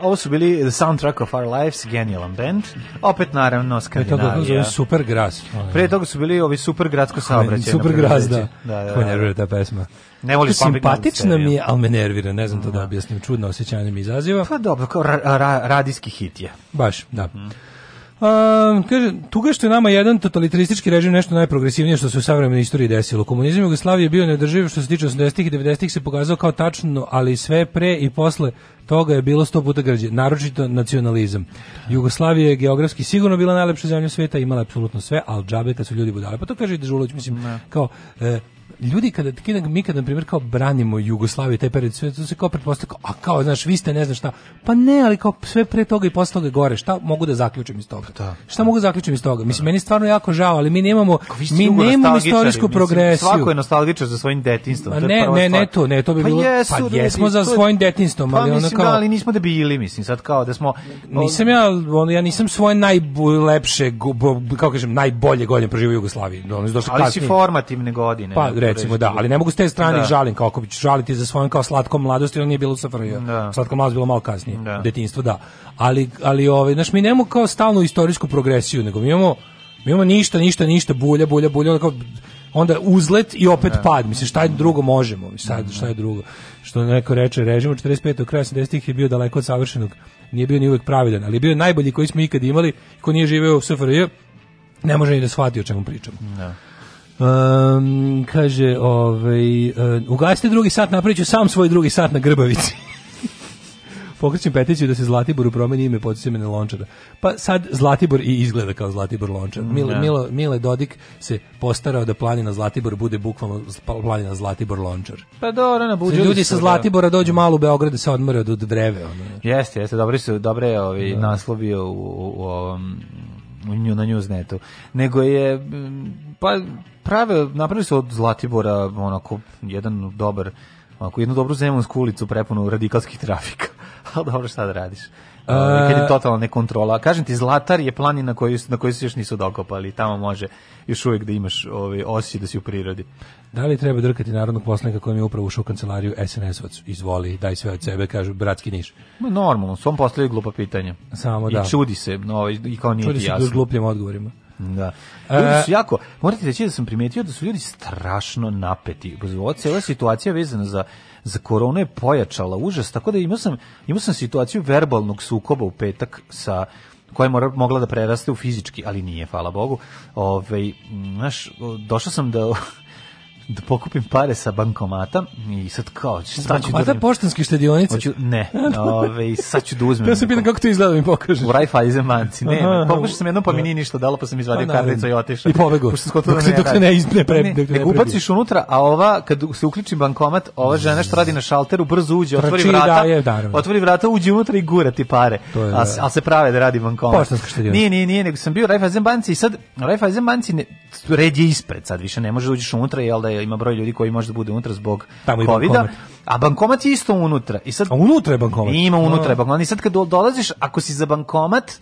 ovo su bili The Soundtrack of Our Lives, genijalan band. Opet, naravno, Skandinavija. Pre toga Super Gras. Pre toga su bili ovi Super Gradsko saobraćaj. Super Gras, da. da, da, da. ta pesma. Ne voli Simpatična mi je, ali me nervira, ne znam to da, da objasnim, čudno osjećanje mi izaziva. Pa dobro, kao ra ra radijski hit je. Baš, da. Mm. Um, kaže, tuga što je nama jedan totalitaristički režim nešto najprogresivnije što se u savremenoj istoriji desilo. Komunizam Jugoslavije je bio neodrživ što se tiče 80-ih i 90-ih se pokazao kao tačno, ali sve pre i posle toga je bilo sto puta građe, naročito nacionalizam. Jugoslavija je geografski sigurno bila najlepša zemlja sveta, imala apsolutno sve, al džabe kad su ljudi budali. Pa to kaže Dežulović, mislim, ne. kao e, ljudi kada kada mi kada na primjer kao branimo Jugoslaviju taj period sve to se kao pretpostavlja a kao znaš vi ste ne znam šta pa ne ali kao sve pre toga i posle toga gore šta mogu da zaključim iz toga pa da, šta da. mogu da zaključim iz toga mislim meni je stvarno jako žao ali mi nemamo mi nemamo istorijsku progresiju svako je nostalgičar za svojim detinjstvom ne ne ne to ne to bi pa bilo pa, jesu, pa jesmo za svojim detinjstvom ali pa, mislim, ono da, kao ali nismo da bili mislim sad kao da smo nisam ja ono ja nisam svoje najlepše kako kažem najbolje godine proživio u Jugoslaviji ono došlo ali si formativne godine pa recimo, da, ali ne mogu s te strane da. žalim, kao ako ću žaliti za svojom kao slatkom mladosti, on nije bilo u SFRJ. Da. Slatkom mladosti bilo malo kasnije, da. detinjstvo, da. Ali, ali ovaj, znaš, mi nemamo kao stalnu istorijsku progresiju, nego mi imamo, mi imamo ništa, ništa, ništa, bulja, bulja, bulja, onda kao, onda uzlet i opet da. pad. Mislim, šta je drugo možemo? Sad, da. šta je drugo? Što neko reče, režim 45. kraja 70. ih je bio daleko od savršenog. Nije bio ni uvek pravilan, ali je bio najbolji koji smo ikad imali, ko nije živeo u SFRJ, ne može ni da shvati o čemu pričamo. Da. Um, kaže, ovaj, uh, ugasite drugi sat, napravit sam svoj drugi sat na Grbavici. Pokrećem peticiju da se Zlatiboru promeni ime, podsjeća me na Lončara. Pa sad Zlatibor i izgleda kao Zlatibor Lončar. Mm, Mile, ja. Da. Milo, Mile Dodik se postarao da planina Zlatibor bude bukvalno pa, planina Zlatibor Lončar. Pa dobro, na buđu. Ljudi sa da. Zlatibora da. dođu malo u Beograd da se odmore od, od dreve. Ono. Jeste, jeste, dobri su, je ovi, ovaj, da. naslovi u, u, u ovom na newsnetu. Nego je, pa prave, napravili su od Zlatibora onako jedan dobar, onako jednu dobru zemljansku ulicu prepunu radikalskih trafika. Ali dobro, šta da radiš? Uh, kad je totalna nekontrola. Kažem ti, Zlatar je planina na koju, na kojoj se još nisu dokopali. Tamo može još uvijek da imaš ove, ovaj, osjećaj da si u prirodi. Da li treba drkati narodnog poslanika kojem je upravo ušao u kancelariju SNS-ovac? Izvoli, daj sve od sebe, kažu, bratski niš. Ma normalno, svom postavljaju glupa pitanja. Samo da. I čudi se, no, ovaj, i kao nije ti da jasno. Čudi se glupljem odgovorima. Da. E- ljudi su jako, morate reći da sam primetio da su ljudi strašno napeti. Ovo cijela situacija vezana za za koronu je pojačala užas, tako da imao sam, imao sam situaciju verbalnog sukoba u petak sa koja je mogla da preraste u fizički, ali nije, hvala Bogu. Ove, ovaj, znaš, došao sam da da pokupim pare sa bankomata i sad kao ću bankomata da poštanske štedionice hoću ne ovaj sad ću da uzmem ja sam pitan kako to izgleda da mi pokažeš u Raiffeisen banci ne pokušao sam jednom pa mi nije ništa dalo pa sam izvadio pa karticu i otišao i pobegao pošto skoro da dok se dok se ne izne pre ne, ne, ubaciš unutra a ova kad se uključi bankomat ova žena što radi na šalteru brzo uđe otvori znači, vrata otvori vrata uđe unutra i gura ti pare a, a da. se prave da radi bankomat poštanska štedionica nije nije nije nego sam bio u Raiffeisen banci i sad Raiffeisen banci red je ispred sad više ne možeš uđeš unutra jel da je ima broj ljudi koji može da bude unutra zbog Tamo COVID-a. A bankomat je isto unutra. I sad, a unutra je bankomat? Ima unutra je bankomat. I sad kad dolaziš, ako si za bankomat,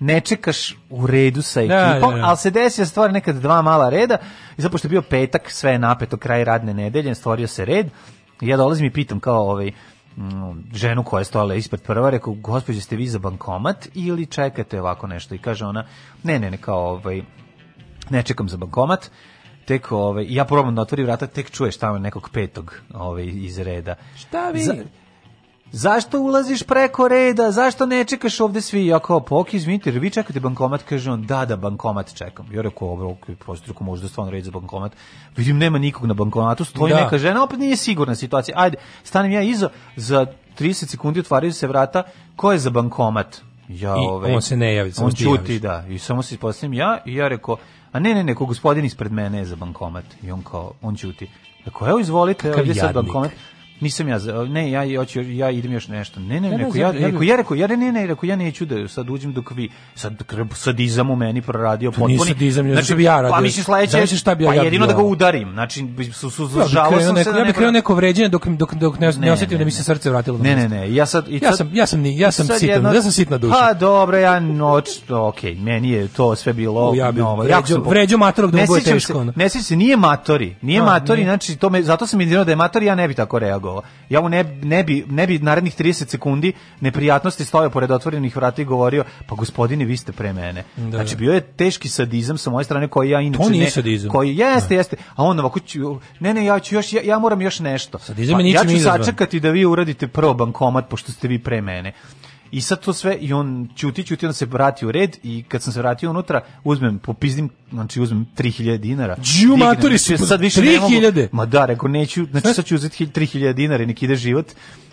ne čekaš u redu sa ekipom, da, da, da. ali se desio da stvar nekad dva mala reda i zato što je bio petak, sve je napeto, kraj radne nedelje, stvorio se red. I ja dolazim i pitam kao ovaj, mm, ženu koja je stojala ispred prva, rekao, gospođe, ste vi za bankomat ili čekate ovako nešto? I kaže ona, ne, ne, ne, kao ovaj, ne čekam za bankomat, tek ove, ovaj, ja probam da otvorim vrata, tek čuješ tamo nekog petog ove, ovaj, iz reda. Šta vi? Za, zašto ulaziš preko reda? Zašto ne čekaš ovde svi? Ja kao, pok, izvinite, vi čekate bankomat? Kaže on, da, da, bankomat čekam. Ja rekao, ovo, postruku, možda stvarno red za bankomat. Vidim, nema nikog na bankomatu, stoji da. neka žena, opet nije sigurna situacija. Ajde, stanem ja iza, za 30 sekundi otvaraju se vrata, ko je za bankomat? Ja, I ovaj, on se ne javi, On čuti, javiš. da, i samo se ispostavim ja i ja rekao, A ne, ne, ne, ko gospodin ispred mene je za bankomat. I on kao, on ćuti. Ako evo izvolite, Kakav ovdje sad bankomat. Nisam ja, ne, ja hoću ja idem još nešto. Ne, ne, ne, neko, ja, neko, ja rekao, ja ne, ne, ne, rekao, ja neću da sad uđem dok vi sad sadizam u meni proradio potpuni. Nisam sadizam, znači, bi ja radio. Pa mislim sledeće, šta bi ja, pa jedino da ga udarim. Znači su su žalosno sam se. Da ja bih krenuo neko vređanje dok dok dok ne, ne, osetim da mi se srce vratilo. Ne, ne, ne, ja sad i ja sam ja sam ni ja sam sitan, ja sam sitna duša. Pa dobro, ja noć, okej, meni je to sve bilo novo. Ja bih vređao matorog da bude teško. Ne sećam se, nije matori, nije matori, znači to me zato sam indirao da je matori, ja ne bih tako reagovao gol. Ja mu ne, ne, bi, ne bi narednih 30 sekundi neprijatnosti stojao pored otvorenih vrata i govorio, pa gospodine, vi ste pre mene. Da. Znači, da. bio je teški sadizam sa moje strane koji ja inače to nije ne, sadizam. koji jeste, ne. Da. jeste. A on ovako ću, ne, ne, ja ću još ja, ja moram još nešto. Sadizam pa, ja ću sačekati da vi uradite prvo bankomat pošto ste vi pre mene. I sad to sve, i on ćuti, ćuti, onda se vrati u red i kad sam se vratio unutra, uzmem, popizdim, znači uzmem 3000 dinara. Džu, maturi, sad više 3000? Ma da, rekao, neću, znači sad ću uzeti 3000 dinara i nek ide život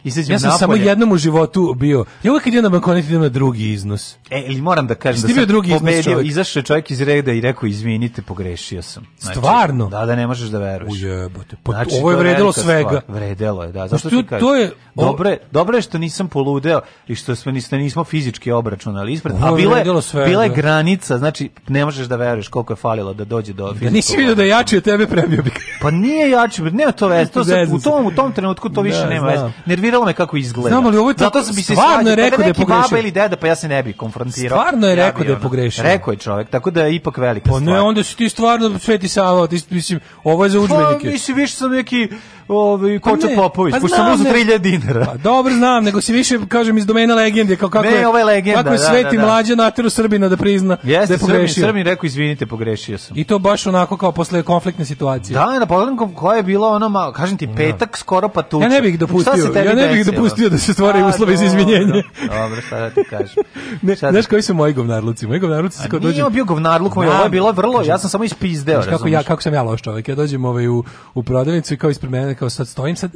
izađem ja sam napolje. samo jednom u životu bio. Ja uvek idem na bankonet idem na drugi iznos. E, ili moram da kažem Jeste da sam bio drugi pobedio, izašao čovjek iz reda i rekao izvinite, pogrešio sam. Znači, Stvarno? Da, da ne možeš da veruješ. Ujebote. Pa znači, ovo je vredelo svega. Stvar. Vredelo je, da. Zašto ti kažeš? To je dobro, je, dobro je što nisam poludeo i što smo nismo, nismo fizički obračunali ispred, ovo a bila je bila je granica, znači ne možeš da veruješ koliko je falilo da dođe do da fizičkog. Da nisi video da jači od tebe premio bi. pa nije jači, nema to veze, to se, u tom u tom trenutku to da, više nema veze. Nervira interesiralo me kako izgleda. Znam, ali ovo je Zato sam bi se stvarno je rekao da je pogrešio. baba ili deda, pa ja se ne bi konfrontirao. Stvarno je rekao ja da je pogrešio. Rekao je čovjek, tako da je ipak velika stvar. Pa ne, onda si ti stvarno Sveti Sava, ti mislim, ovo je za pa, udžbenike. Pa mislim, više sam neki ovaj Koča pa Popović, pa pošto sam uzeo 3000 dinara. Pa dobro znam, nego si više kažem iz domena legende, kao kako ne, je. ovaj legenda. Kako je da, Sveti da, da. mlađe natero Srbina da prizna Jeste, da je pogrešio. Srbin, Srbin rekao izvinite, pogrešio sam. I to baš onako kao posle konfliktne situacije. Da, na da, pogledam koja je bilo ono malo, kažem ti, da. petak no. skoro pa tu. Ja ne bih dopustio, ja ne bih dopustio da se stvore uslovi za izvinjenje. Dobro, sad da ti kažem. Ne, znaš koji su moji govnarluci? Moji govnarluci se kad dođu. Nije bio govnarluk, moj, ovo je bilo vrlo, ja sam samo ispizdeo, kako ja kako sam ja loš čovjek. Ja dođem ovaj u u prodavnicu i kao ispred mene kao sad stojim sad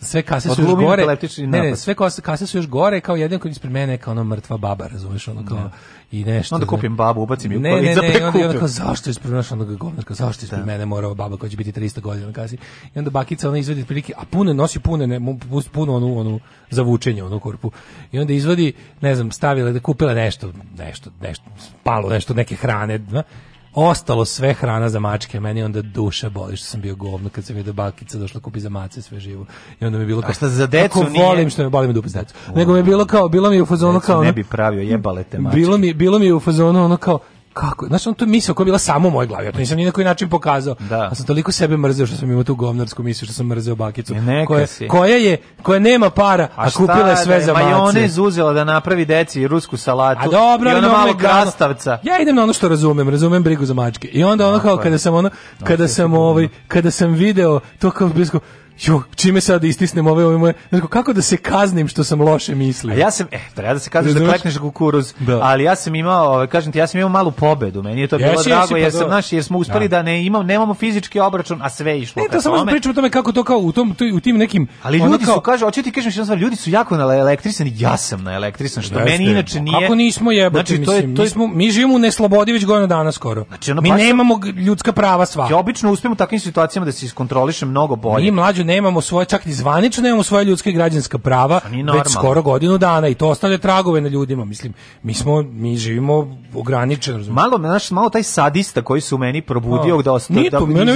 sve kase su još gore. Da ne, ne, sve kase su još gore, kao jedan koji ispred mene kao ona mrtva baba, razumeš, ono kao ne. Da. i nešto. Onda kupim babu, ubacim je ne, ne, da ne, i onda, onda kao zašto je ispred našo onoga govnarka, zašto je ispred mene morao baba koja će biti 300 godina na kasi. I onda bakica ona izvadi prilike, a pune nosi pune, ne, puno onu onu zavučenje onu korpu. I onda izvadi, ne znam, stavila da kupila nešto, nešto, nešto, palo nešto neke hrane, na, ostalo sve hrana za mačke, meni onda duša boli što sam bio govno kad sam vidio bakica došla kupi za mace sve živo. I onda mi je bilo kao A šta za decu nije... volim što me boli me dupe decu. Nego mi je bilo kao bilo mi je u fazonu kao ne bi pravio jebale te mačke. Bilo mi bilo mi je u fazonu ono kao kako, znači on to misao koja je bila samo u mojoj glavi, ja to nisam ni na koji način pokazao. Da. Ja sam toliko sebe mrzeo što sam imao tu govnarsku misiju što sam mrzeo bakicu. E, koja, koja, je, koja nema para, a, a kupila je da sve da, za mace. Pa ona izuzela da napravi deci rusku salatu. A dobro, i ona malo krastavca. Ja idem na ono što razumem, razumem brigu za mačke. I onda ono kao kada sam ono, kada sam ovaj, kada sam video to kao blisko, jo, čime sad istisnem ove, ove moje, znači, kako da se kaznim što sam loše mislio? A ja sam, eh, treba da se kazniš da klekneš kukuruz, da. ali ja sam imao, ovaj, kažem ti, ja sam imao malu pobedu, meni je to jesi, bilo drago, jesi, pa jer, sam, da. naš, jer smo uspeli da, da ne imam, nemamo fizički obračun, a sve je išlo. Ne, to samo pričam o tome kako to kao u, tom, u tim nekim... Ali ljudi kao, su, kaže, hoću ti kažem što stvar, ljudi su jako na elektrisani, ja sam na elektrisan, što meni inače pa nije... Kako nismo jebati, znači, to je, to je, smo, mi živimo u neslobodi već godinu dana skoro. Znači, ono, mi nemamo ljudska prava sva. Ja obično uspijem u takvim situacijama da se iskontrolišem mnogo bolje. Mi mlađu kaže nemamo svoje čak ni zvanično nemamo svoje ljudske i građanska prava već skoro godinu dana i to ostavlja tragove na ljudima mislim mi smo mi živimo ograničeno razumiješ malo znaš malo taj sadista koji se u meni probudio no. da ostaje da mene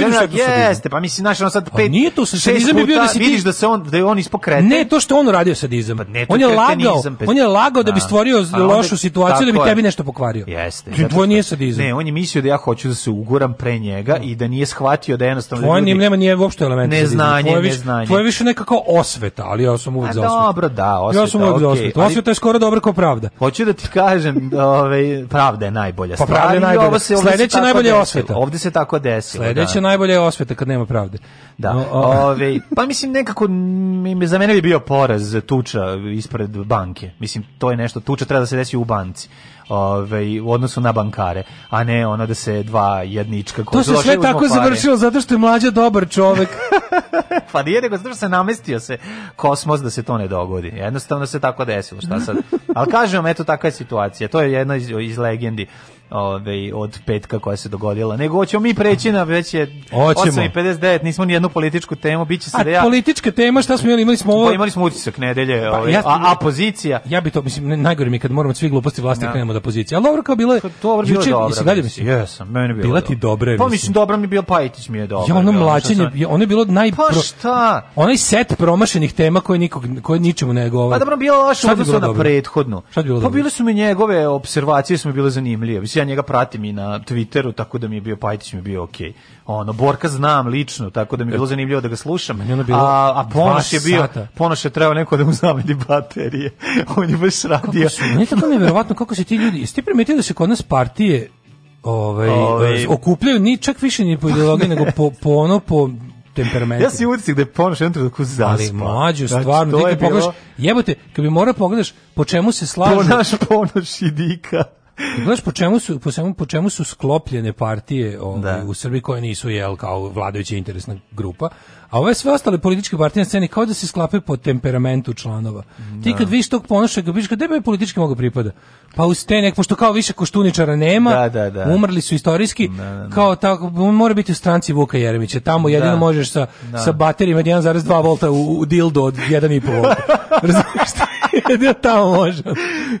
jeste pa mislim našao sad pa pet pa nije to sadizam je bio da si vidiš da se on da je on ispokreten ne to što on radio sadizam pa ne, on je lagao on je lagao da bi da. stvorio lošu situaciju da bi tebi nešto pokvario jeste ti znači, tvoj nije sadizam ne on je mislio da ja hoću da se uguram pre njega da. i da nije shvatio da jednostavno on nema nije uopšte element neznanje tvoje više, neznanje. Tvoje više nekako osveta, ali ja sam uvijek pa za osvetu. Dobro, da, osveta, Ja sam uvijek okay, za osvetu. Osveta je skoro dobra kao pravda. Hoću da ti kažem da ovaj, pravda je najbolja stvar. Pa pravda je najbolja. Se, Sledeća najbolja osveta. Ovde se tako desilo. Sledeća da. najbolja osveta kad nema pravde. Da. No, ove, ovaj, pa mislim nekako za mene bi bio poraz tuča ispred banke. Mislim, to je nešto, tuča treba da se desi u banci ovaj u odnosu na bankare, a ne ona da se dva jednička To se sve tako završilo zato što je mlađa dobar čovjek. pa nije nego zato što se namestio se kosmos da se to ne dogodi. Jednostavno se tako desilo, šta sad. Al kažem vam, eto takva je situacija. To je jedna iz, iz legendi ove, ovaj, od petka koja se dogodila. Nego hoćemo mi preći na već je 8.59, nismo ni jednu političku temu, bit će se da ja... A politička tema, šta smo imali? Imali smo pa ovo... Pa imali smo utisak nedelje, pa, ove, ovaj, ja, a, a pozicija... Ja bi to, mislim, najgore mi kad moramo svi gluposti vlasti ja. Da. krenemo da pozicija. Ali dobro kao bilo je... To bilo juče, dobro. Jesi dalje mislim? Jesam, meni bilo Bila ti dobro. Pa mislim, dobro mi bio Pajtić mi je dobro. Ja ono mlačenje, ono je bilo naj... Pa šta? Onaj set promašenih tema koje, nikog, koje ničemu ne govore. Pa dobro, bilo loše odnosno na prethodno. Šta bilo Pa bile su mi njegove observacije, su mi bile zanimljive ja njega pratim i na Twitteru, tako da mi je bio Pajtić mi je bio okej. Okay. Ono Borka znam lično, tako da mi je bilo e, zanimljivo da ga slušam. Meni ono bilo a a Ponoš je bio, sata. Ponoš je trebao neko da mu zameni baterije. On je baš radio. Ne tako mi je verovatno kako se ti ljudi, jeste primetili da se kod nas partije ovaj, ovaj- eh, okupljaju ni čak više ni po ideologiji nego po po ono po temperamentu. Ja si utisak da je ponoš jedan trenutku zaspa. Ali mlađu, znači, stvarno, znači, ti kad je pogledaš, jebote, kad bi morao da pogledaš po čemu se slažu... Ponaš ponoš i dika. Gledaš po čemu su po svemu po čemu su sklopljene partije ovaj, da. u Srbiji koje nisu jel kao vladajuća interesna grupa, a ove sve ostale političke partije na sceni kao da se sklape po temperamentu članova. Da. Ti kad viš tog ponoša, kad viš gde bi politički mogao pripada? Pa uz te nek, pošto kao više koštuničara nema, da, da, da. umrli su istorijski, da, da, kao tako, mora biti u stranci Vuka Jeremića, tamo jedino možeš sa, sa baterijima 1,2 volta u, u dildo od 1,5 volta. Razumiješ Jedino da tamo može.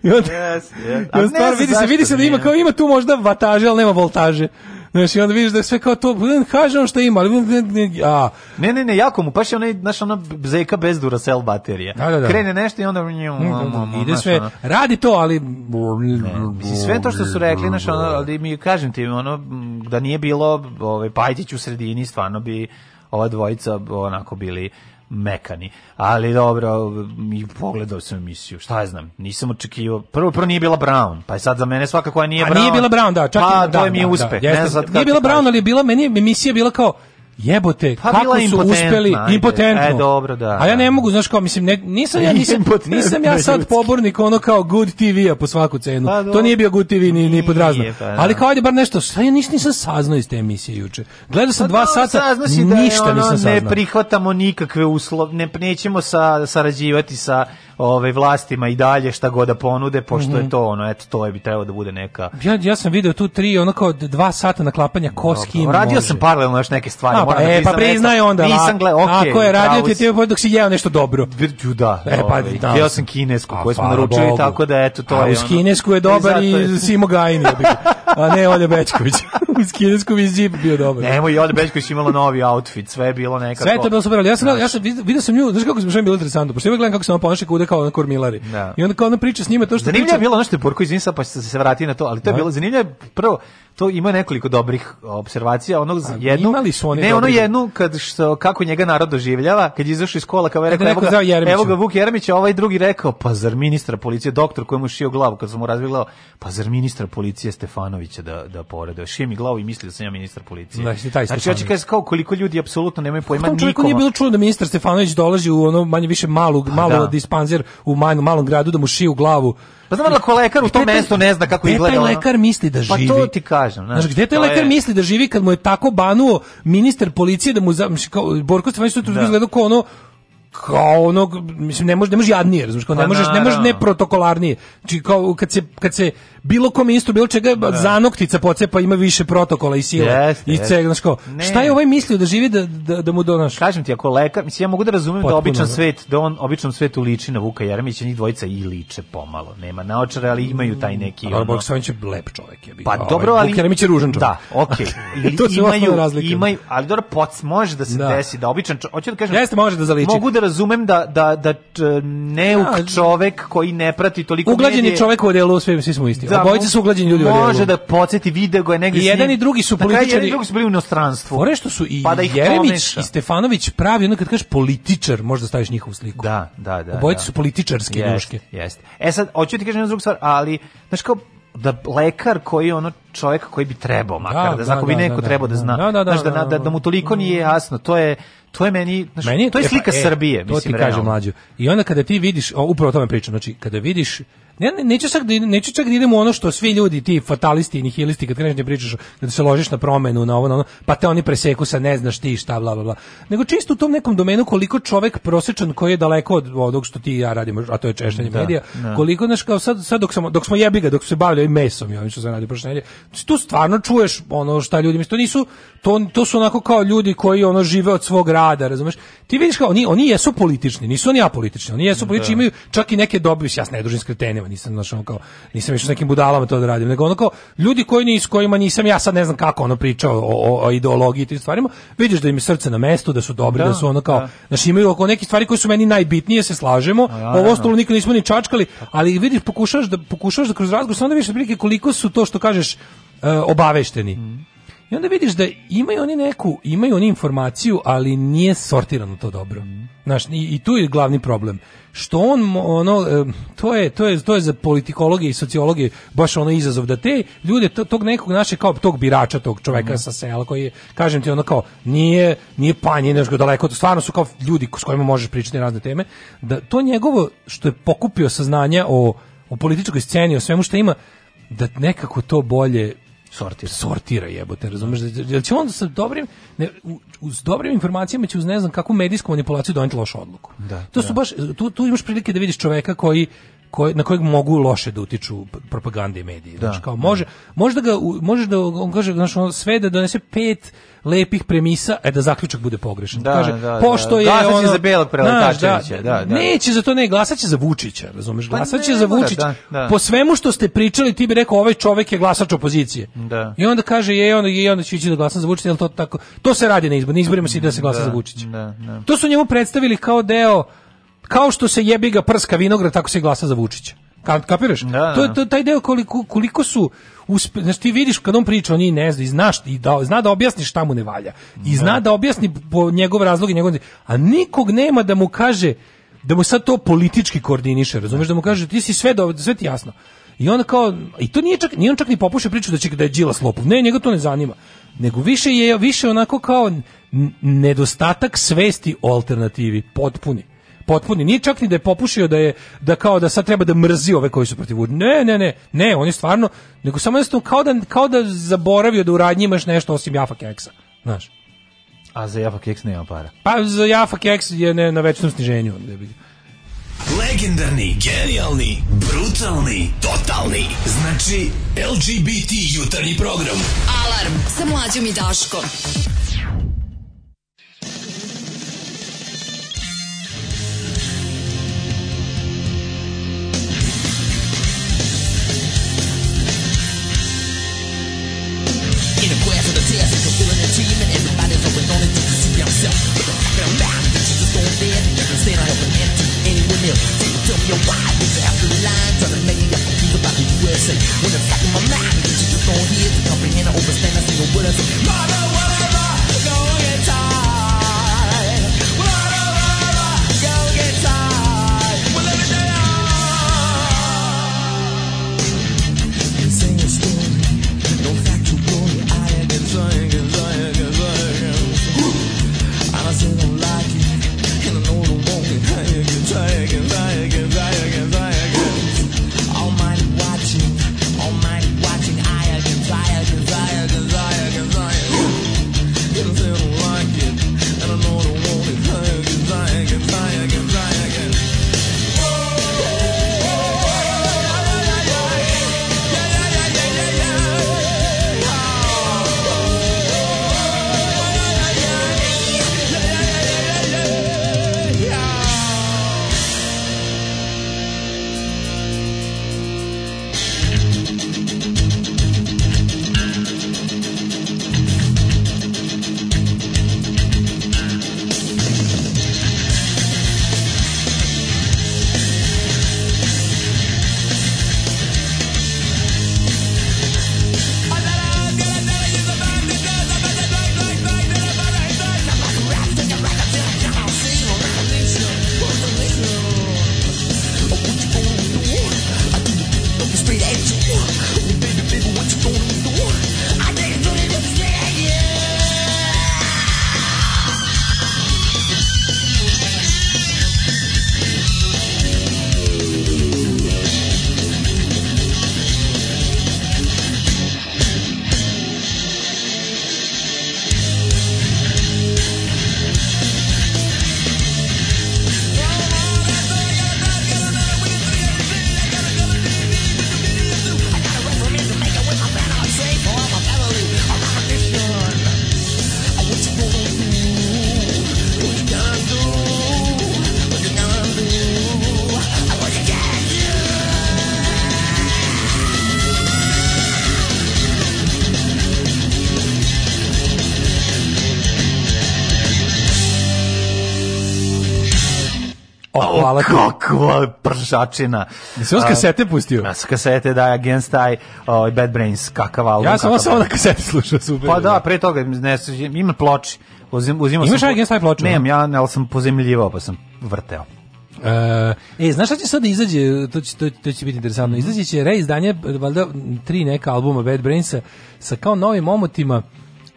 I onda, yes, yes. onda stvarno, vidi se, vidi se da ima, kao ima tu možda vataže, ali nema voltaže. Znaš, i onda vidiš da je sve kao to, pa kaže on što ima, ali... Ne, a. ne, ne, ne, jako mu, paš je onaj, znaš, ona zeka bez duracell baterije. Da, da, da. Krene nešto i onda... Mm, mm, da, da, mm, ide sve, radi to, ali... Mislim, sve to što su rekli, znaš, ono, ali mi kažem ti, ono, da nije bilo ovaj, Pajtić u sredini, stvarno bi ova dvojica onako bili mekani. Ali dobro, i pogledao sam emisiju, šta ja znam, nisam očekivao. Prvo, prvo nije bila Brown, pa je sad za mene svakako nije A Brown. A nije bila Brown, da, čak pa, i, da, to je mi je da, uspeh. Da, ne znam sad nije bila Brown, ali je bila, meni emisija bila kao, jebote, pa kako su uspeli najde. impotentno. E, dobro, da. A ja ne mogu, znaš kao, mislim, ne, nisam, ja, nisam, nisam ja sad pobornik ono kao good TV-a po svaku cenu. Pa, to nije bio good TV ni, ni podrazno. Pa, da. Ali kao, ajde bar nešto, šta ja ništa nisam saznao iz te emisije juče. Gledao sam pa, dva sata, da ništa da ono, nisam saznao. Ne prihvatamo nikakve uslove, ne, nećemo sa, sarađivati sa ovaj vlastima i dalje šta god da ponude pošto mm -hmm. je mhm. to ono eto to je bi trebalo da bude neka ja ja sam video tu tri onako od dva sata naklapanja koski radio može. sam paralelno još neke stvari no, pa, da e, pa priznaj onda nisam gledao okay, ako je radio ti ti dok si jeo nešto dobro da e pa ovaj, da jeo sam kinesku koju smo naručili tako da eto to je a, uz kinesku je e, dobar i Simo Gajin a ne Olja Bečković uz kinesku mi džip bio dobar nemoj Olja Bečković imala novi outfit sve je bilo nekako sve to bilo super ja sam ja sam video sam nju znači kako smo bilo interesantno pošto ja gledam kako se ona ponaša kuda kao na kormilari. Da. I onda kao ona priča s njima to što Zanimljivo priča... je bilo ono što je Borko izvinsa pa se se vrati na to, ali to je da. bilo zanimljivo prvo to ima nekoliko dobrih observacija, onog za jednu. Imali su oni ne, ono jednu kad što kako njega narod doživljava, kad je izašao iz kola, kao rekao, evo ga, evo ga Vuk Jeremić, a ovaj drugi rekao, pa zar ministra policije, doktor kojemu šio glavu kad sam mu razvilao pa zar ministra policije Stefanovića da da porede. Šio mi glavu i mislio da sam ja ministar policije. Znači, taj znači kao koliko ljudi apsolutno nemaju pojma nikome. Čovjek nije bilo čuo da ministar Stefanović dolazi u ono manje više malu pa, malu da. dispanzer u manjom malom gradu da mu šiju glavu. Pa znam da ko lekar u tom mestu ne zna kako izgleda. Pa taj lekar misli da živi. Pa to ti kaže kažem. Znaš, znaš gde taj lekar je... misli da živi kad mu je tako banuo ministar policije da mu... Za... Borko Stefanović to da. izgleda kao ono kao ono mislim ne može ne može jadnije razumješ kao ne pa možeš ne može ne protokolarnije znači kao kad se kad se bilo kom ministru, bilo čega, da. zanoktica pocepa ima više protokola i sile. Jeste, I ceg, znaš kao, šta je ovaj mislio da živi da, da, da mu donaš? Kažem ti, ako lekar, mislim, ja mogu da razumijem da Potpuno, da običan svet, da on običnom svetu liči na Vuka Jeremića, njih dvojica i liče pomalo. Nema naočara, ali imaju taj neki... Ali Bog Savić je lep čovjek. Je bio, pa ovaj, dobro, ali... Vuk Jeremić je ružan čovjek. Da, okej. Okay. to imaju, imaju, ali dobro, poc, može da se da. desi, da običan čovjek, hoću da kažem... Jeste, može da zaliči. Mogu da razumem da, da, da e, neuk da. čovjek koji ne prati toliko... Uglađeni čovjek u odelu, svi, svi smo isti uglađeni. Da, Obojica su uglađeni ljudi u Može da podseti video ga negde. I jedan i drugi su političari. Da, jedan i drugi su bili u inostranstvu. Fore što su i pa da Jeremić i Stefanović pravi, onda kad kažeš političar, možda staviš njihovu sliku. Da, da, da. Obojica da. su političarske jest, duške. Jeste. E sad hoću ti kažem jednu drugu stvar, ali znači kao da lekar koji ono čovjek koji bi trebao makar da, da, da bi da, neko da, da, trebao da zna da, da, da, da, mu toliko mm. nije jasno to je to je meni, znaš, meni to je e, pa slika e, Srbije to mislim to ti realno. kaže mlađu i onda kada ti vidiš o, upravo o tome pričam znači kada vidiš Ne, ne, neću, čak, da neću čak da idem u ono što svi ljudi, ti fatalisti i nihilisti, kad kreneš da pričaš, da se ložiš na promenu, na ovo, na ono, pa te oni preseku sa ne znaš ti šta, bla, bla, bla. Nego čisto u tom nekom domenu koliko čovek prosečan koji je daleko od onog što ti i ja radimo, a to je češtenje da, medija, da. koliko, znaš, kao sad, sad dok, smo, dok smo jebiga, dok su se bavili ovim mesom i ovim što sam radio prošle tu stvarno čuješ ono šta ljudi misle, to nisu, to, to su onako kao ljudi koji ono žive od svog rada, razumeš? Ti vidiš kao, oni, oni jesu politični, nisu oni apolitični, oni jesu da. politični, da. imaju čak i neke dobre, ja se ne družim s kretenima, budalama, nisam znaš ono kao nisam išao sa nekim budalama to da radim, nego onako ljudi koji ni s kojima nisam ja sad ne znam kako ono pričao o, o, o ideologiji i tim stvarima, vidiš da im je srce na mestu, da su dobri, da, da su ono kao, da. znači imaju oko neki stvari koje su meni najbitnije, se slažemo, da, ovo ostalo nikad nismo ni čačkali, ali vidiš pokušaš da pokušaš da kroz razgovor samo da vidiš koliko su to što kažeš e, obavešteni. Mm. I onda vidiš da imaju oni neku, imaju oni informaciju, ali nije sortirano to dobro. Znaš, i, i, tu je glavni problem. Što on, ono, to je, to je, to je za politikologe i sociologije baš ono izazov, da te ljude, tog nekog naše, kao tog birača, tog čoveka mm. sa sela, koji je, kažem ti, ono kao, nije, nije panje, nešto daleko, to stvarno su kao ljudi s kojima možeš pričati razne teme, da to njegovo, što je pokupio saznanja o, o političkoj sceni, o svemu što ima, da nekako to bolje sortira. Sortira jebote, razumeš? Da će on sa dobrim ne, uz dobrim informacijama će uz ne znam kakvu medijsku manipulaciju doneti lošu odluku. Da, to su da. baš tu, tu imaš prilike da vidiš čoveka koji koje, na kojeg mogu loše da utiču propagande i mediji. Da. Znači, kao može, može da ga, može da on kaže, znaš, on sve da donese pet lepih premisa, e da zaključak bude pogrešan. Da, kaže, da, pošto da. je glasaće ono, za Belog da, da, da, Neće za to ne, glasaće za Vučića, razumeš? Pa glasaće ne, za Vučića. Da, da, po svemu što ste pričali, ti bi rekao ovaj čovek je glasač opozicije. Da. I onda kaže je on je on će ići da glasa za Vučića, to tako. To se radi na izborima, na izborima se da se glasa za da, Vučića. Da, da. To su njemu predstavili kao deo Kao što se jebi ga prska vinograd, tako se glasa za Vučića. Ka, kapiraš? Da, da. To je taj deo koliko, koliko su uspe, znači ti vidiš kad on priča, on i ne zna, i znaš, i da, zna da objasni šta mu ne valja. I da. zna da objasni po njegov razlog i njegov... A nikog nema da mu kaže, da mu sad to politički koordiniše, razumeš, da mu kaže, ti si sve, do, sve ti jasno. I on kao, i to nije čak, nije on čak ni popušio priču da će da je Đilas lopov. Ne, njega to ne zanima. Nego više je, više onako kao nedostatak svesti o alternativi, potpuni potpuni. Ni čak ni da je popušio da je da kao da sad treba da mrzi ove koji su protiv Vučića. Ne, ne, ne. Ne, on je stvarno nego samo jednostavno kao da kao da zaboravio da u imaš nešto osim Jafa keksa. Znaš. A za Jafa keks nema para. Pa za Jafa keks je ne, na većnom sniženju. Legendarni, genijalni, brutalni, totalni. Znači, LGBT jutarnji program. Alarm sa mlađom i Daškom. yourself with a pattern lie that you just don't fit. Never said I open it to anyone else. Didn't tell me why lie, after the line, trying to make me up confused about the USA. When it's back in my mind, that you just don't to comprehend or overstand a single word I Mother, hvala ti. Kako pržačina. Jesi on kasete pustio? A, kasete, da, Against I, uh, ovaj, Bad Brains, kakav album. Ja sam ovo samo na kasete slušao, super. Pa da, pre toga, ne, ima ploči. Uzim, uzimao Imaš sam, Against I ploču? Nemam, ja, ali sam pozemljivao, pa sam vrteo. Uh, e, znaš šta će sad da izađe, to će, to, to će biti interesantno, mhm. izađe će reizdanje, valjda, tri neka albuma Bad Brainsa sa kao novim omotima,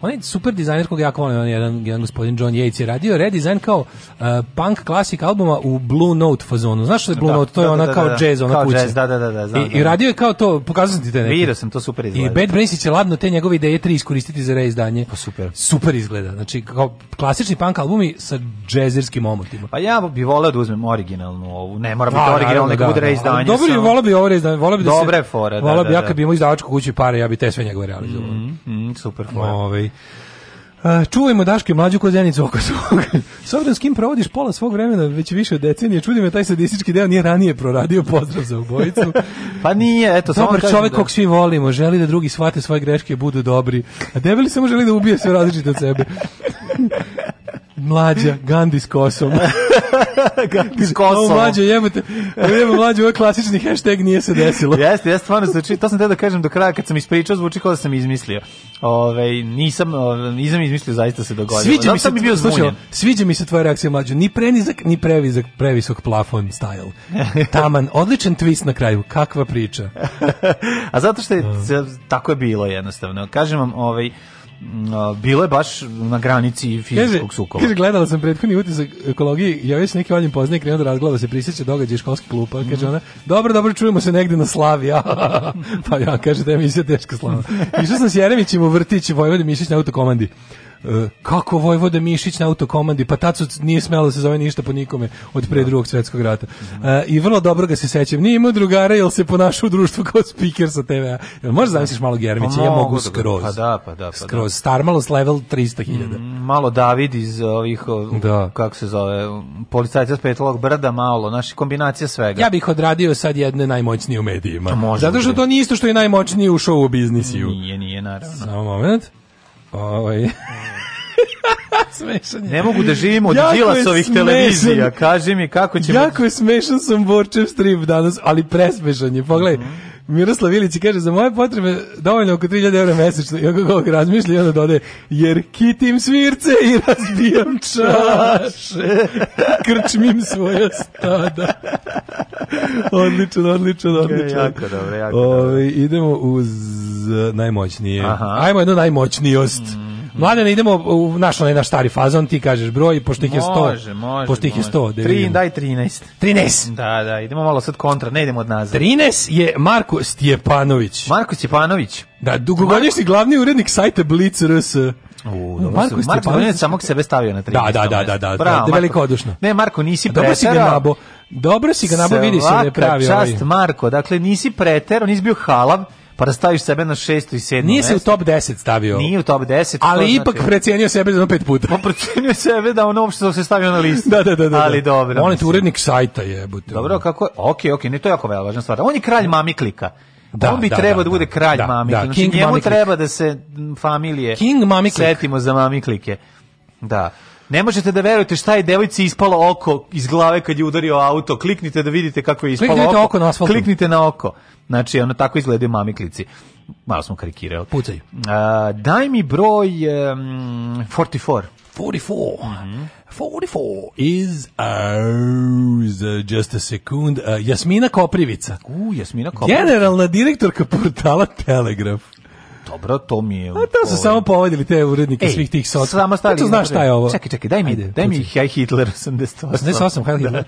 onaj super dizajner kog jako volim, on je jedan, jedan gospodin John Yates je radio redizajn kao uh, punk klasik albuma u Blue Note fazonu. Znaš što je Blue da, Note? To je da, da, ona da, kao da. jazz, ona kao kuća. Jazz, da, da, da, znam, I, I radio je kao to, pokazao ti te neke. Vidio sam, to super izgleda. I Bad Brains će ladno te njegove ideje tri iskoristiti za reizdanje. Pa super. Super izgleda. Znači, kao klasični punk albumi sa džezirskim omotima. Pa ja bih voleo da uzmem originalnu ovu. Ne, mora biti originalna, neka bude reizdanje. Dobro, samo... voleo bi ovo reizdanje. Voleo bih da se... Dobre fore, da, da, da. Voleo bih, ja kad bi imao izdavačku kuću pare, ja bih te sve njegove realizovao. Mm, mm, super fore. Ovaj Ovaj. Čuvajmo Daške mlađu ko zenicu oko svog. S obzirom s kim provodiš pola svog vremena već više od decenije, čudi me taj sadistički deo nije ranije proradio pozdrav za ubojicu. pa nije, eto, samo Dobar čovjek da... kog svi volimo, želi da drugi shvate svoje greške i budu dobri, a debeli samo želi da ubije sve različite od sebe mlađa, Gandhi s kosom. Gandhi s kosom. Ovo mlađa, jebate, jebate mlađa, ovo je klasični hashtag nije se desilo. jeste, jeste, stvarno, znači, to sam te da kažem do kraja, kad sam ispričao, zvuči kao da sam izmislio. Ove, nisam, ove, nisam izmislio, zaista se dogodilo. Sviđa da mi se, mi bio slušao, sviđa mi se tvoja reakcija mlađa, ni prenizak, ni previsak, previsok plafon style. Taman, odličan twist na kraju, kakva priča. A zato što je, da. tako je bilo jednostavno. Kažem vam, ovaj, bilo je baš na granici fizičkog sukoba. Kaže, gledala sam prethodni utisak ekologije, ovaj ja već neki valjim poznaje krenuo da razgleda da se prisjeća događaj školski klupa, mhm. kaže ona, dobro, dobro, čujemo se negde na slavi, pa ja, kaže da je emisija teška slava. Išao sam s Jeremićem u vrtić i Vojvode Mišić na autokomandi. E, kako Vojvoda Mišić na autokomandi, pa tad nije smelo da se zove ništa po nikome od pre da. drugog svetskog rata. Mhm. E, I vrlo dobro ga se sećam. Nije imao drugara, jel se ponašao u društvu kao speaker sa TV-a. Jel možeš zamisliš malo Germića? Pa ja mogu da, skroz. Pa da, pa da. Pa skroz. Star Malos level 300.000. Mm, malo David iz e, ovih, da. kako se zove, policajca s petlog brda, malo, naši kombinacija svega. Ja bih odradio sad jedne najmoćnije u medijima. Zato što to nije isto što je najmoćniji u show u biznisiju. Nije, nije, naravno. Samo moment. Ovaj Smešanje. Ne mogu da živim od Đilasovih televizija. Kaži mi kako ćemo... Jako je smešan sam Borčev strip danas, ali presmešan je. Pogledaj, mm -hmm. Miroslav Ilić kaže, za moje potrebe dovoljno oko 3000 € mesečno. I onda kako razmišlja i onda dođe jer kitim svirce i razbijam čaše. Krčmim svoja stada. odličan, odličan, odličan. Jako dobro, jako ovaj, dobro. Idemo uz najmoćnije. Aha. Ajmo jedno najmoćnijost. Mm. Mhm. Mlade, idemo u naš onaj naš stari fazon, ti kažeš broj, pošto ih je 100. Može, može. Pošto ih je 100. Da Tri, daj 13. 13. Da, da, idemo malo sad kontra, ne idemo od nazad. 13 je Marko Stjepanović. Marko Stjepanović. Da, dugogodišnji glavni urednik sajta Blitz RS. U, dobro Marko, su, Marko Stjepanović samog sebe stavio na 13. Da, da, da, da, da, Bravo, da, da veliko odušno. Ne, Marko, nisi preterao. Dobro si ga nabo, dobro si ga nabo, vidi se da je pravi ovaj. čast, ovaj. Marko, dakle, nisi preterao, nisi bio halav, pa da staviš sebe na 6. i 7. Nije se u top 10 stavio. Nije u top 10. Ali ipak znači... precijenio sebe za pet puta. On pa precijenio sebe da on uopšte se stavio na listu. da, da, da, da. Ali da. dobro. On je tu urednik sajta jebote. Dobro, kako je? Okej, okay, okej, okay, ne to je jako važna stvar. On je kralj da. mami klika. Da, on bi da, trebao da, da bude da. kralj da, mamiklika. Da, znači, njemu mami treba da se familije King mami Setimo za mami klike. Da. Ne možete da verujete šta je devojci ispalo oko iz glave kad je udario auto. Kliknite da vidite kako je ispalo Kliknite oko. oko na Kliknite na oko. Znači, ono tako izgledaju mamiklici. Malo smo karikirali. Pucaju. A, daj mi broj um, 44. 44. Mm -hmm. 44 is ours. Uh, just a second. Uh, Jasmina Koprivica. U, Jasmina Koprivica. Generalna direktorka portala Telegraf dobro, to mi je... A to su samo povedili te urednike Ej, svih tih soca. Samo stali... Eto, znaš šta je ovo? Čekaj, čekaj, daj mi, Ajde, daj mi Heil Hitler 88. 88, Heil Hitler.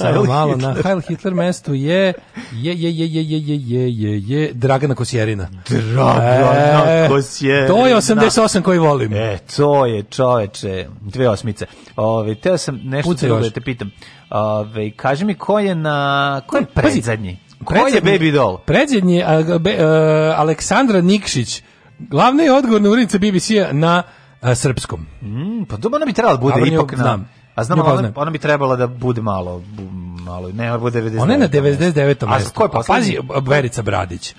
Da. Heil malo Hitler. na Heil Hitler mestu je je je je je je je je je Dragana Kosjerina. Dragana e, Kosjerina. To je 88 koji volim. E, to je čoveče, dve osmice. Ove, teo sam nešto da te pitam. Ove, kaži mi ko je na... Ko je predzadnji? Ko je Baby Doll? Predsjednji uh, be, uh, Aleksandra Nikšić, glavna je odgovorna urednica BBC-a na uh, srpskom. Mm, pa dobro, ona bi trebala da bude Dobro, nju ipak na... znam. A znam, ona, ona bi trebala da bude malo, malo, ne, ona bude 99. Ona je na 99. A mestu. ko Pazi, Verica Bradić.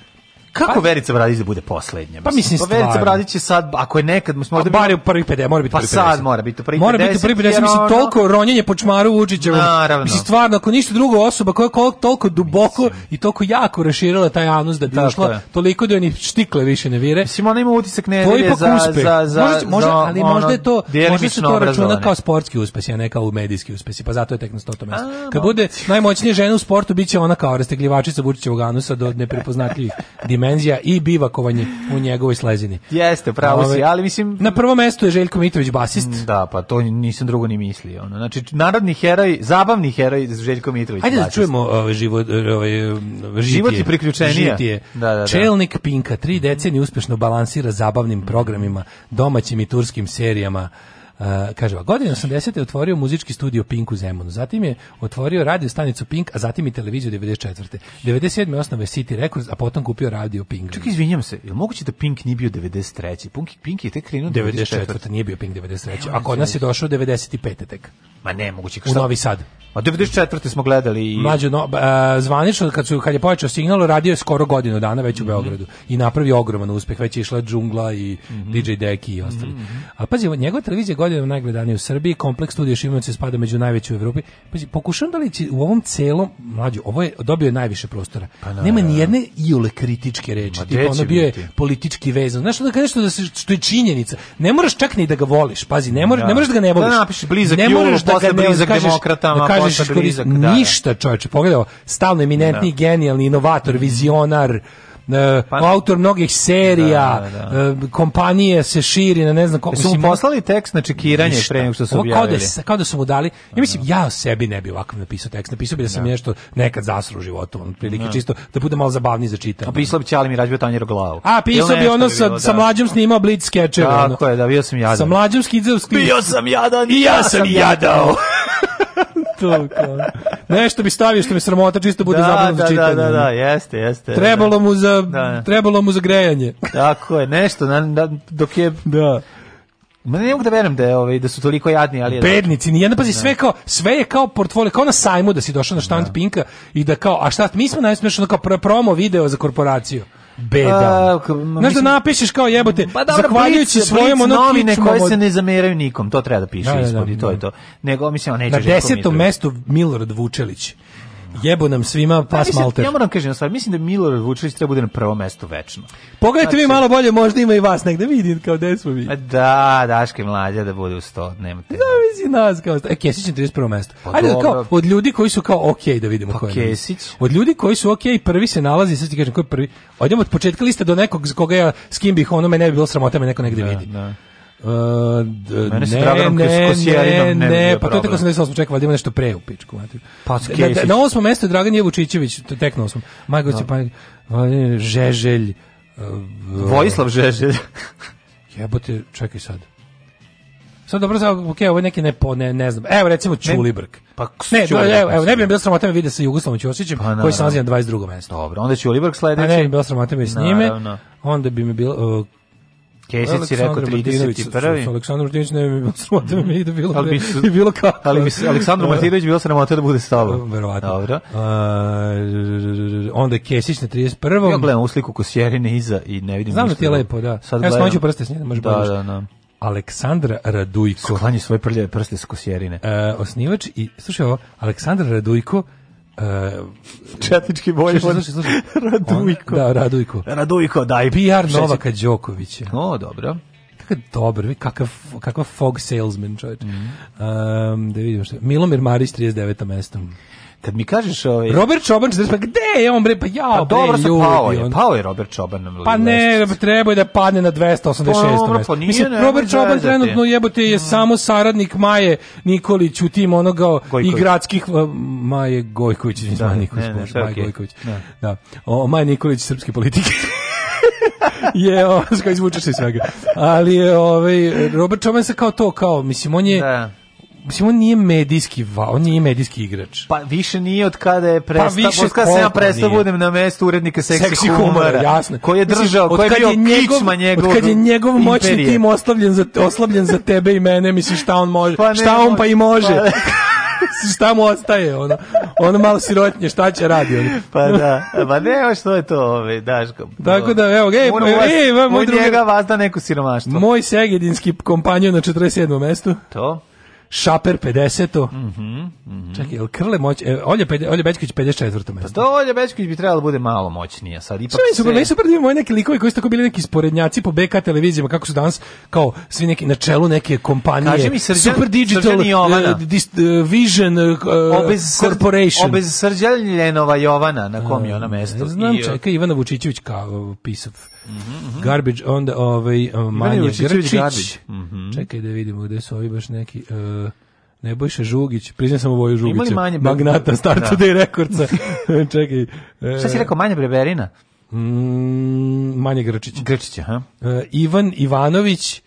Kako pa, Verica Bradić da bude poslednja? Pa mislim stvarno. Pa Verica Bradić je sad, ako je nekad... Mislim, možda bar je u prvi 50, mora biti pa prvi 50. Pa sad mora biti u pa prvih 50. Mora biti u prvi 50, mislim, ono... toliko ronjenje po čmaru Vučićevom. Naravno. Mislim, stvarno, ako ništa drugo osoba koja je toliko duboko mislim. i toliko jako raširila taj anus da bi Tako ušla, je. toliko da ni štikle više ne vire. Mislim, ona ima utisak ne nedelje za, uspeh. za, za, možda, možda, za, ali možda je to, možda se to računa kao sportski uspesi, a ne kao u medijski uspesi, pa zato je tek na stoto mesto. Kad bude najmoćnija žena u sportu, bit će ona kao rastegljivačica Vučićevog anusa do neprepoznatljivih dimenzija dimenzija i bivakovanje u njegovoj slezini. Jeste, pravo Ove, si, ali mislim... Na prvom mestu je Željko Mitrović basist. Mm, da, pa to nisam drugo ni mislio. Ono. Znači, narodni heroj, zabavni heroj Željko Mitrović Ajde da basist. da čujemo ove, živo, ove, žitije, život i priključenija. Da, da, da. Čelnik Pinka, tri decenije uspešno balansira zabavnim programima, domaćim i turskim serijama, kaže, godine 80. je otvorio muzički studio Pink u Zemunu, zatim je otvorio radio stanicu Pink, a zatim i televiziju 94. 97. osnove City Records, a potom kupio radio Pink. Čekaj, izvinjam se, je moguće da Pink nije bio 93. Pink, Pink je tek krenuo 94. 94. Nije bio Pink 93. Ako kod nas je došao 95. tek. Ma ne, moguće. U Novi Sad. A 94. smo gledali i Mlađo, no, a, zvanično kad su kad je počeo signal radio je skoro godinu dana već u mm -hmm. Beogradu i napravi ogroman uspeh, već je išla džungla i mm -hmm. DJ Deki i ostali. Mm -hmm. A pazi, njegova televizija godinama najgledanija u Srbiji, kompleks studija Šimović se spada među najveću u Evropi. Pazi, pokušam da li će u ovom celom mlađo, ovo je dobio najviše prostora. Pa, na, Nema ni jedne iole kritičke reči, Ma, tipa ono bio je biti. politički vezan. Znaš da kažeš da se što je činjenica. Ne moraš čak ni da ga voliš. Pazi, ne moraš da. ne moraš da ga ne da voliš. Da napiši blizak ne moraš da ga ne blizak demokratama, da možeš iskoristiti da, da. ništa, čoveče. Pogledaj, stalno eminentni, da. genijalni, inovator, mhm. vizionar, e, pa, autor mnogih serija, da, da. E, kompanije se širi na ne znam koliko. Su mu poslali tekst na čekiranje pre nego što su objavili. Kao da, kao da su mu dali, da, ja mislim, ja o sebi ne bih ovako napisao tekst, napisao bih da sam da. nešto nekad zasru u životu, on prilike čisto da bude malo zabavniji za čitanje. A pa pisao bi Ćali mi razbio tanjer glavu. A pisao bih ono sa, sa mlađom snimao blitz skečeve. Tako ono. je, da, bio sam jadan. Sa mlađom skidzao Bio sam jadan i ja sam jadao. to, kao. Nešto bi stavio što me sramota, čisto bude da, zabavno da, da, čitanje. Da, da, da, jeste, jeste. Da, trebalo da. mu za, da. trebalo mu za grejanje. Tako je, nešto, na, na, dok je... Da. Ma ne mogu da verujem da, je, ovaj, da su toliko jadni, ali... Bednici, ni jedna, pazi, sve, kao, sve je kao portfolio, kao na sajmu da si došao na štand da. Pinka i da kao, a šta, mi smo najsmešniji, kao promo video za korporaciju. Beda. Uh, Znaš da napišeš kao jebote, pa dobro, zahvaljujući blic, svojom blic, ono nomine koje od... se ne zameraju nikom, to treba da piše da, da ispod da, i to je to. Nego, mislim, on neće Na da desetom mestu Milorad Vučelić. Jebo nam svima pa pas mislim, malter. Ja moram kažem stvar, mislim da Milorad Vučević treba da bude na prvo mesto večno. Pogledajte znači, vi malo bolje, možda ima i vas negde vidim kao gde smo vi. Pa da, Daške mlađa da bude u 100, nema te. Da, mislim nas kao. E, Kesić na 31. mesto. Pa, Ajde, dobro. kao, od ljudi koji su kao okay, da vidimo pa, ko je. Kesić. Od ljudi koji su okay, prvi se nalazi, sad ti kažem ko je prvi. Odemo od početka liste do nekog za koga ja s kim bih ono me ne bi bilo sramota da me neko negde da, vidi. Da. Uh, Mene ne, Draganom ne, ne, ne, ne, pa to je tako 78. Čekaj, valjda ima nešto pre u pičku. Pa, na, na osmom mestu je Dragan Jevučićević, tek na osmom. Majgović no. je pa, Žeželj. Uh, Vojislav Žeželj. jebote, čekaj sad. Sad dobro, sad, ok, ovo je neki ne, po, ne, ne znam. Evo recimo Čulibrk. Pa, ne, evo, evo, ne bi mi bilo sramotan vide sa Jugoslavom Ćosićem, pa, koji se nalazi na 22. mesto. Dobro, onda će Čulibrk sledeći. Pa ne bi mi bilo sramotan s njime. Naravno. Onda bi mi bilo... Uh, Kesić si rekao 31. Aleksandar Martinović ne bi sramotio da mi da bilo ali bi, bilo kako. Ali bi Aleksandar Martinović bilo sramotio da bude s tobom. Verovatno. Dobro. A, onda Kesić na 31. Ja gledam u sliku Kosjerine iza i ne vidim Znam da ti je lepo, da. Sad ja smanjuću prste s njim, da možeš da, bolje. Da, da, da. Aleksandra Radujko. Sklanji svoje prljave prste s Kosjerine. E, osnivač i, slušaj ovo, Aleksandra Radujko, Uh, Četnički bolje od Radujko. da, Radujko. Da, Radujko, daj. PR Novaka Đokovića. O, dobro. Kakav dobro, kakav, kakav fog salesman čovječ. Mm -hmm. um, da vidimo što je. Milomir Marić, 39. mesto kad mi kažeš ovaj Robert Čoban 40 pa gde je on bre pa ja pa dobro se pao je pao je Robert Čoban pa ne treba je da padne na 286 pa, mesto pa mislim Robert Čoban trenutno jebote je mm. samo saradnik Maje Nikolić u tim onoga i gradskih Maje Gojković da, Nikolić, ne, ne, Maje okay. Gojković da, da. o Maje Nikolić srpske politike je ovo, izvučeš se svega. Ali je ovaj Robert Čoban se kao to kao mislim on je da mislim on nije medijski, on nije medijski igrač. Pa više nije od kada je pa prestao, pa više od sam ja prestao budem na mestu urednika seksi, humora, jasno. Koji je držao, ko je bio njegov, kičma njegov. Od kad je njegov moćni imperije. tim oslabljen za oslabljen za tebe i mene, misliš šta on može, pa šta on pa i može. Pa šta mu ostaje ono ono malo sirotnje šta će radi ono pa da pa ne što je to ove daško tako da evo ej pa ej moj njega vas da neko siromaštvo moj segedinski kompanjon na 47. mestu to Šaper 50. Mhm. Mm mm -hmm. Čekaj, el Krle moć, e, Olja pede, Olja Bećković 54. mesto. Pa to Olja Bećković bi trebalo da bude malo moćnija, sad ipak. Sve su bili super, imamo neki likovi koji su tako bili neki sporednjaci po BK televizijama, kako su danas kao svi neki na čelu neke kompanije. Kaže mi Srđan, Super Digital uh, dis, uh, Vision uh, obez srđ, Corporation. Obez Srđan Ljenova Jovana na kom e, je ona mesto. Znam, I, čekaj, Ivana Vučićević kao pisav. Mm -hmm. Garbage, onda ovaj, eh, Manja Grčić. Mm -hmm. Čekaj da vidimo gde su ovi baš neki... Uh, Nebojša Žugić, priznam sam Voju Žugića. Imali manje bre... Magnata, da. Star da. Today Rekordca. Čekaj. E... Šta si rekao, manje Breberina? Mm, manje Grčić. Grčić, aha. E, Ivan Ivanović,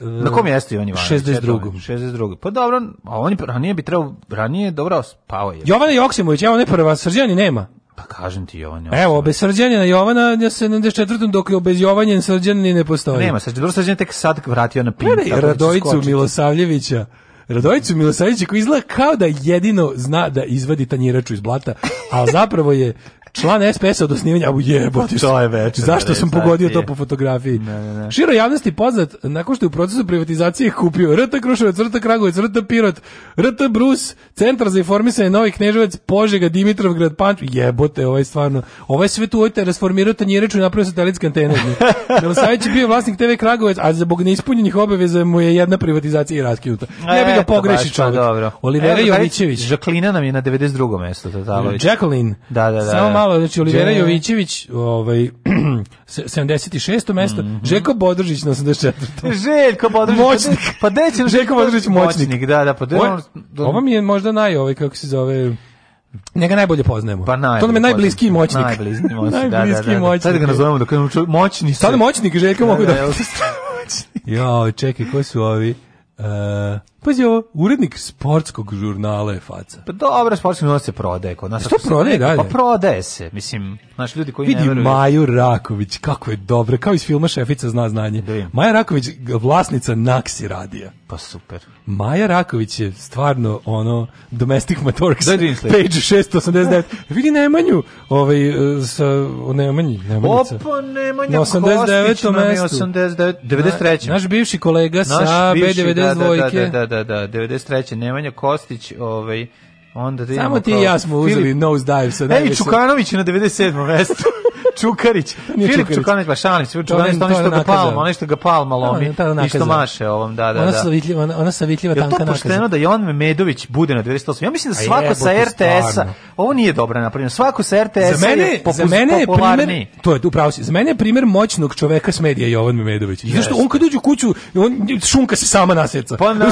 na kom jeste je on Ivanović? 62. 62. Pa dobro, a on je ranije bi trebao, ranije dobro spao je. Jovana Joksimović, evo ne prva, Srđani nema. Pa kažem ti Jovan. Evo, bez srđanja na Jovana, ja se na 24. dok je bez Jovanja srđan ni ne postoji. Nema, srđan, srđan tek sad vratio na pin. Ne, da Radojicu Milosavljevića. Radojicu Milosavljevića koji izgleda kao da jedino zna da izvadi tanjiraču iz blata, a zapravo je član SPS-a od osnivanja, au jebote. Pa to je već. Zašto sam pogodio to po fotografiji? Širo javnosti poznat nakon što je u procesu privatizacije kupio RT Kruševac, RT Kragujevac, RT Pirot, RT Brus, Centar za informisanje Novi Kneževac, Požega, Dimitrovgrad, Panč, jebote, ovaj stvarno. Ovaj sve tu ojte rasformirao tanjiriču i napravio satelitske antene. Milosavić je bio vlasnik TV Kragujevac, a zbog neispunjenih obaveza mu je jedna privatizacija i raskinuta. Ne bi ga pogreši čovjek. Olivera Jovićević. Žaklina nam je na 92. mesto. Jacqueline. Da, da, da. Samo da. Mala, znači Olivera Dje... Jovićević, ovaj 76. mesto, mm -hmm. Željko Bodržić na 84. Željko Bodržić. Pa moćnik. Pa deće Željko Bodržić moćnik. moćnik. Da, da, pa de, Ovo, do... ovo mi je možda naj ovaj kako se zove Njega najbolje poznajemo. Pa najbolje to nam je najbliskiji moćnik. Najbliskiji moćnik, da, da, da. Moćnik. Da. Sad ga nazovemo da kažemo moćnik. Sad moćnik Željko da, mogu da. da, da, da. čekaj, ko su ovi? Uh, pazi ovo, urednik sportskog žurnala je faca. Pa dobro, sportski žurnal se prodaje kod nas. Što prodaje pa dalje? Pa prodaje se, mislim, znaš, ljudi koji Vidi ne veruju. Maju Raković, kako je dobro, kao iz filma Šefica zna znanje. Dojem. Da Maja Raković, vlasnica Naksi radija. Pa super. Maja Raković je stvarno, ono, domestic matorks, da page 689. Vidi Nemanju, ovaj, e, sa, o Nemanji, Nemanjica. Opa, Nemanja na 89. mestu. 89, 93. Na, naš bivši kolega naš sa B90 da, da, da dvojke. Da, da, da, da, da, 93. Nemanja Kostić, ovaj, onda da Samo ti i ja smo uzeli Filip... nose dive. Sa Eni Čukanović na 97. mestu. Čukarić. Filip Čukarić, Čukanić, ba šalim se, Čukanić, onaj što ga palma, onaj što ga palma lomi, i što maše ovom, da, da, da. Ona savitljiva, ona savitljiva tanka nakaza. Je to pošteno da Jovan Medović bude na 98? Ja mislim da svako sa RTS-a, ovo nije dobro napravljeno, svako sa RTS-a je popularniji. To je, upravo si, za mene je primjer moćnog čoveka s medija Jovan Medović. Zašto on kad uđe u kuću, on šunka se sama naseca. Pa na,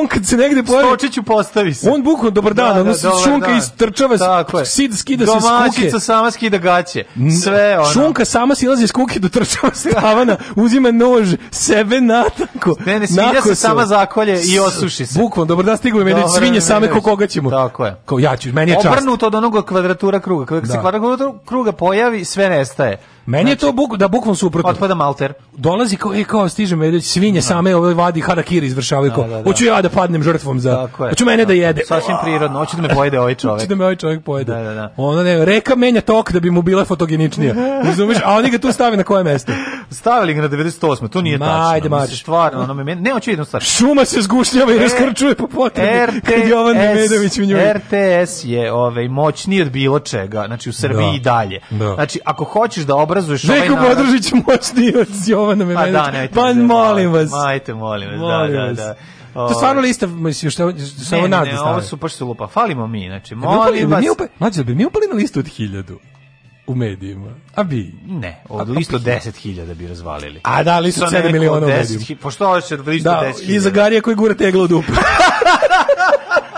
on kad se negde pojavi... Stočiću postavi se. On bukvalno dobar dan, da, on da, šunka istrčava, skida se s kuke. Domaćica sama skida gaće sve ona. Šunka sama silazi iz kuke do trčava stavana, uzima nož, sebe natako. Ne, ne, svinja se sama zakolje i osuši se. Bukvom, dobro da stiglo mi svinje same ko koga ćemo. Tako je. Kao ja ću, meni je čast. Obrnuto od onog kvadratura kruga. Kada se da. kvadratura kruga pojavi, sve nestaje. Meni znači, je to znači, buk, da bukvom suprotno. Otpada malter. Dolazi kao, e, kao, stižem, e, svinje da. same ovaj vadi harakiri izvršavaju. Da, da, da, Hoću ja da padnem žrtvom za... Hoću mene da, jede. Sasvim prirodno, hoću da me pojede ovaj čovjek. Hoću da me ovaj čovjek pojede. Da, da, da. Ona ne, reka menja tok da bi mu bila fotogeničnija. Razumeš? A oni ga tu stave na koje mesto? Stavili ga na 98. To nije tačno. Ajde, mač. Stvarno, ono me ne hoće jednu stvar. Šuma se zgušljava i e, raskrčuje po potrebi. RTS, RTS je ovaj moćniji od bilo čega, znači u Srbiji da. i dalje. Znači ako hoćeš da obra obrazuješ ovaj narod. Željko Bodrožić moćniji od Jovana Memenić. Pa da, nemojte. Pa molim vas. Majte, molim vas. Da, molim da, vas. da, da. To stvarno ovaj, lista, mislim, što samo nas ne, Ovo su baš se lupa. Falimo mi, znači, molim vas. Mlađe, bi mi upali na listu od 1000 u medijima. A bi? Ne, od pa listo 10.000 bi razvalili. A da, listo 7 miliona u medijima. Pošto ovo će listo 10.000. Da, i za Garija koji gura teglo u dupu.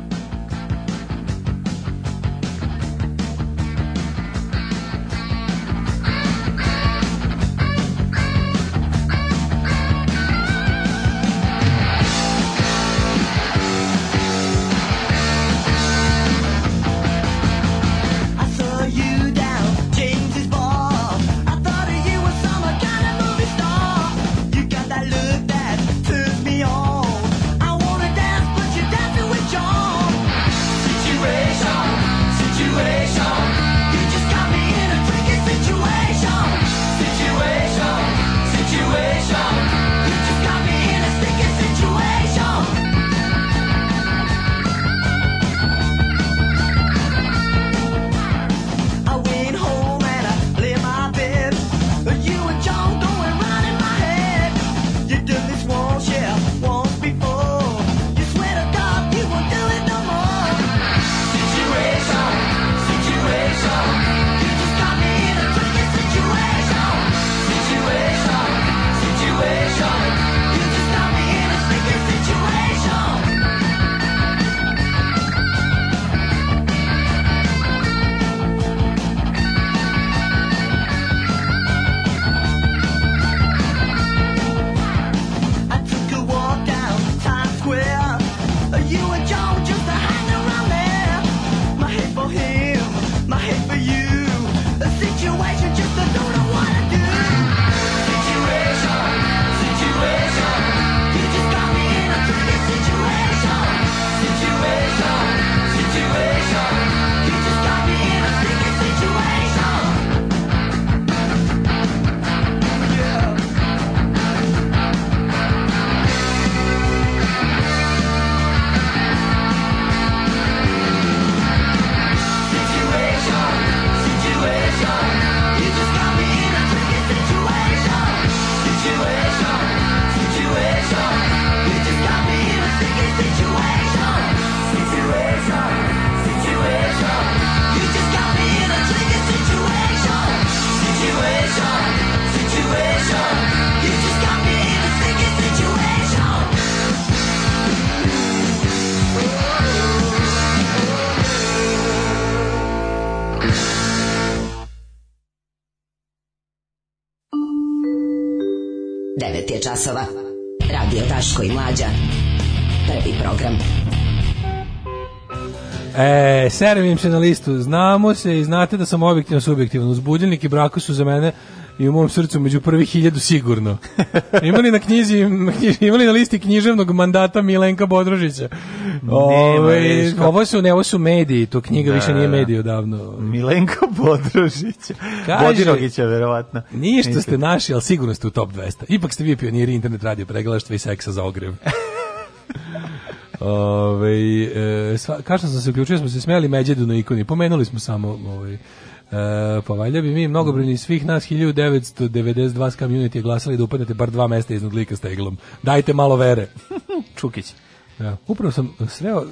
časova. Radio Taško i Mlađa. Prvi program. E, servim se na listu. Znamo se i znate da sam objektivno subjektivno. Uzbudilnik i brako su za mene i u mom srcu među prvih hiljadu sigurno. Imali na knjizi, imali na listi književnog mandata Milenka Bodrožića. Ove, ovo su, ne, ovo su mediji, to knjiga da, više nije da, da. medij odavno. Milenko Bodrožića. Kaže, Bodirogića, verovatno. Ništa ste naši, ali sigurno ste u top 200. Ipak ste vi pioniri internet radio preglaštva i seksa za ogrev. Ove, e, sva, kašno sam se uključio, smo se smijali međedu na ikoni, pomenuli smo samo ovaj, E, pa valjda bi mi mnogobrojni svih nas 1992 community je glasali da upadnete bar dva mesta iznad lika steglom. Dajte malo vere. Čukić. Ja, da, upravo sam sreo e,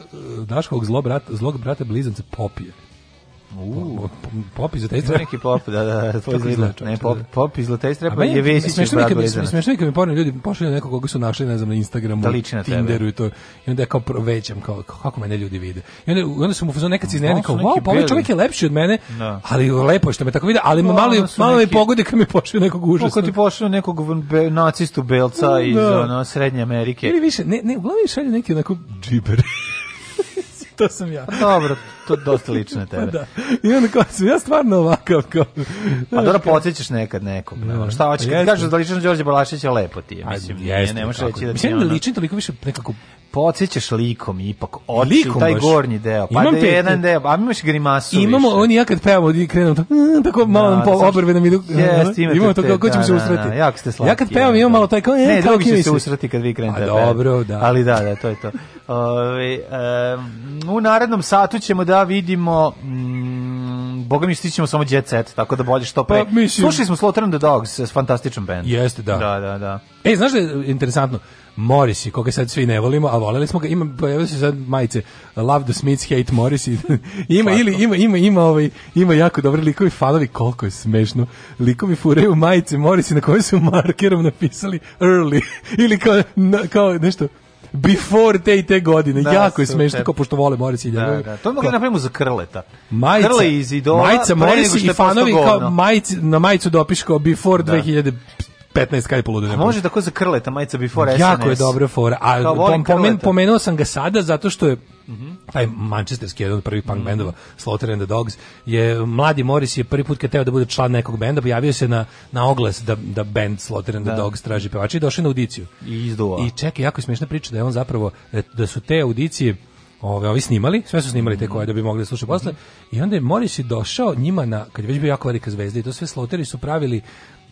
Daškovog zlog brata, zlog brata blizanca Popije. Uh, pop iz Zlatajstra. Neki pop, da, da, to da, je izgleda. Ne, pop, pop iz Zlatajstra je Vesić i Brad Blizana. Smešno mi kad mi porne ljudi pošalju nekog koga su našli, ne znam, na Instagramu, da Tinderu i to. I onda ja kao većam, kao, kako mene ljudi vide. I onda, onda sam u fazonu nekad se iznenio, kao, wow, pa ovaj čovjek je lepši od mene, no. Da. ali lepo je što me tako vide, ali no, da, malo, malo neki... mi pogode kad mi pošalju nekog užasnog. Kako ti pošalju nekog be, nacistu belca iz ono, Srednje Amerike. Ili više, ne, ne, uglavnom šalju neki onako džiber to sam ja. Pa dobro, to je dosta lično je pa tebe. da. I onda kao sam ja stvarno ovakav kao. Pa dobro podsjećaš nekad nekog. No, da. šta hoćeš kad kažeš da lično Đorđe Balašić je lepo ti je, mislim. Aj, jeste, ne možeš reći da. Mislim da liči toliko više nekako podsjećaš likom ipak oči taj baš. gornji deo pa Imam da je jedan deo a imaš grimasu imamo više. oni ja kad pevamo i krenemo to mm, tako malo da, da po obrve nam idu yes, da, da. imamo to kako ćemo se usreti ja ste slatki ja kad pevam imam malo taj kao e, ne drugi će se usrati kad vi krenete a pa dobro da ali da da to je to Ove, um, u narednom satu ćemo da vidimo mm, boga mi stićemo samo jet set tako da bolje što pa, pre pa, mislim... slušali smo Slaughter and the Dogs s fantastičan bend jeste da da da da e znaš da je interesantno Morrissey, koga sad svi ne volimo, a voleli smo ga, ima, pojavili se sad majice, Love the Smiths, Hate Morrissey, ima, ili, ima, ima, ima, ovaj, ima jako dobre likovi fanovi, koliko je smešno, likovi fureju majice Morrissey na kojoj su markerom napisali early, ili kao, na, kao nešto, before te i te godine. Da, jako je smešno, kao pošto vole Morisi i da, da, To mogu da napravimo za krleta. Majica, Krle iz idola. Majica Morisi i fanovi kao majici, na majicu dopiš kao before da. 2000 15 kad je poludo Može tako da za krleta majica before jako SNS. Jako je dobra fora. A pom, pomen, pomenuo sam ga sada zato što je Mm taj mančesterski jedan od prvih punk mm -hmm. bendova Slaughter and the Dogs je mladi Morris je prvi put kad teo da bude član nekog benda pojavio se na, na oglas da, da band Slaughter and da. Dogs traži pevača i došao na audiciju i izduo i čekaj jako je smiješna priča da je on zapravo e, da su te audicije ove, ovi snimali, sve su snimali te mhm. koje da bi mogli da slušati posle, mhm. i onda je Morris i došao njima na, kad je već bio jako velika zvezda i to sve sloteri su pravili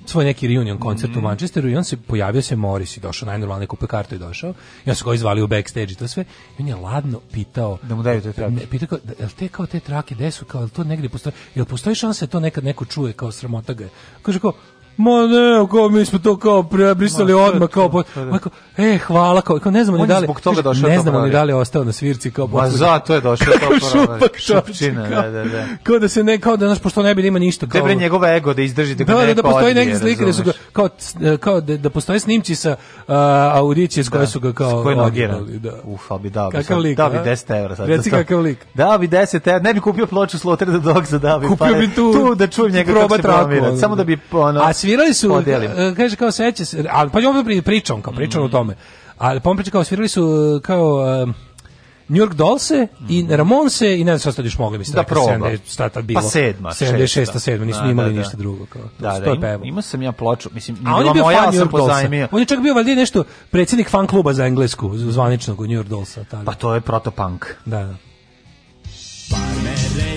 svoj neki reunion koncert mm. u mhm. Manchesteru i on se pojavio se Morris i došao najnormalnije kupe kartu i došao. I on se ga izvalio u backstage i to sve. I on je ladno pitao da mu daju te trake. pitao kao, da, jel te kao te trake, gde su, kao, jel to negde postoji, jel postoji šansa da to nekad neko čuje kao sramota ga. Kaže kao, ma ne, kao mi smo to kao brisali ma, odmah, kao, po, ma, kao, e, hvala, kao, kao ne znamo ni da li, ne znamo ni da li je ostao na svirci, kao, ma to je došao to šupak šupčina, da, da, da. Kao da se ne, kao da, naš, pošto ne bi da ima ništa, kao, debre njegova ego da izdržite, da, da, da postoji neki slike da su ga, kao, e, kao da, da postoje snimci sa uh, audicije s koje da, su ga kao, koje nogira, da. uf, ali da, kakav lik, da bi 10 evra sad, reci kakav lik, da bi 10 evra, ne bi kupio ploču Slaughter the Dog za da bi, kupio bi tu, tu da čujem njega kako se promira, samo da bi, da. ono, svirali su, Podelim. E, kaže kao seća se al pa je ovdje pričom, kao pričom mm. o tome. Ali pa on priča kao svirali su e, kao... Um, New York Dolse mm. i Ramonse i ne znam šta ste još mogli mislim Da proba. šta tad pa bilo? Pa sedma, 76, šesta. sedma, nisu da, imali da, da. ništa drugo. Kao, da, da, ima, sam ja ploču, mislim, A on je bio moja, fan New On je čak bio valjda nešto predsednik fan kluba za englesku, zvaničnog u New York dolls Dolsa. Pa to je proto punk Da, da. Parmere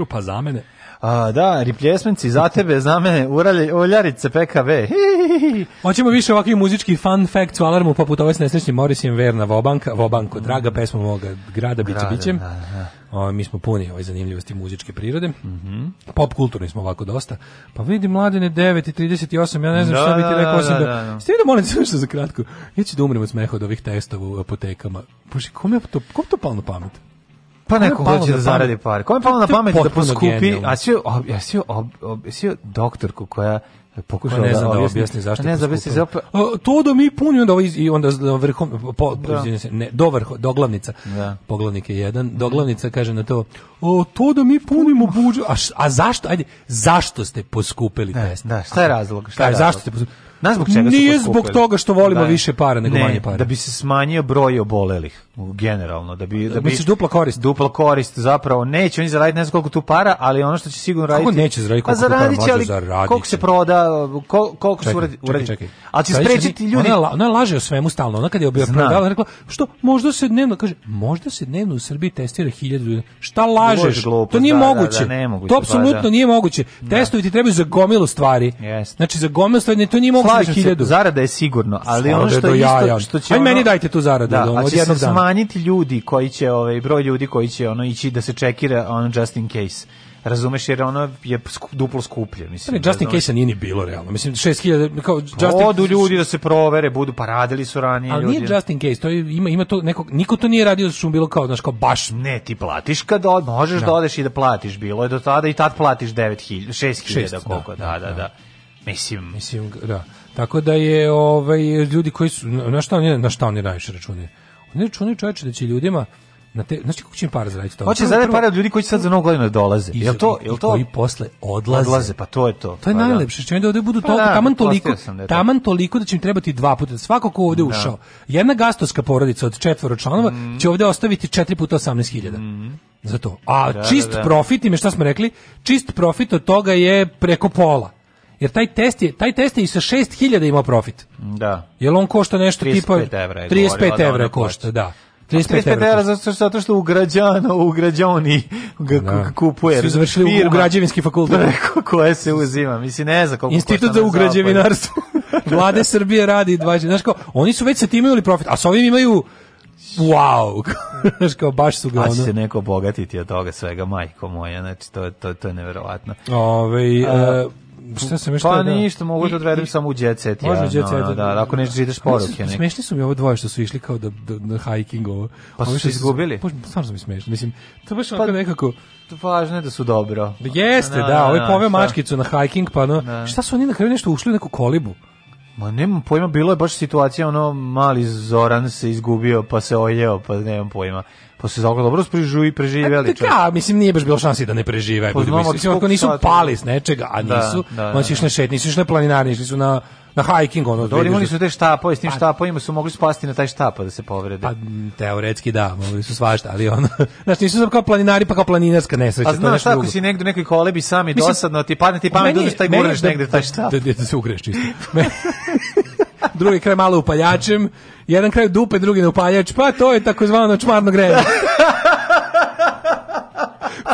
grupa za mene. A, da, replacements za tebe, za mene, uralje, oljarice PKV. Hoćemo više ovakvih muzičkih fun facts u alarmu, poput ove s nesrećnim Morisijem Verna Vobanka, Vobanko, draga pesma moga grada, biće bićem. Da, da. mi smo puni ove zanimljivosti muzičke prirode. Mm -hmm. Pop kulturni smo ovako dosta. Pa vidi mladene 9 i 38, ja ne znam da, šta bi ti da, rekao osim da... da, da. da. Ste vidio, da molim nešto za kratko. Ja ću da umrem od smeha od ovih testova u apotekama. Bože, kome je to, kom to palno pamet? Pa neko hoće da zaradi pare. Kome je pa palo na pamet da poskupi, a sve, a sve, sve doktorku koja pokušao ne znam da, da objasni zašto ne znam se zap... to da mi puni onda ovaj, i onda vrhom po, da. se ne do vrho doglavnica da. poglavnik je jedan doglavnica mhm. kaže na to o to da mi punimo budžet a, a zašto ajde zašto ste poskupeli test da šta je razlog šta je, šta je razlog? zašto ste poskupili Nas zbog čega Nije zbog toga što volimo da, više para nego ne, manje para. Da bi se smanjio broj obolelih generalno, da bi da bi se dupla korist. Dupla korist zapravo neće oni zaraditi ne znam koliko tu para, ali ono što će sigurno raditi. Kako neće zaraditi koliko pa para ali zaradiće. koliko se proda, kol, koliko se uradi. Čekaj, Ali će sprečiti ljudi. Ona, ona laže o svemu stalno. Ona kad je objašnjavala rekla što možda se dnevno kaže, možda se dnevno u Srbiji testira 1000 Šta lažeš? Glupost, to nije da, moguće. Da, da, moguće. To pa da. apsolutno nije moguće. Da. Testovi ti trebaju za gomilu stvari. Znači za gomilu stvari, to nije moguće slažem se, zarada je sigurno, ali ono što je isto što će ono, meni dajte tu zaradu da, da ono, će se smanjiti ljudi koji će ovaj broj ljudi koji će ono ići da se čekira on just in case. Razumeš jer ono je skup, duplo skuplje, mislim. Ne, Justin Case nije ni bilo realno. Mislim 6000 kao Justin Odu ljudi da se provere, budu pa radili su ranije ali ljudi. Ali nije Justin Case, to je, ima ima to nekog... niko to nije radio što bilo kao znaš kao baš ne, ti platiš kad od, možeš da. da odeš i da platiš, bilo je do tada i tad platiš 9000, 6000 koliko, da, da, da, da. da. Mislim, mislim da. Tako da je ovaj ljudi koji su na šta oni na šta oni najviše računaju. Oni računaju čoveče da će ljudima na te znači kako će im par zaraditi to. Hoće zaraditi pare od ljudi koji će sad za novu godinu da dolaze. jel to, jel to? I posle odlaze. Odlaze, pa to je to. To je pa da. najlepše, će da ovde budu pa toliko, da, da taman toliko, taman toliko da će im trebati dva puta. Svako ko ovde da. ušao, jedna gastovska porodica od četvoro članova mm. će ovde ostaviti 4 puta 18.000. Mm. Za to. A da, čist da, da. profit, ime šta smo rekli, čist profit od toga je preko pola jer taj test je, taj test je i sa 6000 imao profit. Da. Jel on košta nešto tipa... 35 evra da, košta, da. 35 evra zato, zato što u građano, u građani da. kupuje. Su završili firma, u građevinski fakultet. koje se uzima, mislim ne za koliko Institut za ugrađevinarstvo. Vlade Srbije radi dva, znaš kao, oni su već sa tim imali profit, a sa ovim imaju wow, znaš kao baš su ga ono. se neko obogatiti od toga svega, majko moja, znači to, to, to je neverovatno. Ove, ovaj, a, e, šta se još Pa da- ništa, mogu da odvedem samo u jet set. Može ja, jet set. No, da, no, da. da, ako ne ideš poruke. Ne. Smešni su mi ovo dvoje što su išli kao da, da na hiking ovo. Pa su se izgubili. Pa stvarno se smeješ Mislim, to baš pa onako nekako važno je da su dobro. Jeste, na, da, ovaj poveo mačkicu na hiking, pa no, na. šta su oni na kraju nešto ušli u neku kolibu? Ma nemam pojma, bilo je baš situacija, ono, mali Zoran se izgubio, pa se ojeo, pa nemam pojma posle pa zaoga dobro sprižu i preživeli. Da, mislim nije baš bilo šansi da ne prežive. Pa, znamo, mislim, ako nisu pali s nečega, a da, nisu, da, da, da. oni su išli na šetnje, nisu išli na išli su na na hiking ono. Dobro, imali su te štapove, s tim pa- štapovima su mogli spasti na taj štapa da se povrede. Pa teoretski da, mogli su svašta, ali ono, znači nisu samo kao planinari, pa kao planinarska nesreća. A znaš, tako si negde nekoj kolebi sami dosadno, ti padne ti pamet, udeš da taj guraš da- negde taj štap. Da, da, se ugreš čisto. drugi kraj malo upaljačem, jedan kraj dupe, drugi na upaljač, pa to je takozvano čmarno grejanje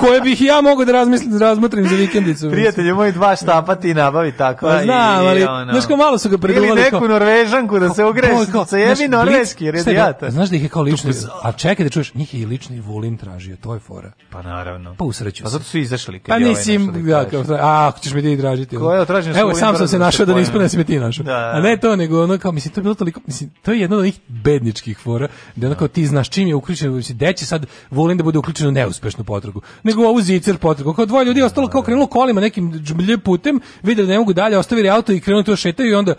koje bih ja mogao da razmislim, da razmotrim za vikendicu. Prijatelje moji, dva štapa ti nabavi tako. Ja pa znam, ali, ono. znaš malo su ga preduvali. Ili neku kao, norvežanku da se ugreši, sa jevi norveški radijator. Pa znaš da ih je kao lični, a čekaj da čuješ, njih je i lični Vulin tražio, to je fora. Pa naravno. Pa usreću Pa zato su izašli. Kad pa ovaj nisi, da ja, kao, a, ćeš me ti tražiti. Ko je otražen Evo, sam sam da se našao da ne ispane se ti našao. Da, a ne to, nego ono kao, mislim, to je bilo toliko, mislim, to je jedno od njih bedničkih fora, gde ono ti znaš čim je uključen, mislim, gde će sad Vulin da bude uključen u neuspešnu potragu nego ovu zicer potrgo. Kao dvoje ljudi ostalo kao krenulo kolima nekim džblje putem, videli da ne mogu dalje, ostavili auto i krenuli to da šetaju i onda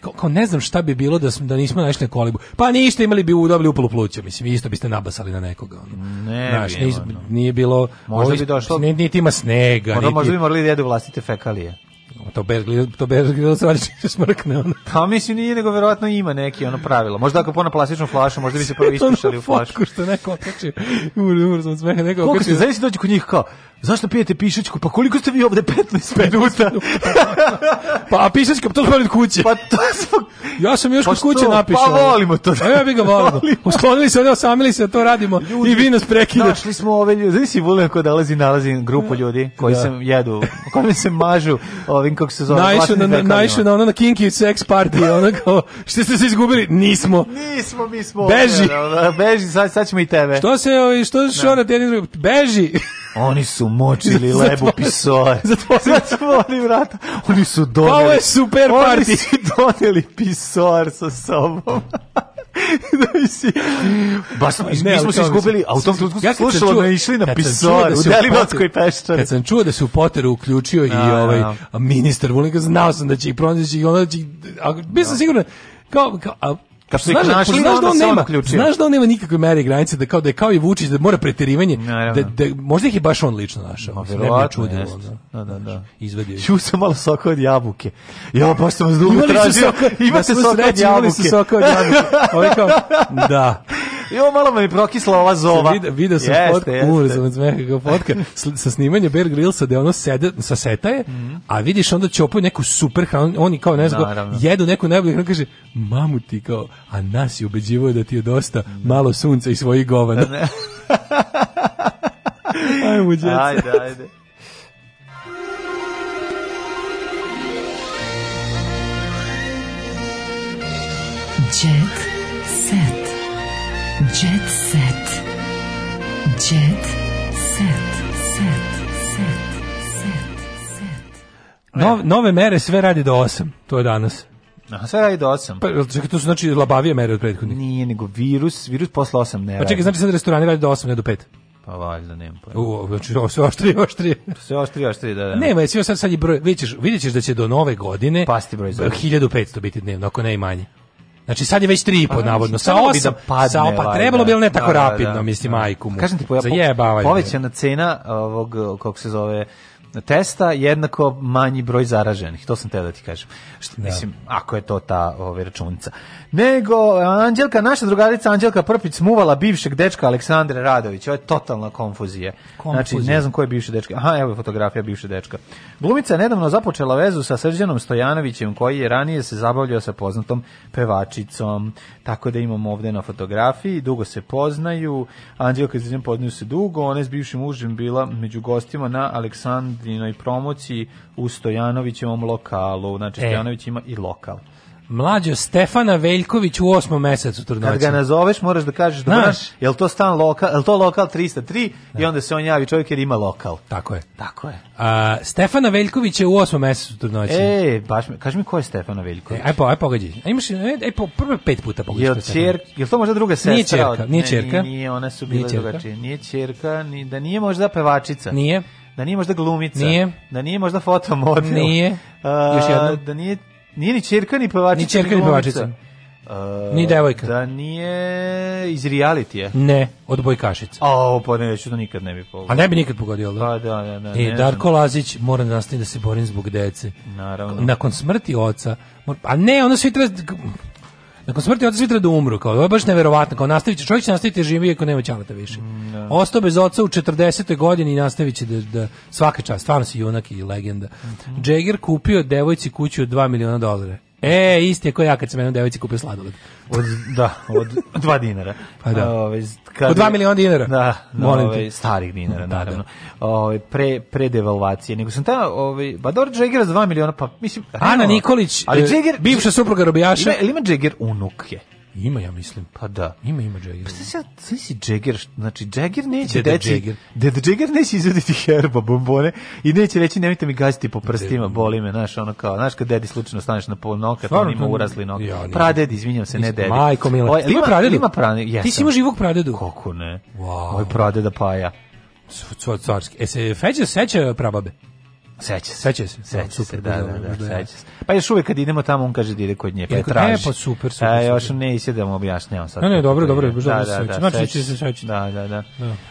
kao, kao ne znam šta bi bilo da smo da nismo našli na kolibu. Pa ništa, imali bi udobili upalu pluća, mislim, isto biste nabasali na nekoga. Ono. Ne, Znaš, nije, nije bilo... Možda ovi, bi došlo... Niti ima snega. Možda, niti, možda bi morali da jedu vlastite fekalije to Bear to Bear stvari se smrkne ono. Pa mislim nije nego verovatno ima neki ono pravilo. Možda ako pona plastičnu flašu, možda bi se prvo ispušali u flašu. što neko okači. Umro, umro sam smeha, neko okači. Kako se da dođe kod njih kao, Zašto pijete pišačku? Pa koliko ste vi ovde 15 minuta? pa a pišačka, pa to smo od kuće. Pa to smo... Ja sam još pa kod kuće pa napišao. Pa volimo to. Da. A ja bih ga volio. Usklonili se, osamili se, to radimo. Ljudi, I vi nas prekidate. Našli smo ove ljudi. Znaš si Vulin ko dolazi, nalazi grupu ljudi koji da. se jedu, koji se mažu ovim kako se zove. Naišu na, na, naišu na ono na kinky sex party. Ono kao, što ste se izgubili? Nismo. Nismo, mi smo. Beži. Ovdje, beži, sad, sad ćemo i tebe. Što se, što se, šorate jedni drugi? Beži. Oni su močili lebu pisoje. Zatvorili, zatvorili vrata. Oni su doneli... Ovo je super party. Oni su doneli pisoar sa sobom. da si... Baš smo, ne, mi smo se izgubili, a u tom trenutku ja slušalo čuo, da, da išli na pisor, da u Deliblatskoj peščari. Kad sam čuo da se u Potteru uključio no, i da, ovaj no. ministar Vulnika, znao sam da će ih pronaći i onda će... A, bio sam no. siguran, kao, kao a, Kao su ih da- našli, znaš da on nema, znaš da on nema nikakve mere granice da kao da je kao i Vučić da mora preterivanje, da, da možda ih je baš on lično našao. Ma verovatno. Ne da, da, da. da. Izvedio. Ču sam malo soka od jabuke. Ja da. baš sam vas dugo tražio. Imate soka od jabuke. Imali su soka od jabuke. Ovo kao, da. Jo, malo mi prokisla ova zova. Video, video sam jeste, fotku, jeste. od smeha kao fotka, sa snimanja Bear Grillsa da ono sede, sa seta je, mm. a vidiš onda čopaju neku super hranu, oni kao ne znam, jedu neku najbolju hranu, kaže, mamu ti kao, a nas je ubeđivo da ti je dosta malo sunca i svojih govana. Ajmo, djeca. Ajde, ajde. Jet set. Jet set. Jet set. Set. Set. Set. set. nove mere sve radi do 8. To je danas. Aha, sve radi do 8. Pa, čekaj, to su znači labavije mere od prethodnih. Nije, nego virus, virus posle 8 ne radi. Pa čekaj, znači sad restorani radi do 8, ne do 5. Pa valjda, nema pojma. U, znači, ovo sve oštrije, oštrije. Sve oštrije, oštrije, da, da. Nema, sve sad, sad je broj, vidjet ćeš, vidjet ćeš da će do nove godine Pasti broj 1500 biti dnevno, ako ne i manje. Znači sad je već 3,5 pa, znači, navodno. Sa 8 da padne, pa trebalo bi al ne tako da, da, da. rapidno, da, mislim da. majku mu. Kažem ti, po, povećana cena ovog kako se zove testa jednako manji broj zaraženih. To sam te da ti kažem. Što, da. mislim, ako je to ta ove, ovaj, računica. Nego, Anđelka, naša drugarica Anđelka Prpić smuvala bivšeg dečka Aleksandre Radović. Ovo je totalna konfuzija. Znači, konfuzija. Znači, ne znam ko je bivši dečka. Aha, evo je fotografija bivše dečka. Glumica je nedavno započela vezu sa Srđanom Stojanovićem, koji je ranije se zabavljao sa poznatom pevačicom. Tako da imamo ovde na fotografiji. Dugo se poznaju. Anđelka i Srđan se dugo. Ona je s bivšim mužem bila među gostima na Aleksandru Vojvodinoj promociji u Stojanovićevom lokalu. Znači, e. Stojanović ima i lokal. Mlađo Stefana Veljković u osmom mesecu trudnoće. Kad ga nazoveš, moraš da kažeš da znaš, jel to stan lokal, jel to lokal 303 da. i onda se on javi čovjek jer ima lokal. Tako je. Tako je. A, Stefana Veljković je u osmom mesecu trudnoće. E, baš mi, kaži mi ko je Stefana Veljković. E, aj po, aj pogađi. Aj imaš, aj e, e, po prve pet puta pogađi. Jel čer, jel to možda druga sestra? Nije čerka, od, nije čerka. nije, nije, ona su bile drugačije. Nije čerka, ni da nije možda pevačica. Nije da nije možda glumica, nije. da nije možda fotomodel, nije. A, Još jedno. da nije nije ni ćerka ni pevačica, ni ćerka ni pevačica. Uh, ni devojka. Da nije iz realitija. Ne, od Bojkašica. A, pa neću, da nikad ne bi pogodio. A ne bi nikad pogodio, da? Pa da, da, da. I e, Darko znam. Lazić mora da nastavi da se borim zbog dece. Naravno. Nakon smrti oca, a ne, ono svi treba, Nakon smrti oca svi treba da umru, kao, ovo je baš neverovatno, kao nastaviće, čovjek će nastaviti da živi ako nema ćalata više. Mm, da. Ostao bez oca u 40. godini i nastavit će da, da svaka čast, stvarno si junak i legenda. Mm -hmm. Jagger kupio devojci kuću od 2 miliona dolara. E, isti je kao ja kad sam jednom devojci kupio sladoled. Od, da, od dva dinara. Pa da. Ove, ovaj, kad od dva miliona dinara. Da, da Molim ove, te. Ovaj, starih dinara, da, naravno. Da. Ove, ovaj, pre, pre devalvacije. Nego sam ta, ove, ba pa dobro, Džegera za dva miliona, pa mislim... Ana Nikolić, ali Džeger, bivša supruga Robijaša. Ima, ili ima Džeger unuk je? Ima, ja mislim. Pa da. Ima, ima Jagger. Pa se sad si Jagger, znači Jagger neće Deda deći, Jagger. Deda da Jagger neće izvediti herba bombone i neće reći nemojte mi gaziti po prstima, Deda. boli me, znaš, ono kao, znaš kad dedi slučajno staneš na pol noka, Stvarno, on ima urasli noka. Ja, pradedi, izvinjam se, ne dedi. Majko mila, Oj, ti ima pradedu? Ima pradedu, jesam. Ti si ima živog pradedu? Kako ne? Wow. Moj pradeda paja. Carski. E se Feđa seća prababe? Seća se. Seća se. Seća super, da, da, da, da, seća se. Pa još uvek kad idemo tamo, on kaže da ide kod nje, pa je traži. E, pa super, super. E, još ne ide da mu objašnjavam sad. Ne, ne, dobro, dobro, baš dobro se Znači, će se seći. Da, da, da.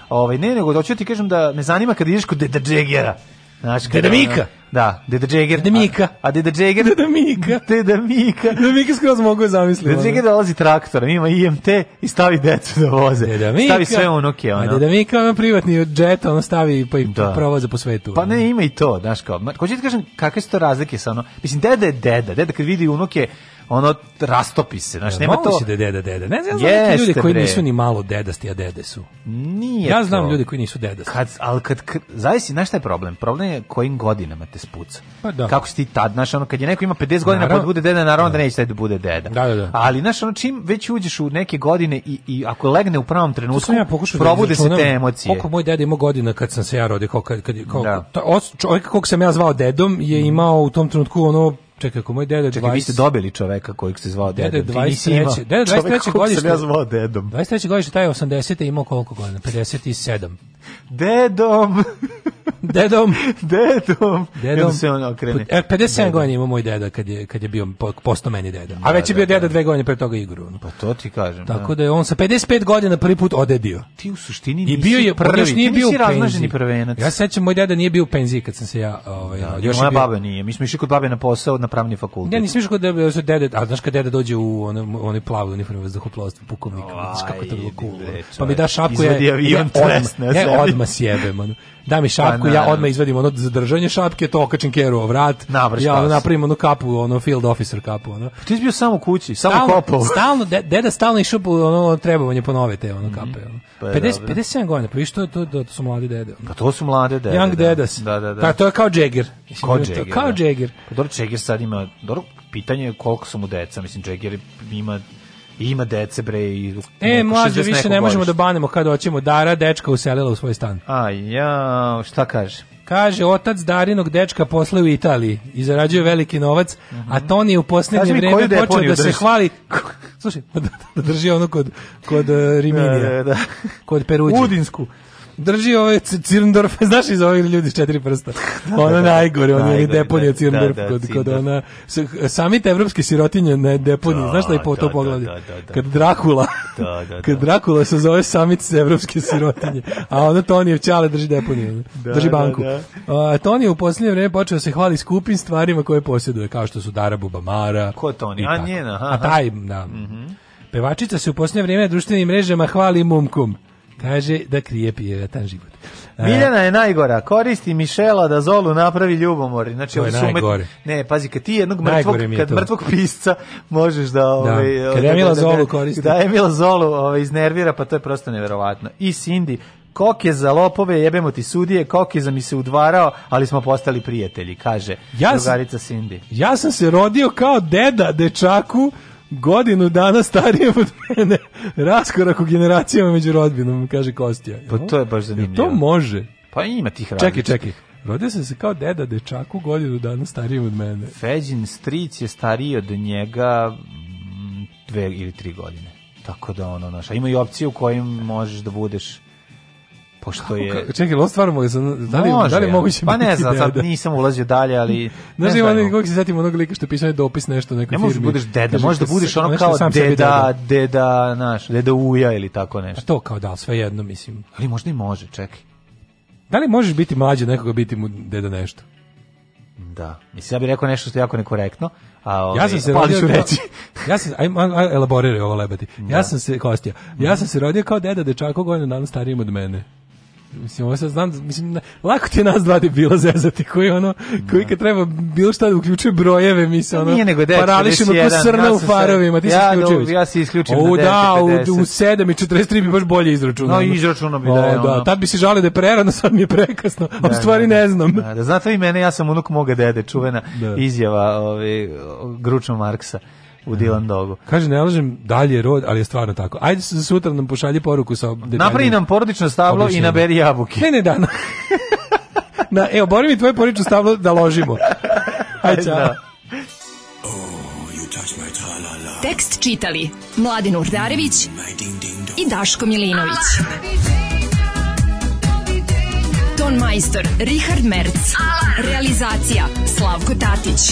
Ovaj, ne, nego, da ću ti kažem da me zanima kad ideš kod da, Džegera. Znaš, Deda Da, Deda Džeger. Deda A, a Deda Džeger... Deda Mika. Deda skroz mogu zamisliti. Deda Džeger dolazi traktor, ima IMT i stavi decu da voze. Deda Stavi sve unuke, ono. A Deda Mika ima privatni džet, ono stavi pa i da. provoza po svetu. Pa ne, ima i to, znaš kao. će ti kažem, kakve su to razlike sa ono... Mislim, deda je deda. Deda kad vidi unuke, ono rastopi se, znači nema to. da je deda deda. Ne znam, znam ljudi koji bre. nisu ni malo dedasti, a dede su. Nije. Ja znam to. ljudi koji nisu dedasti. Kad al kad zavisi na šta je problem. Problem je kojim godinama te spuca. Pa da. Kako si ti tad, znaš, ono kad je neko ima 50 godina pa bude deda, naravno da, da neće taj da bude deda. Da, da, da. Ali znaš, ono čim već uđeš u neke godine i, i ako legne u pravom trenutku, ja da probude se te emocije. Koliko moj deda ima godina kad sam se ja rodio, kao kad, kad, da. čovjek kog sam ja zvao dedom je mhm. imao u tom trenutku ono čekaj, ako moj deda... Čekaj, 20... vi ste dobili čoveka kojeg ste zvao dedom. Deda 23. Deda 23. godište... Čoveka kojeg sam ja zvao dedom. 23. godište, taj 80. imao koliko godina? 57. Dedom. Dedom. Dedom. Dedom. se on okrene. 57 e, godina ima moj deda kad je, kad je bio posto meni deda. A da, već je da, bio da. deda dve godine pre toga Igoru. Pa to ti kažem. Tako da je on sa 55 godina prvi put odedio. Ti u suštini nisi I bio je, prvi, još nije bio razmaženi prvenac. Ja sećam, moj deda nije bio u penziji kad sam se ja... Ovaj, da, još moja bio... baba nije. Mi smo išli kod babe na posao na pravni fakultet. Ne, nismo išli kod dede, dede, a znaš kad deda dođe u onaj onaj plavu uniformu za hoplovstvo pukovnik. Znaš kako to bilo cool. Pa mi da šapku je... Izvedi e, avion, e, tresne, odma sjebem ono. Da mi pa šapku, pa, ja odma izvadim ono zadržanje šapke, to okačim keru o vrat. Navrš, ja ono, napravim ono kapu, ono field officer kapu, ono. Pa ti si bio samo kući, samo stalno, kopao. Stalno, de, deda stalno išao po ono trebovanje po nove te ono mhm. kape, ono. Pa 50 57 godina, pa što to, to, to su mladi dede. Ono. Pa to su mlade dede. Young da. dedas. Da, da, da. Pa to je kao Jagger. Kao Jagger. Kao da. Jagger. Pa dobro, Jagger sad ima, dobro, pitanje je koliko su mu deca, mislim, Jagger ima I ima dece bre i E, mlađe više ne možemo da banemo kad hoćemo. Dara dečka uselila u svoj stan. A ja, šta kaže? Kaže, otac Darinog dečka posle u Italiji i zarađuje veliki novac, uh -huh. a mhm. Toni u poslednje vreme počeo da se hvali... Slušaj, da drži ono kod, kod e, Riminija, da, da, da. kod Peruđe. Udinsku drži ove ovaj Cirndorf, znaš iz ovih ljudi četiri prsta. Da, da, da. Ona najgore, ona je deponija Cirndorf kod, kod ona samit evropske sirotinje na deponiji. Znaš šta je po to poglavlje? Kad Drakula, kad Drakula se zove samit evropske sirotinje, a onda Tonijev čale drži deponiju, drži banku. Toni je u posljednje vreme počeo se hvali skupim stvarima koje posjeduje, kao što su Darabu Bamara. Ko Toni? A njena, aha. A taj, da. Mhm. Pevačica se u posljednje vreme društvenim mrežama hvali mumkom. Kaže da krije pjevetan život. Miljana je najgora, koristi Mišela da Zolu napravi ljubomori. Znači, to je sumet... najgore. Ne, pazi, kad ti jednog mrtvog, je kad mrtvog pisca možeš da... Ove, da. Ovaj, kad Emila ovaj, da, da, Zolu koristi. Da, je Emila Zolu ove, ovaj, iznervira, pa to je prosto neverovatno. I Cindy, kok je za lopove, jebemo ti sudije, je za mi se udvarao, ali smo postali prijatelji, kaže ja drugarica Cindy. Ja sam se rodio kao deda dečaku godinu dana starijem od mene, raskorak u generacijama među rodbinom, kaže Kostija. Pa to je baš zanimljivo. to može. Pa ima tih različitih. Čekaj, čekaj. Rodio sam se kao deda dečaku godinu dana starijem od mene. Feđin stric je stariji od njega mm, dve ili tri godine. Tako da ono, naša, ima i opcije u kojim možeš da budeš pošto je... Kako, čekaj, ovo stvarno mogu, da li, može, da li moguće Pa ne znam, sad nisam ulazio dalje, ali... ne znam, onog, kako se setimo onog lika što je pisao dopis nešto nekoj firmi. Ne možeš budeš deda, možeš da budeš ono kao deda, deda, naš, deda uja ili tako nešto. A to kao da, sve jedno, mislim. Ali možda i može, čekaj. Da li možeš biti mlađi nekoga biti mu deda nešto? Da. Mislim, ja bih rekao nešto što je jako nekorektno, a ove, ja ovaj, sam se pa rodio, reći. ja sam, aj, aj, elaboriraj ovo lebedi. Ja da. sam se, Kostija, ja sam mhm. se rodio kao deda dečako godinu dana starijim od mene mislim, ovo sad znam, da- mislim, lako ti nas dva debila zezati, koji ono, koji kad treba bilo šta da uključuje brojeve, mi se ono, Nije nego dečko, parališemo ko srna ja u farovima, ti se, ja, da isključuješ. Ja se isključim o, da, u, u 7 i 43 bi baš bolje izračunao. No, izračunao bi da je da, ono. Da, tad bi se žalio da je prerano, sad mi je prekasno, a u stvari ne znam. Da, da, znate i mene, ja sam unuk moga dede, čuvena izjava ove, ovaj, Gručno Marksa u Dylan Dogu. Kaže, ne lažem dalje rod, ali je stvarno tako. Ajde se sutra nam pošalji poruku sa... Napravi nam porodično stablo i naberi jabuke. Ne, ne, da. Na, na, evo, bori mi tvoje porodično stablo da ložimo. Ajde, čao. Da. Tekst čitali Mladin Urdarević i Daško Milinović. Ton majstor Richard Merc. Realizacija Slavko Tatić